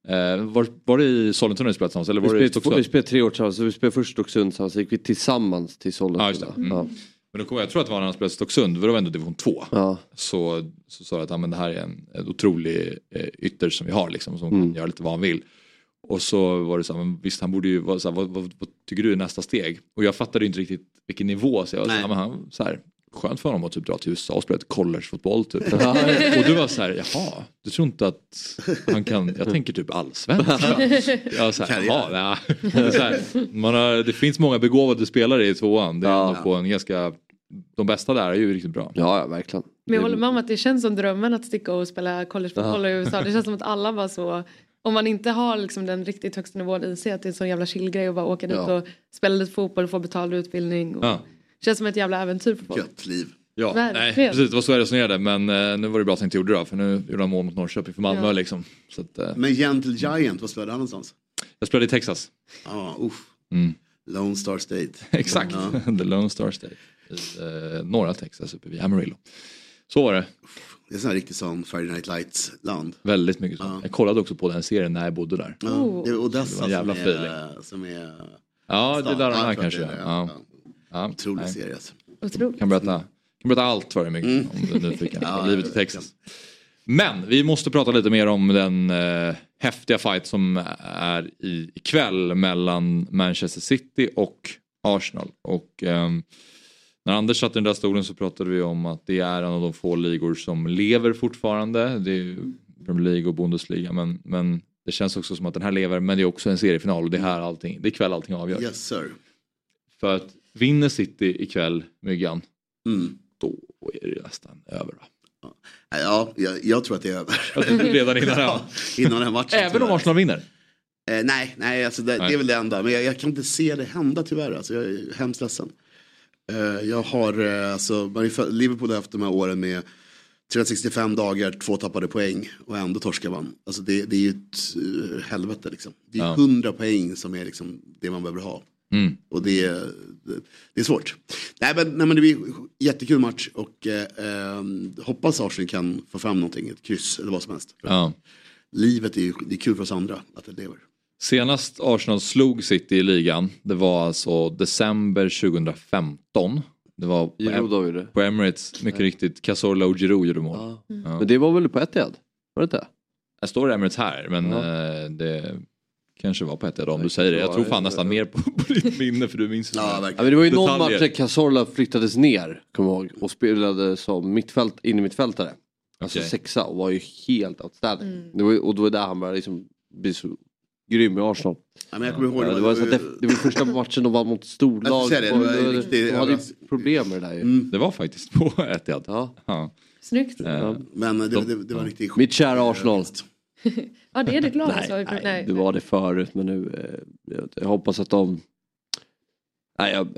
Eh, var, var det i Sollentuna ni spelade tillsammans? Eller Vi var det i spelade, två, Stocksund? vi spelade tre år tillsammans, så vi spelade först Stocksund tillsammans, så gick vi tillsammans till Sollentuna. Det. Mm. Ja. Men då kom, jag tror att det var när han spelade Stocksund, för det var ändå division 2. Ja. Så, så sa jag att ja, men det här är en, en otrolig eh, ytter som vi har liksom, som Mm. kan göra lite vad han vill. Och så var det så här, men visst han borde ju vara så här, vad, vad, vad tycker du är nästa steg? Och jag fattade inte riktigt vilken nivå, så jag var så här, men han, så här, skönt för honom att typ dra till USA och spela ett collegefotboll typ. och du var så här, jaha, du tror inte att han kan, jag tänker typ allsvenskan. Jag var så här, jaha, ja. det, är så här, man har, det finns många begåvade spelare i tvåan, det är ändå på en ganska, de bästa där är ju riktigt bra. Ja, ja verkligen. Men jag håller med om att det känns som drömmen att sticka och spela collegefotboll Ja. i USA. Det känns som att alla var så om man inte har liksom den riktigt högsta nivån i sig att det är en sån jävla chillgrej att bara åka dit Ja. och spela lite fotboll och få betald utbildning. Och Ja. Känns som ett jävla äventyr för folk. Gött liv. Ja, nej, precis det var så jag resonerade men eh, nu var det bra att jag inte gjorde det då för nu gjorde han mål mot Norrköping för Malmö Ja. liksom. Så att, eh, Men Gentle Giant, vad spelade han någonstans? jag spelade i Texas. Ja, uff. Mm. Lone Star State. Exakt, Ja. The Lone Star State. I eh, norra Texas uppe vid Amarillo. Så var det. Det är sån här riktigt sån Friday Night Lights-land. Väldigt mycket så. Jag kollade också på den serien när jag bodde där. Ja, det är Odessa det var en jävla som, feeling. är, som är... Ja, det stad. där Ja, att kanske. det är det, Ja. Ja. Otrolig nej. serie alltså. Otroligt. Kan berätta, kan berätta allt för dig mycket Mm. om du är nyfiken. Ja, livet i Texas. Men vi måste prata lite mer om den eh, häftiga fight som är i, ikväll mellan Manchester City och Arsenal. Och ehm, när Anders satt i den där stolen så pratade vi om att det är en av de få ligor som lever fortfarande. Det är ju Premier League och Bundesliga men, men det känns också som att den här lever men det är också en seriefinal och det är här allting, det är ikväll allting avgörs. Yes sir. För att vinner City ikväll, Myggan, Mm. då är det nästan över. Va? Ja, jag, jag tror att det är över. Redan innan ja, innan den här matchen. Även om. Arsenal vinner? Eh, nej, nej, alltså det, det Nej. är väl det enda. Men jag, jag kan inte se det hända tyvärr. Alltså, jag är hemskt ledsen. Eh, jag har, eh, alltså, man är för- Liverpool har haft de här åren med 365 dagar, två tappade poäng och ändå torskar man. Alltså det, det är ju ett eh, helvete liksom. Det är Ja. 100 poäng som är liksom det man behöver ha. Mm. Och det, är- det, det är svårt. Nej men, nej men det blir jättekul match och eh, hoppas Arsenal kan få fram någonting, ett kryss eller vad som helst. Ja. Livet är ju det är kul för oss andra att det lever. Senast Arsenal slog City i ligan, det var alltså december 2015. Det var på, Em- på Emirates, mycket riktigt. Cazorla och Giroud gjorde mål. Ja. Men det var väl på Etihad? Var det inte? Jag står i Emirates här men Ja. eh, det kanske var på ett om du säger det. Jag tror fan nästan mer på, på ditt minne för du minns Ja, Ja, men det var ju någon match där Cazorla flyttades ner, kommer jag ihåg, och spelade som mittfält, in i mittfältare. Alltså Okej. sexa och var ju helt outstanding. Det var, och då var det där han började liksom bli så grym i Arsenal. Ja, men jag kommer ihåg, Ja, det det, var- var så att det, det var första matchen de vann mot storlag. säga det, det var Och- riktigt- de hade ju problem med det där ju. Mm. Det var faktiskt på Etihad. Ja. Ja. Snyggt. Eh, Men det, de- det, det var riktigt Mitt kära Arsenal. Ja det är det glad Nej, alltså. nej, det var det förut men nu, eh, jag, jag hoppas att de... Nej, jag,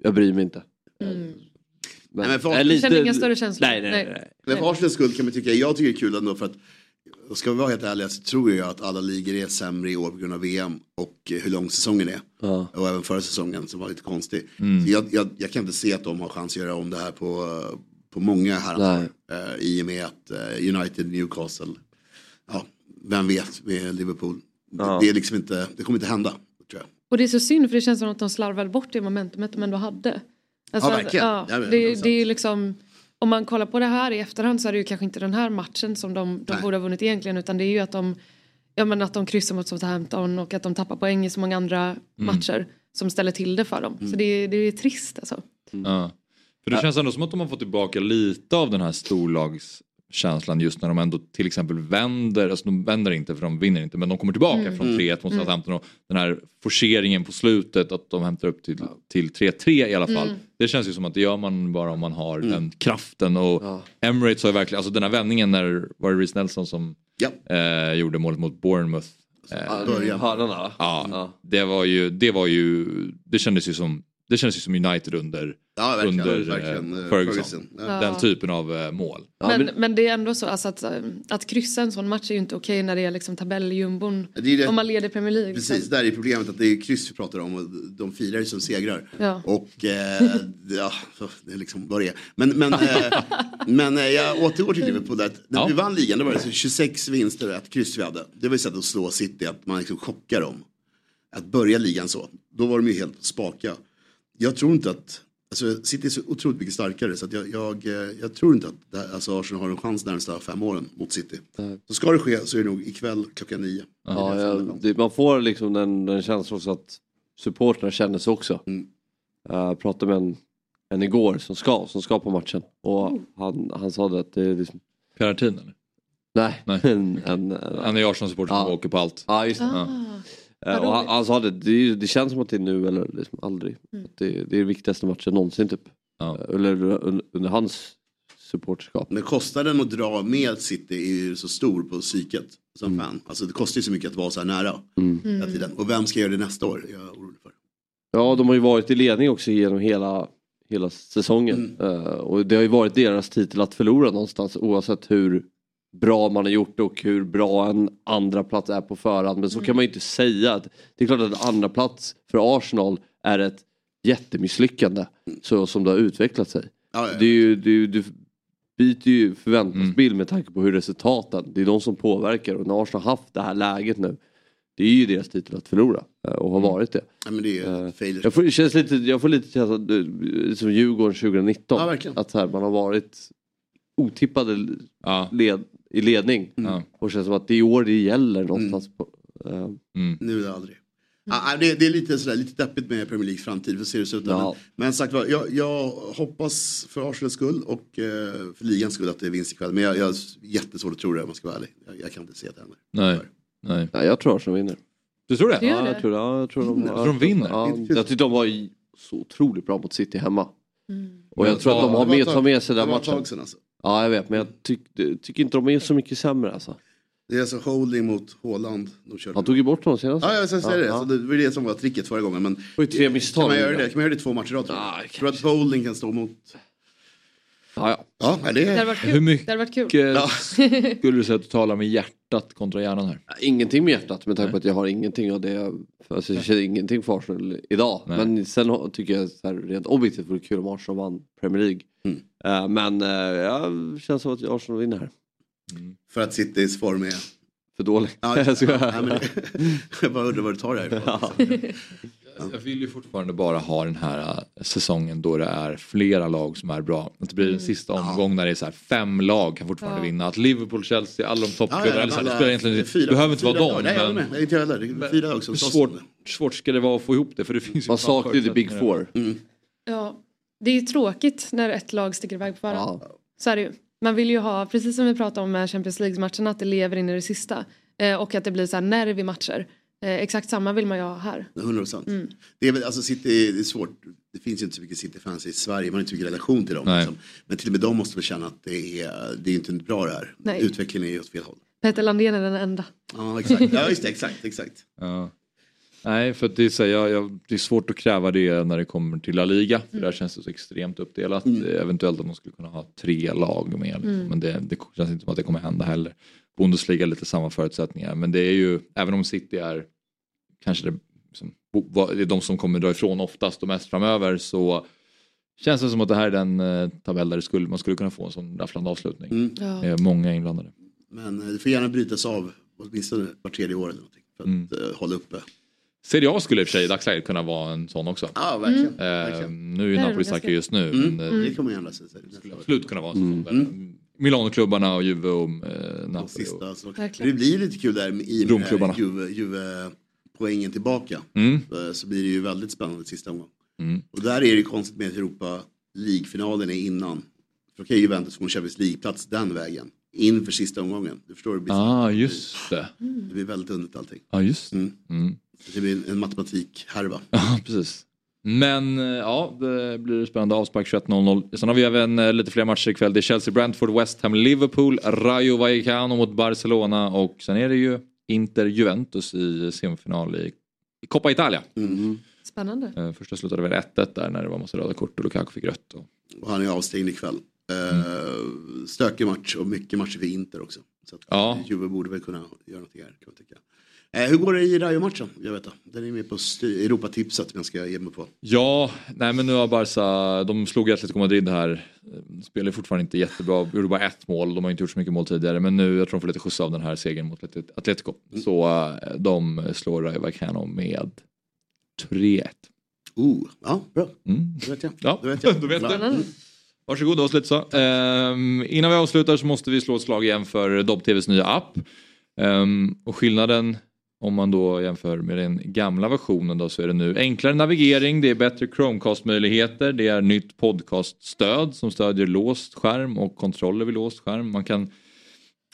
jag bryr mig inte. Mm. Nej, men för jag Arsenal- Känner inga större känslor? Nej, nej, nej. nej. Men för Arsenals skull kan man tycka, jag tycker det är kul ändå för att och ska vi vara helt ärliga så tror jag att alla ligor är sämre i år på grund av VM och hur lång säsongen är. Ja. Och även förra säsongen som var lite konstig. Mm. Så jag, jag, jag kan inte se att de har chans att göra om det här på, på många år. Eh, I och med att eh, United, Newcastle, ja, vem vet med Liverpool. Ja. Det, det, är liksom inte, det kommer inte hända. Tror jag. Och det är så synd för det känns som att de slarvade bort det momentumet de ändå hade. Alltså, Ja, verkligen. Ja, det, det är det liksom, om man kollar på det här i efterhand så är det ju kanske inte den här matchen som de, de borde ha vunnit egentligen utan det är ju att de, ja, men att de kryssar mot Southampton och att de tappar poäng i så många andra matcher som ställer till det för dem. Så det, är- det är trist alltså. Ja. För det känns ändå som att de har fått tillbaka lite av den här storlagskänslan just när de ändå till exempel vänder, alltså de vänder inte för de vinner inte men de kommer tillbaka Mm. från 3-1 mot Mm. Southampton och den här forceringen på slutet att de hämtar upp till, till 3-3 i alla fall. Mm. Det känns ju som att det gör man bara om man har den kraften och Emirates har ju verkligen, alltså den här vändningen när var det Reece Nelson som eh, gjorde målet mot Bournemouth. Eh, Början. Ja, det var ju, det var ju, det kändes ju som det känns ju som United under, Ja, under eh, eh, Ferguson. Ferguson, ja. Den typen av eh, mål. Men, men det är ändå så alltså att, att kryssa en sån match är ju inte okej när det är liksom tabelljumbon. Det Om man leder Premier League. Precis, där är problemet att det är kryss vi pratar om och de firar ju som segrar. Ja. Och eh, ja, det är liksom vad det är. Men, men, eh, men eh, jag återgår till Liverpool. Där. När Ja. vi vann ligan då var det så 26 vinster och ett kryss vi hade. Det var ju sätt att slå City, att man liksom chockar dem. Att börja ligan så. Då var de ju helt spaka. Jag tror inte att Alltså, City är så otroligt mycket starkare så att jag, jag, eh, jag tror inte att det här, alltså Arsenal har en chans de närmsta fem åren mot City. Så ska det ske så är det nog ikväll klockan nio. Ja, ja, det, man får liksom den, den känslan också att supportrarna känner sig också. Mm. Jag pratade med en, en igår som ska, som ska på matchen och han, han sa det att det är liksom... Peratin eller? Nej, Nej. En, en, Han är Arsenal-supporter som åker på allt. Ja, just det. Ah. Eh, och han, han sa det, det, det känns som att det är nu eller liksom aldrig. Mm. Att det, det är den viktigaste matchen någonsin typ. Eh, Eller under, under hans supporterskap. Men kostnaden att dra med City är ju så stor på psyket som fan. Alltså det kostar ju så mycket att vara så här nära Mm. hela tiden. Och vem ska göra det nästa år? Jag är orolig för. Ja, de har ju varit i ledning också genom hela, hela säsongen. Mm. Eh, och det har ju varit deras titel att förlora någonstans oavsett hur bra man har gjort och hur bra en andra plats är på förhand. Men så kan man ju inte säga. Att, det är klart att andra plats för Arsenal är ett jättemisslyckande så som det har utvecklat sig. Ja, ja, är ju, du byter ju förväntansbild med tanke på hur resultaten, det är de som påverkar och när Arsenal har haft det här läget nu det är ju deras titel att förlora eh, och har varit det. Ja, men det är ju failure. Jag får, känns lite, jag får lite känsla eh, som Djurgården 2019. Ja, att här, man har varit otippade led, i ledning. Mm. Och det känns som att det är i år det gäller någonstans. På, eh, Nu är det aldrig. Ah, det, det är lite, sådär, lite deppigt med Premier Leagues framtid, vi får se hur det ser ut. Ja. Men, men sagt jag, jag hoppas för Arsenals skull och eh, för ligans skull att det är vinst ikväll. Men jag, jag har jättesvårt att tro det om jag ska vara ärlig. Jag, jag kan inte se att det händer. Nej. Nej. ja, jag tror Arsenal vinner. Du tror det? Du Ja, jag tror, ja, jag tror de, Jag tror de vinner. Ja, jag tyckte de var så otroligt bra mot City hemma. Mm. Och jag tror att de har med, tar med sig den matchen. tag sedan alltså. Ja jag vet men jag tyck, tycker inte de är så mycket sämre alltså. Det är alltså holding mot Håland. Han tog ju bort honom senast. Ja, jag säga det. Alltså, det var det som var tricket förra gången. Men var ju tre misstag. Kan man göra det, kan man göra det två matcher i rad tror jag tror att bowling kan stå mot... Ja, ja. Ja, det Det hade är... varit kul. Hur mycket varit kul. skulle du säga att du talar med hjärtat kontra hjärnan här? Ingenting med hjärtat med tanke på att jag har ingenting av det. Alltså, jag känner ingenting för Arsenal idag. Nej. Men sen tycker jag så här, rent objektivt vore det kul om Arsenal vann Premier League. Mm. Eh, men uh, ja, känns som att Arsenal vinner här. För att Citys form är... För dålig. Ja, Jag skojar. ja, men det, jag bara undrar vad du tar det här ifrån. Jag vill ju fortfarande bara ha den här äh, säsongen då det är flera lag som är bra. Att det blir en sista omgång när det är så här fem lag kan fortfarande Ja. vinna. Att Liverpool, Chelsea, alla de Ja, toppklubbarna. ja, eller så här, det alla- spelar egentligen fyra- behöver inte vara dem. Nej, men. Nej, inte jag heller. Det är fyra lag som svårt, svårt ska det vara att få ihop det? För det finns Man saknar ju the big four. Mm. Ja, det är ju tråkigt när ett lag sticker iväg på förhand. Ja. Så är det ju. Man vill ju ha, precis som vi pratade om med Champions League-matcherna, att det lever in i det sista. Eh, och att det blir så här nerv i matcher. Eh, exakt samma vill man ju ha här. 100 procent. Mm. Det är alltså City, det är svårt. Det finns ju inte så mycket City-fans i Sverige. Man har inte så mycket relation till dem. Liksom. Men till och med de måste väl känna att det är, det är inte bra det här. Nej. Utvecklingen är ju åt fel håll. Peter Landén är den enda. Ja, exakt. Ja, just det. Exakt, exakt. Ja. Nej, för att det är, så jag, jag, det är svårt att kräva det när det kommer till La Liga. För där känns det så extremt uppdelat. Mm. Eh, Eventuellt att man skulle kunna ha tre lag med. Liksom. Mm. Men det, det känns inte som att det kommer hända heller. Bundesliga lite samma förutsättningar. Men det är ju, även om City är kanske det, som, bo- vad- det är de som kommer dra ifrån oftast och mest framöver så känns det som att det här är den eh, tabell där det skulle, man skulle kunna få en sån rafflande avslutning. Mm. Ja. Med många inblandade. Men eh, det får gärna brytas av åtminstone var tredje år eller någonting. För att Mm. eh, hålla uppe. Serie A skulle i och för sig i dagsläget kunna vara en sån också. Ja, verkligen. Eh, verkligen. nu är ju Napoli det starka just nu. Mm. Men, eh, Det kommer ju ändra sig. det skulle absolut kunna vara en Mm. säsong där Milanoklubbarna och Juve och eh, Och Napoli. sista, Och, så. Verkligen. Det blir lite kul där i och Romklubbarna. Juve, Juve poängen tillbaka. mm, Eh, Så blir det ju väldigt spännande sista omgång. mm. Och där är det konstigt med att Europa League-finalen är innan. För okej, Juventus får en Champions League-plats den vägen. Inför sista omgången. Du förstår, det blir, Ah, just det. det blir väldigt underligt allting. Ja, just det. Mm. Mm. Det blir en matematik-härva. Ja, precis. Men eh, ja, det blir spännande avspark 21.00. Sen har vi även eh, lite fler matcher ikväll. Det är Chelsea, Brentford, West Ham, Liverpool, Rayo Vallecano mot Barcelona och sen är det ju Inter, Juventus i semifinal i, i Coppa Italia. Mm. Spännande. Eh, Första slutade väl 1-1 där när det var massa röda kort och Lukaku fick rött. Och... Och han är avstängd ikväll. Eh, Stökig match och mycket matcher för Inter också. Så att Ja. Juve borde väl kunna göra någonting här kan man tycka. Eh, hur går det i Rayo-matchen? Jag vet inte. Den är med på Europatipset jag ska ge mig på. Ja, nej men nu har Barca, de slog Atletico Madrid här. Spelar fortfarande inte jättebra, gjorde bara ett mål. De har inte gjort så mycket mål tidigare. Men nu, jag tror de får lite skjuts av den här segern mot Atlet- Atletico. Så eh, de slår Rayo Vallecano med 3-1. Oh, ja, bra. Mm. Då vet jag. Ja, Då vet jag. då vet du. Mm. Varsågod, det var lite så. Ehm, innan vi avslutar så måste vi slå ett slag igen för Dobb-TVs nya app. Ehm, och skillnaden om man då jämför med den gamla versionen då så är det nu enklare navigering, det är bättre Chromecast-möjligheter, det är nytt podcaststöd som stödjer låst skärm och kontroller vid låst skärm. Man kan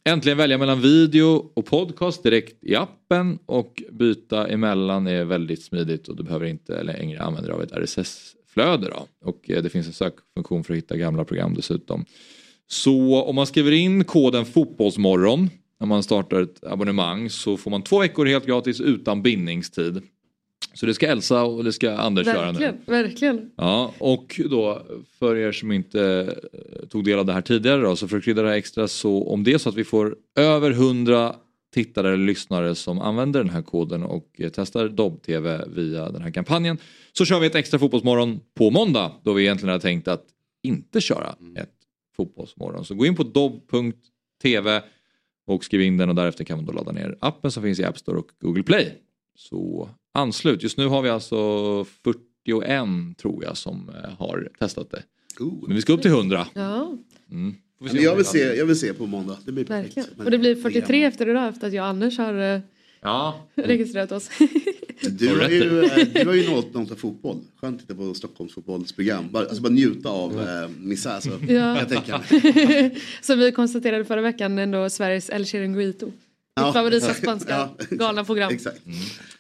äntligen välja mellan video och podcast direkt i appen och byta emellan är väldigt smidigt och du behöver inte längre använda dig av ett RSS-flöde. Då. Och eh, det finns en sökfunktion för att hitta gamla program dessutom. Så om man skriver in koden fotbollsmorgon när man startar ett abonnemang så får man två veckor helt gratis utan bindningstid. Så det ska Elsa och det ska Anders göra nu. Verkligen, verkligen. Ja, och då för er som inte eh, tog del av det här tidigare då, så för att krydda det här extra så om det är så att vi får över 100 tittare eller lyssnare som använder den här koden och eh, testar Dobb-TV via den här kampanjen så kör vi ett extra fotbollsmorgon på måndag då vi egentligen hade tänkt att inte köra ett fotbollsmorgon. Så gå in på dobb.tv och skriv in den och därefter kan man då ladda ner appen som finns i App Store och Google Play. Så anslut. Just nu har vi alltså 41 tror jag som eh, har testat det. Men vi ska upp till 100. Ja, Mm. Jag vill, vi se, jag vill se på måndag. Det blir perfekt. verkligen. Och det blir 43 efter idag efter att jag och Anders har eh, Ja. registrerat oss. Du Har ju, eh, du har ju något, något av fotboll. Skönt att titta på Stockholms fotbollsprogram. Bara, alltså bara njuta av eh, misär. Så, Ja. Jag tänker. Som vi konstaterade förra veckan ändå Sveriges El Chiringuito. Mitt Ja. favorita spanska Ja. galna program. Exakt.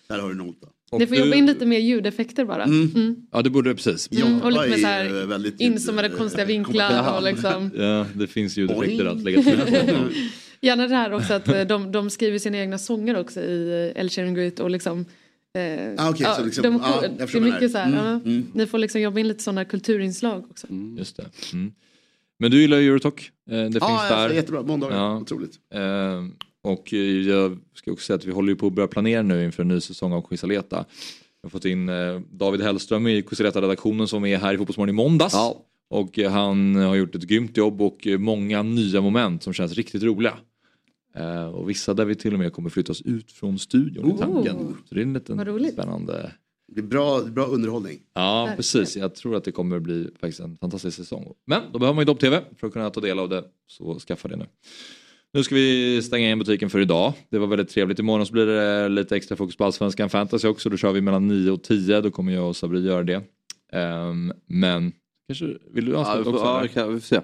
Där har du något. Då. Ni får jobba in lite mer ljudeffekter bara. Mm. Ja det borde precis. Mm, och lite Jag med så är här väldigt inzoomade konstiga vinklar och liksom. Ja, det finns ljudeffekter att lägga till. Gärna det här också att eh, de, de skriver sina egna sånger också i eh, El Chiringuito och liksom eh, Ah, okej, så liksom- de, ja, jag det är mycket så är. här, Mm, ja. mm. Ni får liksom jobba in lite sådana kulturinslag också. Just det. Mm. Men du gillar ju Eurotalk. Eh, Det finns Ja, där. jättebra. Måndagar. Ja. Otroligt. Eh, och jag ska också säga att vi håller ju på att börja planera nu inför en ny säsong av Quisaleta. Vi har fått in eh, David Hellström i Quisaleta-redaktionen som är här i Fotbollsmorgon i måndags. Och eh, han har gjort ett grymt jobb och många nya moment som känns riktigt roliga. Eh, och vissa där vi till och med kommer flyttas ut från studion i tanken. Oh. Så det är en liten spännande Det blir bra, bra underhållning. Ja, Verkligen. precis. Jag tror att det kommer bli faktiskt en fantastisk säsong. Men då behöver man ju Dobb-TV för att kunna ta del av det. Så skaffa det nu. Nu ska vi stänga igen butiken för idag. Det var väldigt trevligt. Imorgon så blir det lite extra fokus på Allsvenskan Fantasy också. Då kör vi mellan 9 och 10. Då kommer jag och Sabri göra det. Ehm, men kanske vill du Ja, vi får- också? ja, vi får se.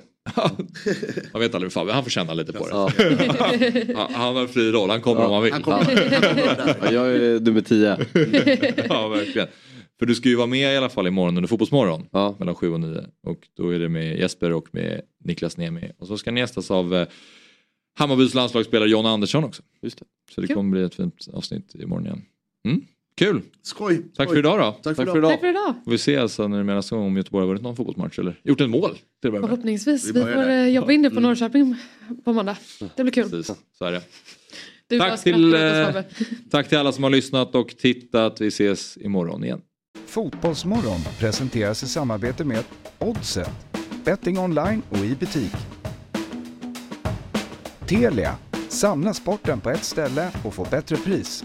Man vet aldrig, Fabbe, han får känna lite på det. Ja. Han- har fri roll, han kommer om han vill. Han kommer, han kommer. Ja, jag är nummer 10. ja, verkligen. För du ska ju vara med i alla fall imorgon under Fotbollsmorgon. Ja. Mellan 7 och 9. Och då är det med Jesper och med Niklas Niemi. Och så ska ni gästas av eh, Hammarbys landslagsspelare John Andersson också. Just det. Så det kommer bli ett fint avsnitt imorgon igen. Mm. Kul! Skoj. Tack skoj. för idag då. Tack för Tack för idag. Tack för idag. Får vi se alltså när det menas gång om Göteborg har vunnit någon fotbollsmatch eller gjort ett mål. Till att. Förhoppningsvis. Vi Vi får där. eh, jobba in det på Norrköping på måndag. Det blir kul. Precis, så är det. Du Tack till, eh. Tack till alla som har lyssnat och tittat. Vi ses imorgon igen. Fotbollsmorgon presenteras i samarbete med Oddset, betting online och i butik. Telia, samla sporten på ett ställe och få bättre pris.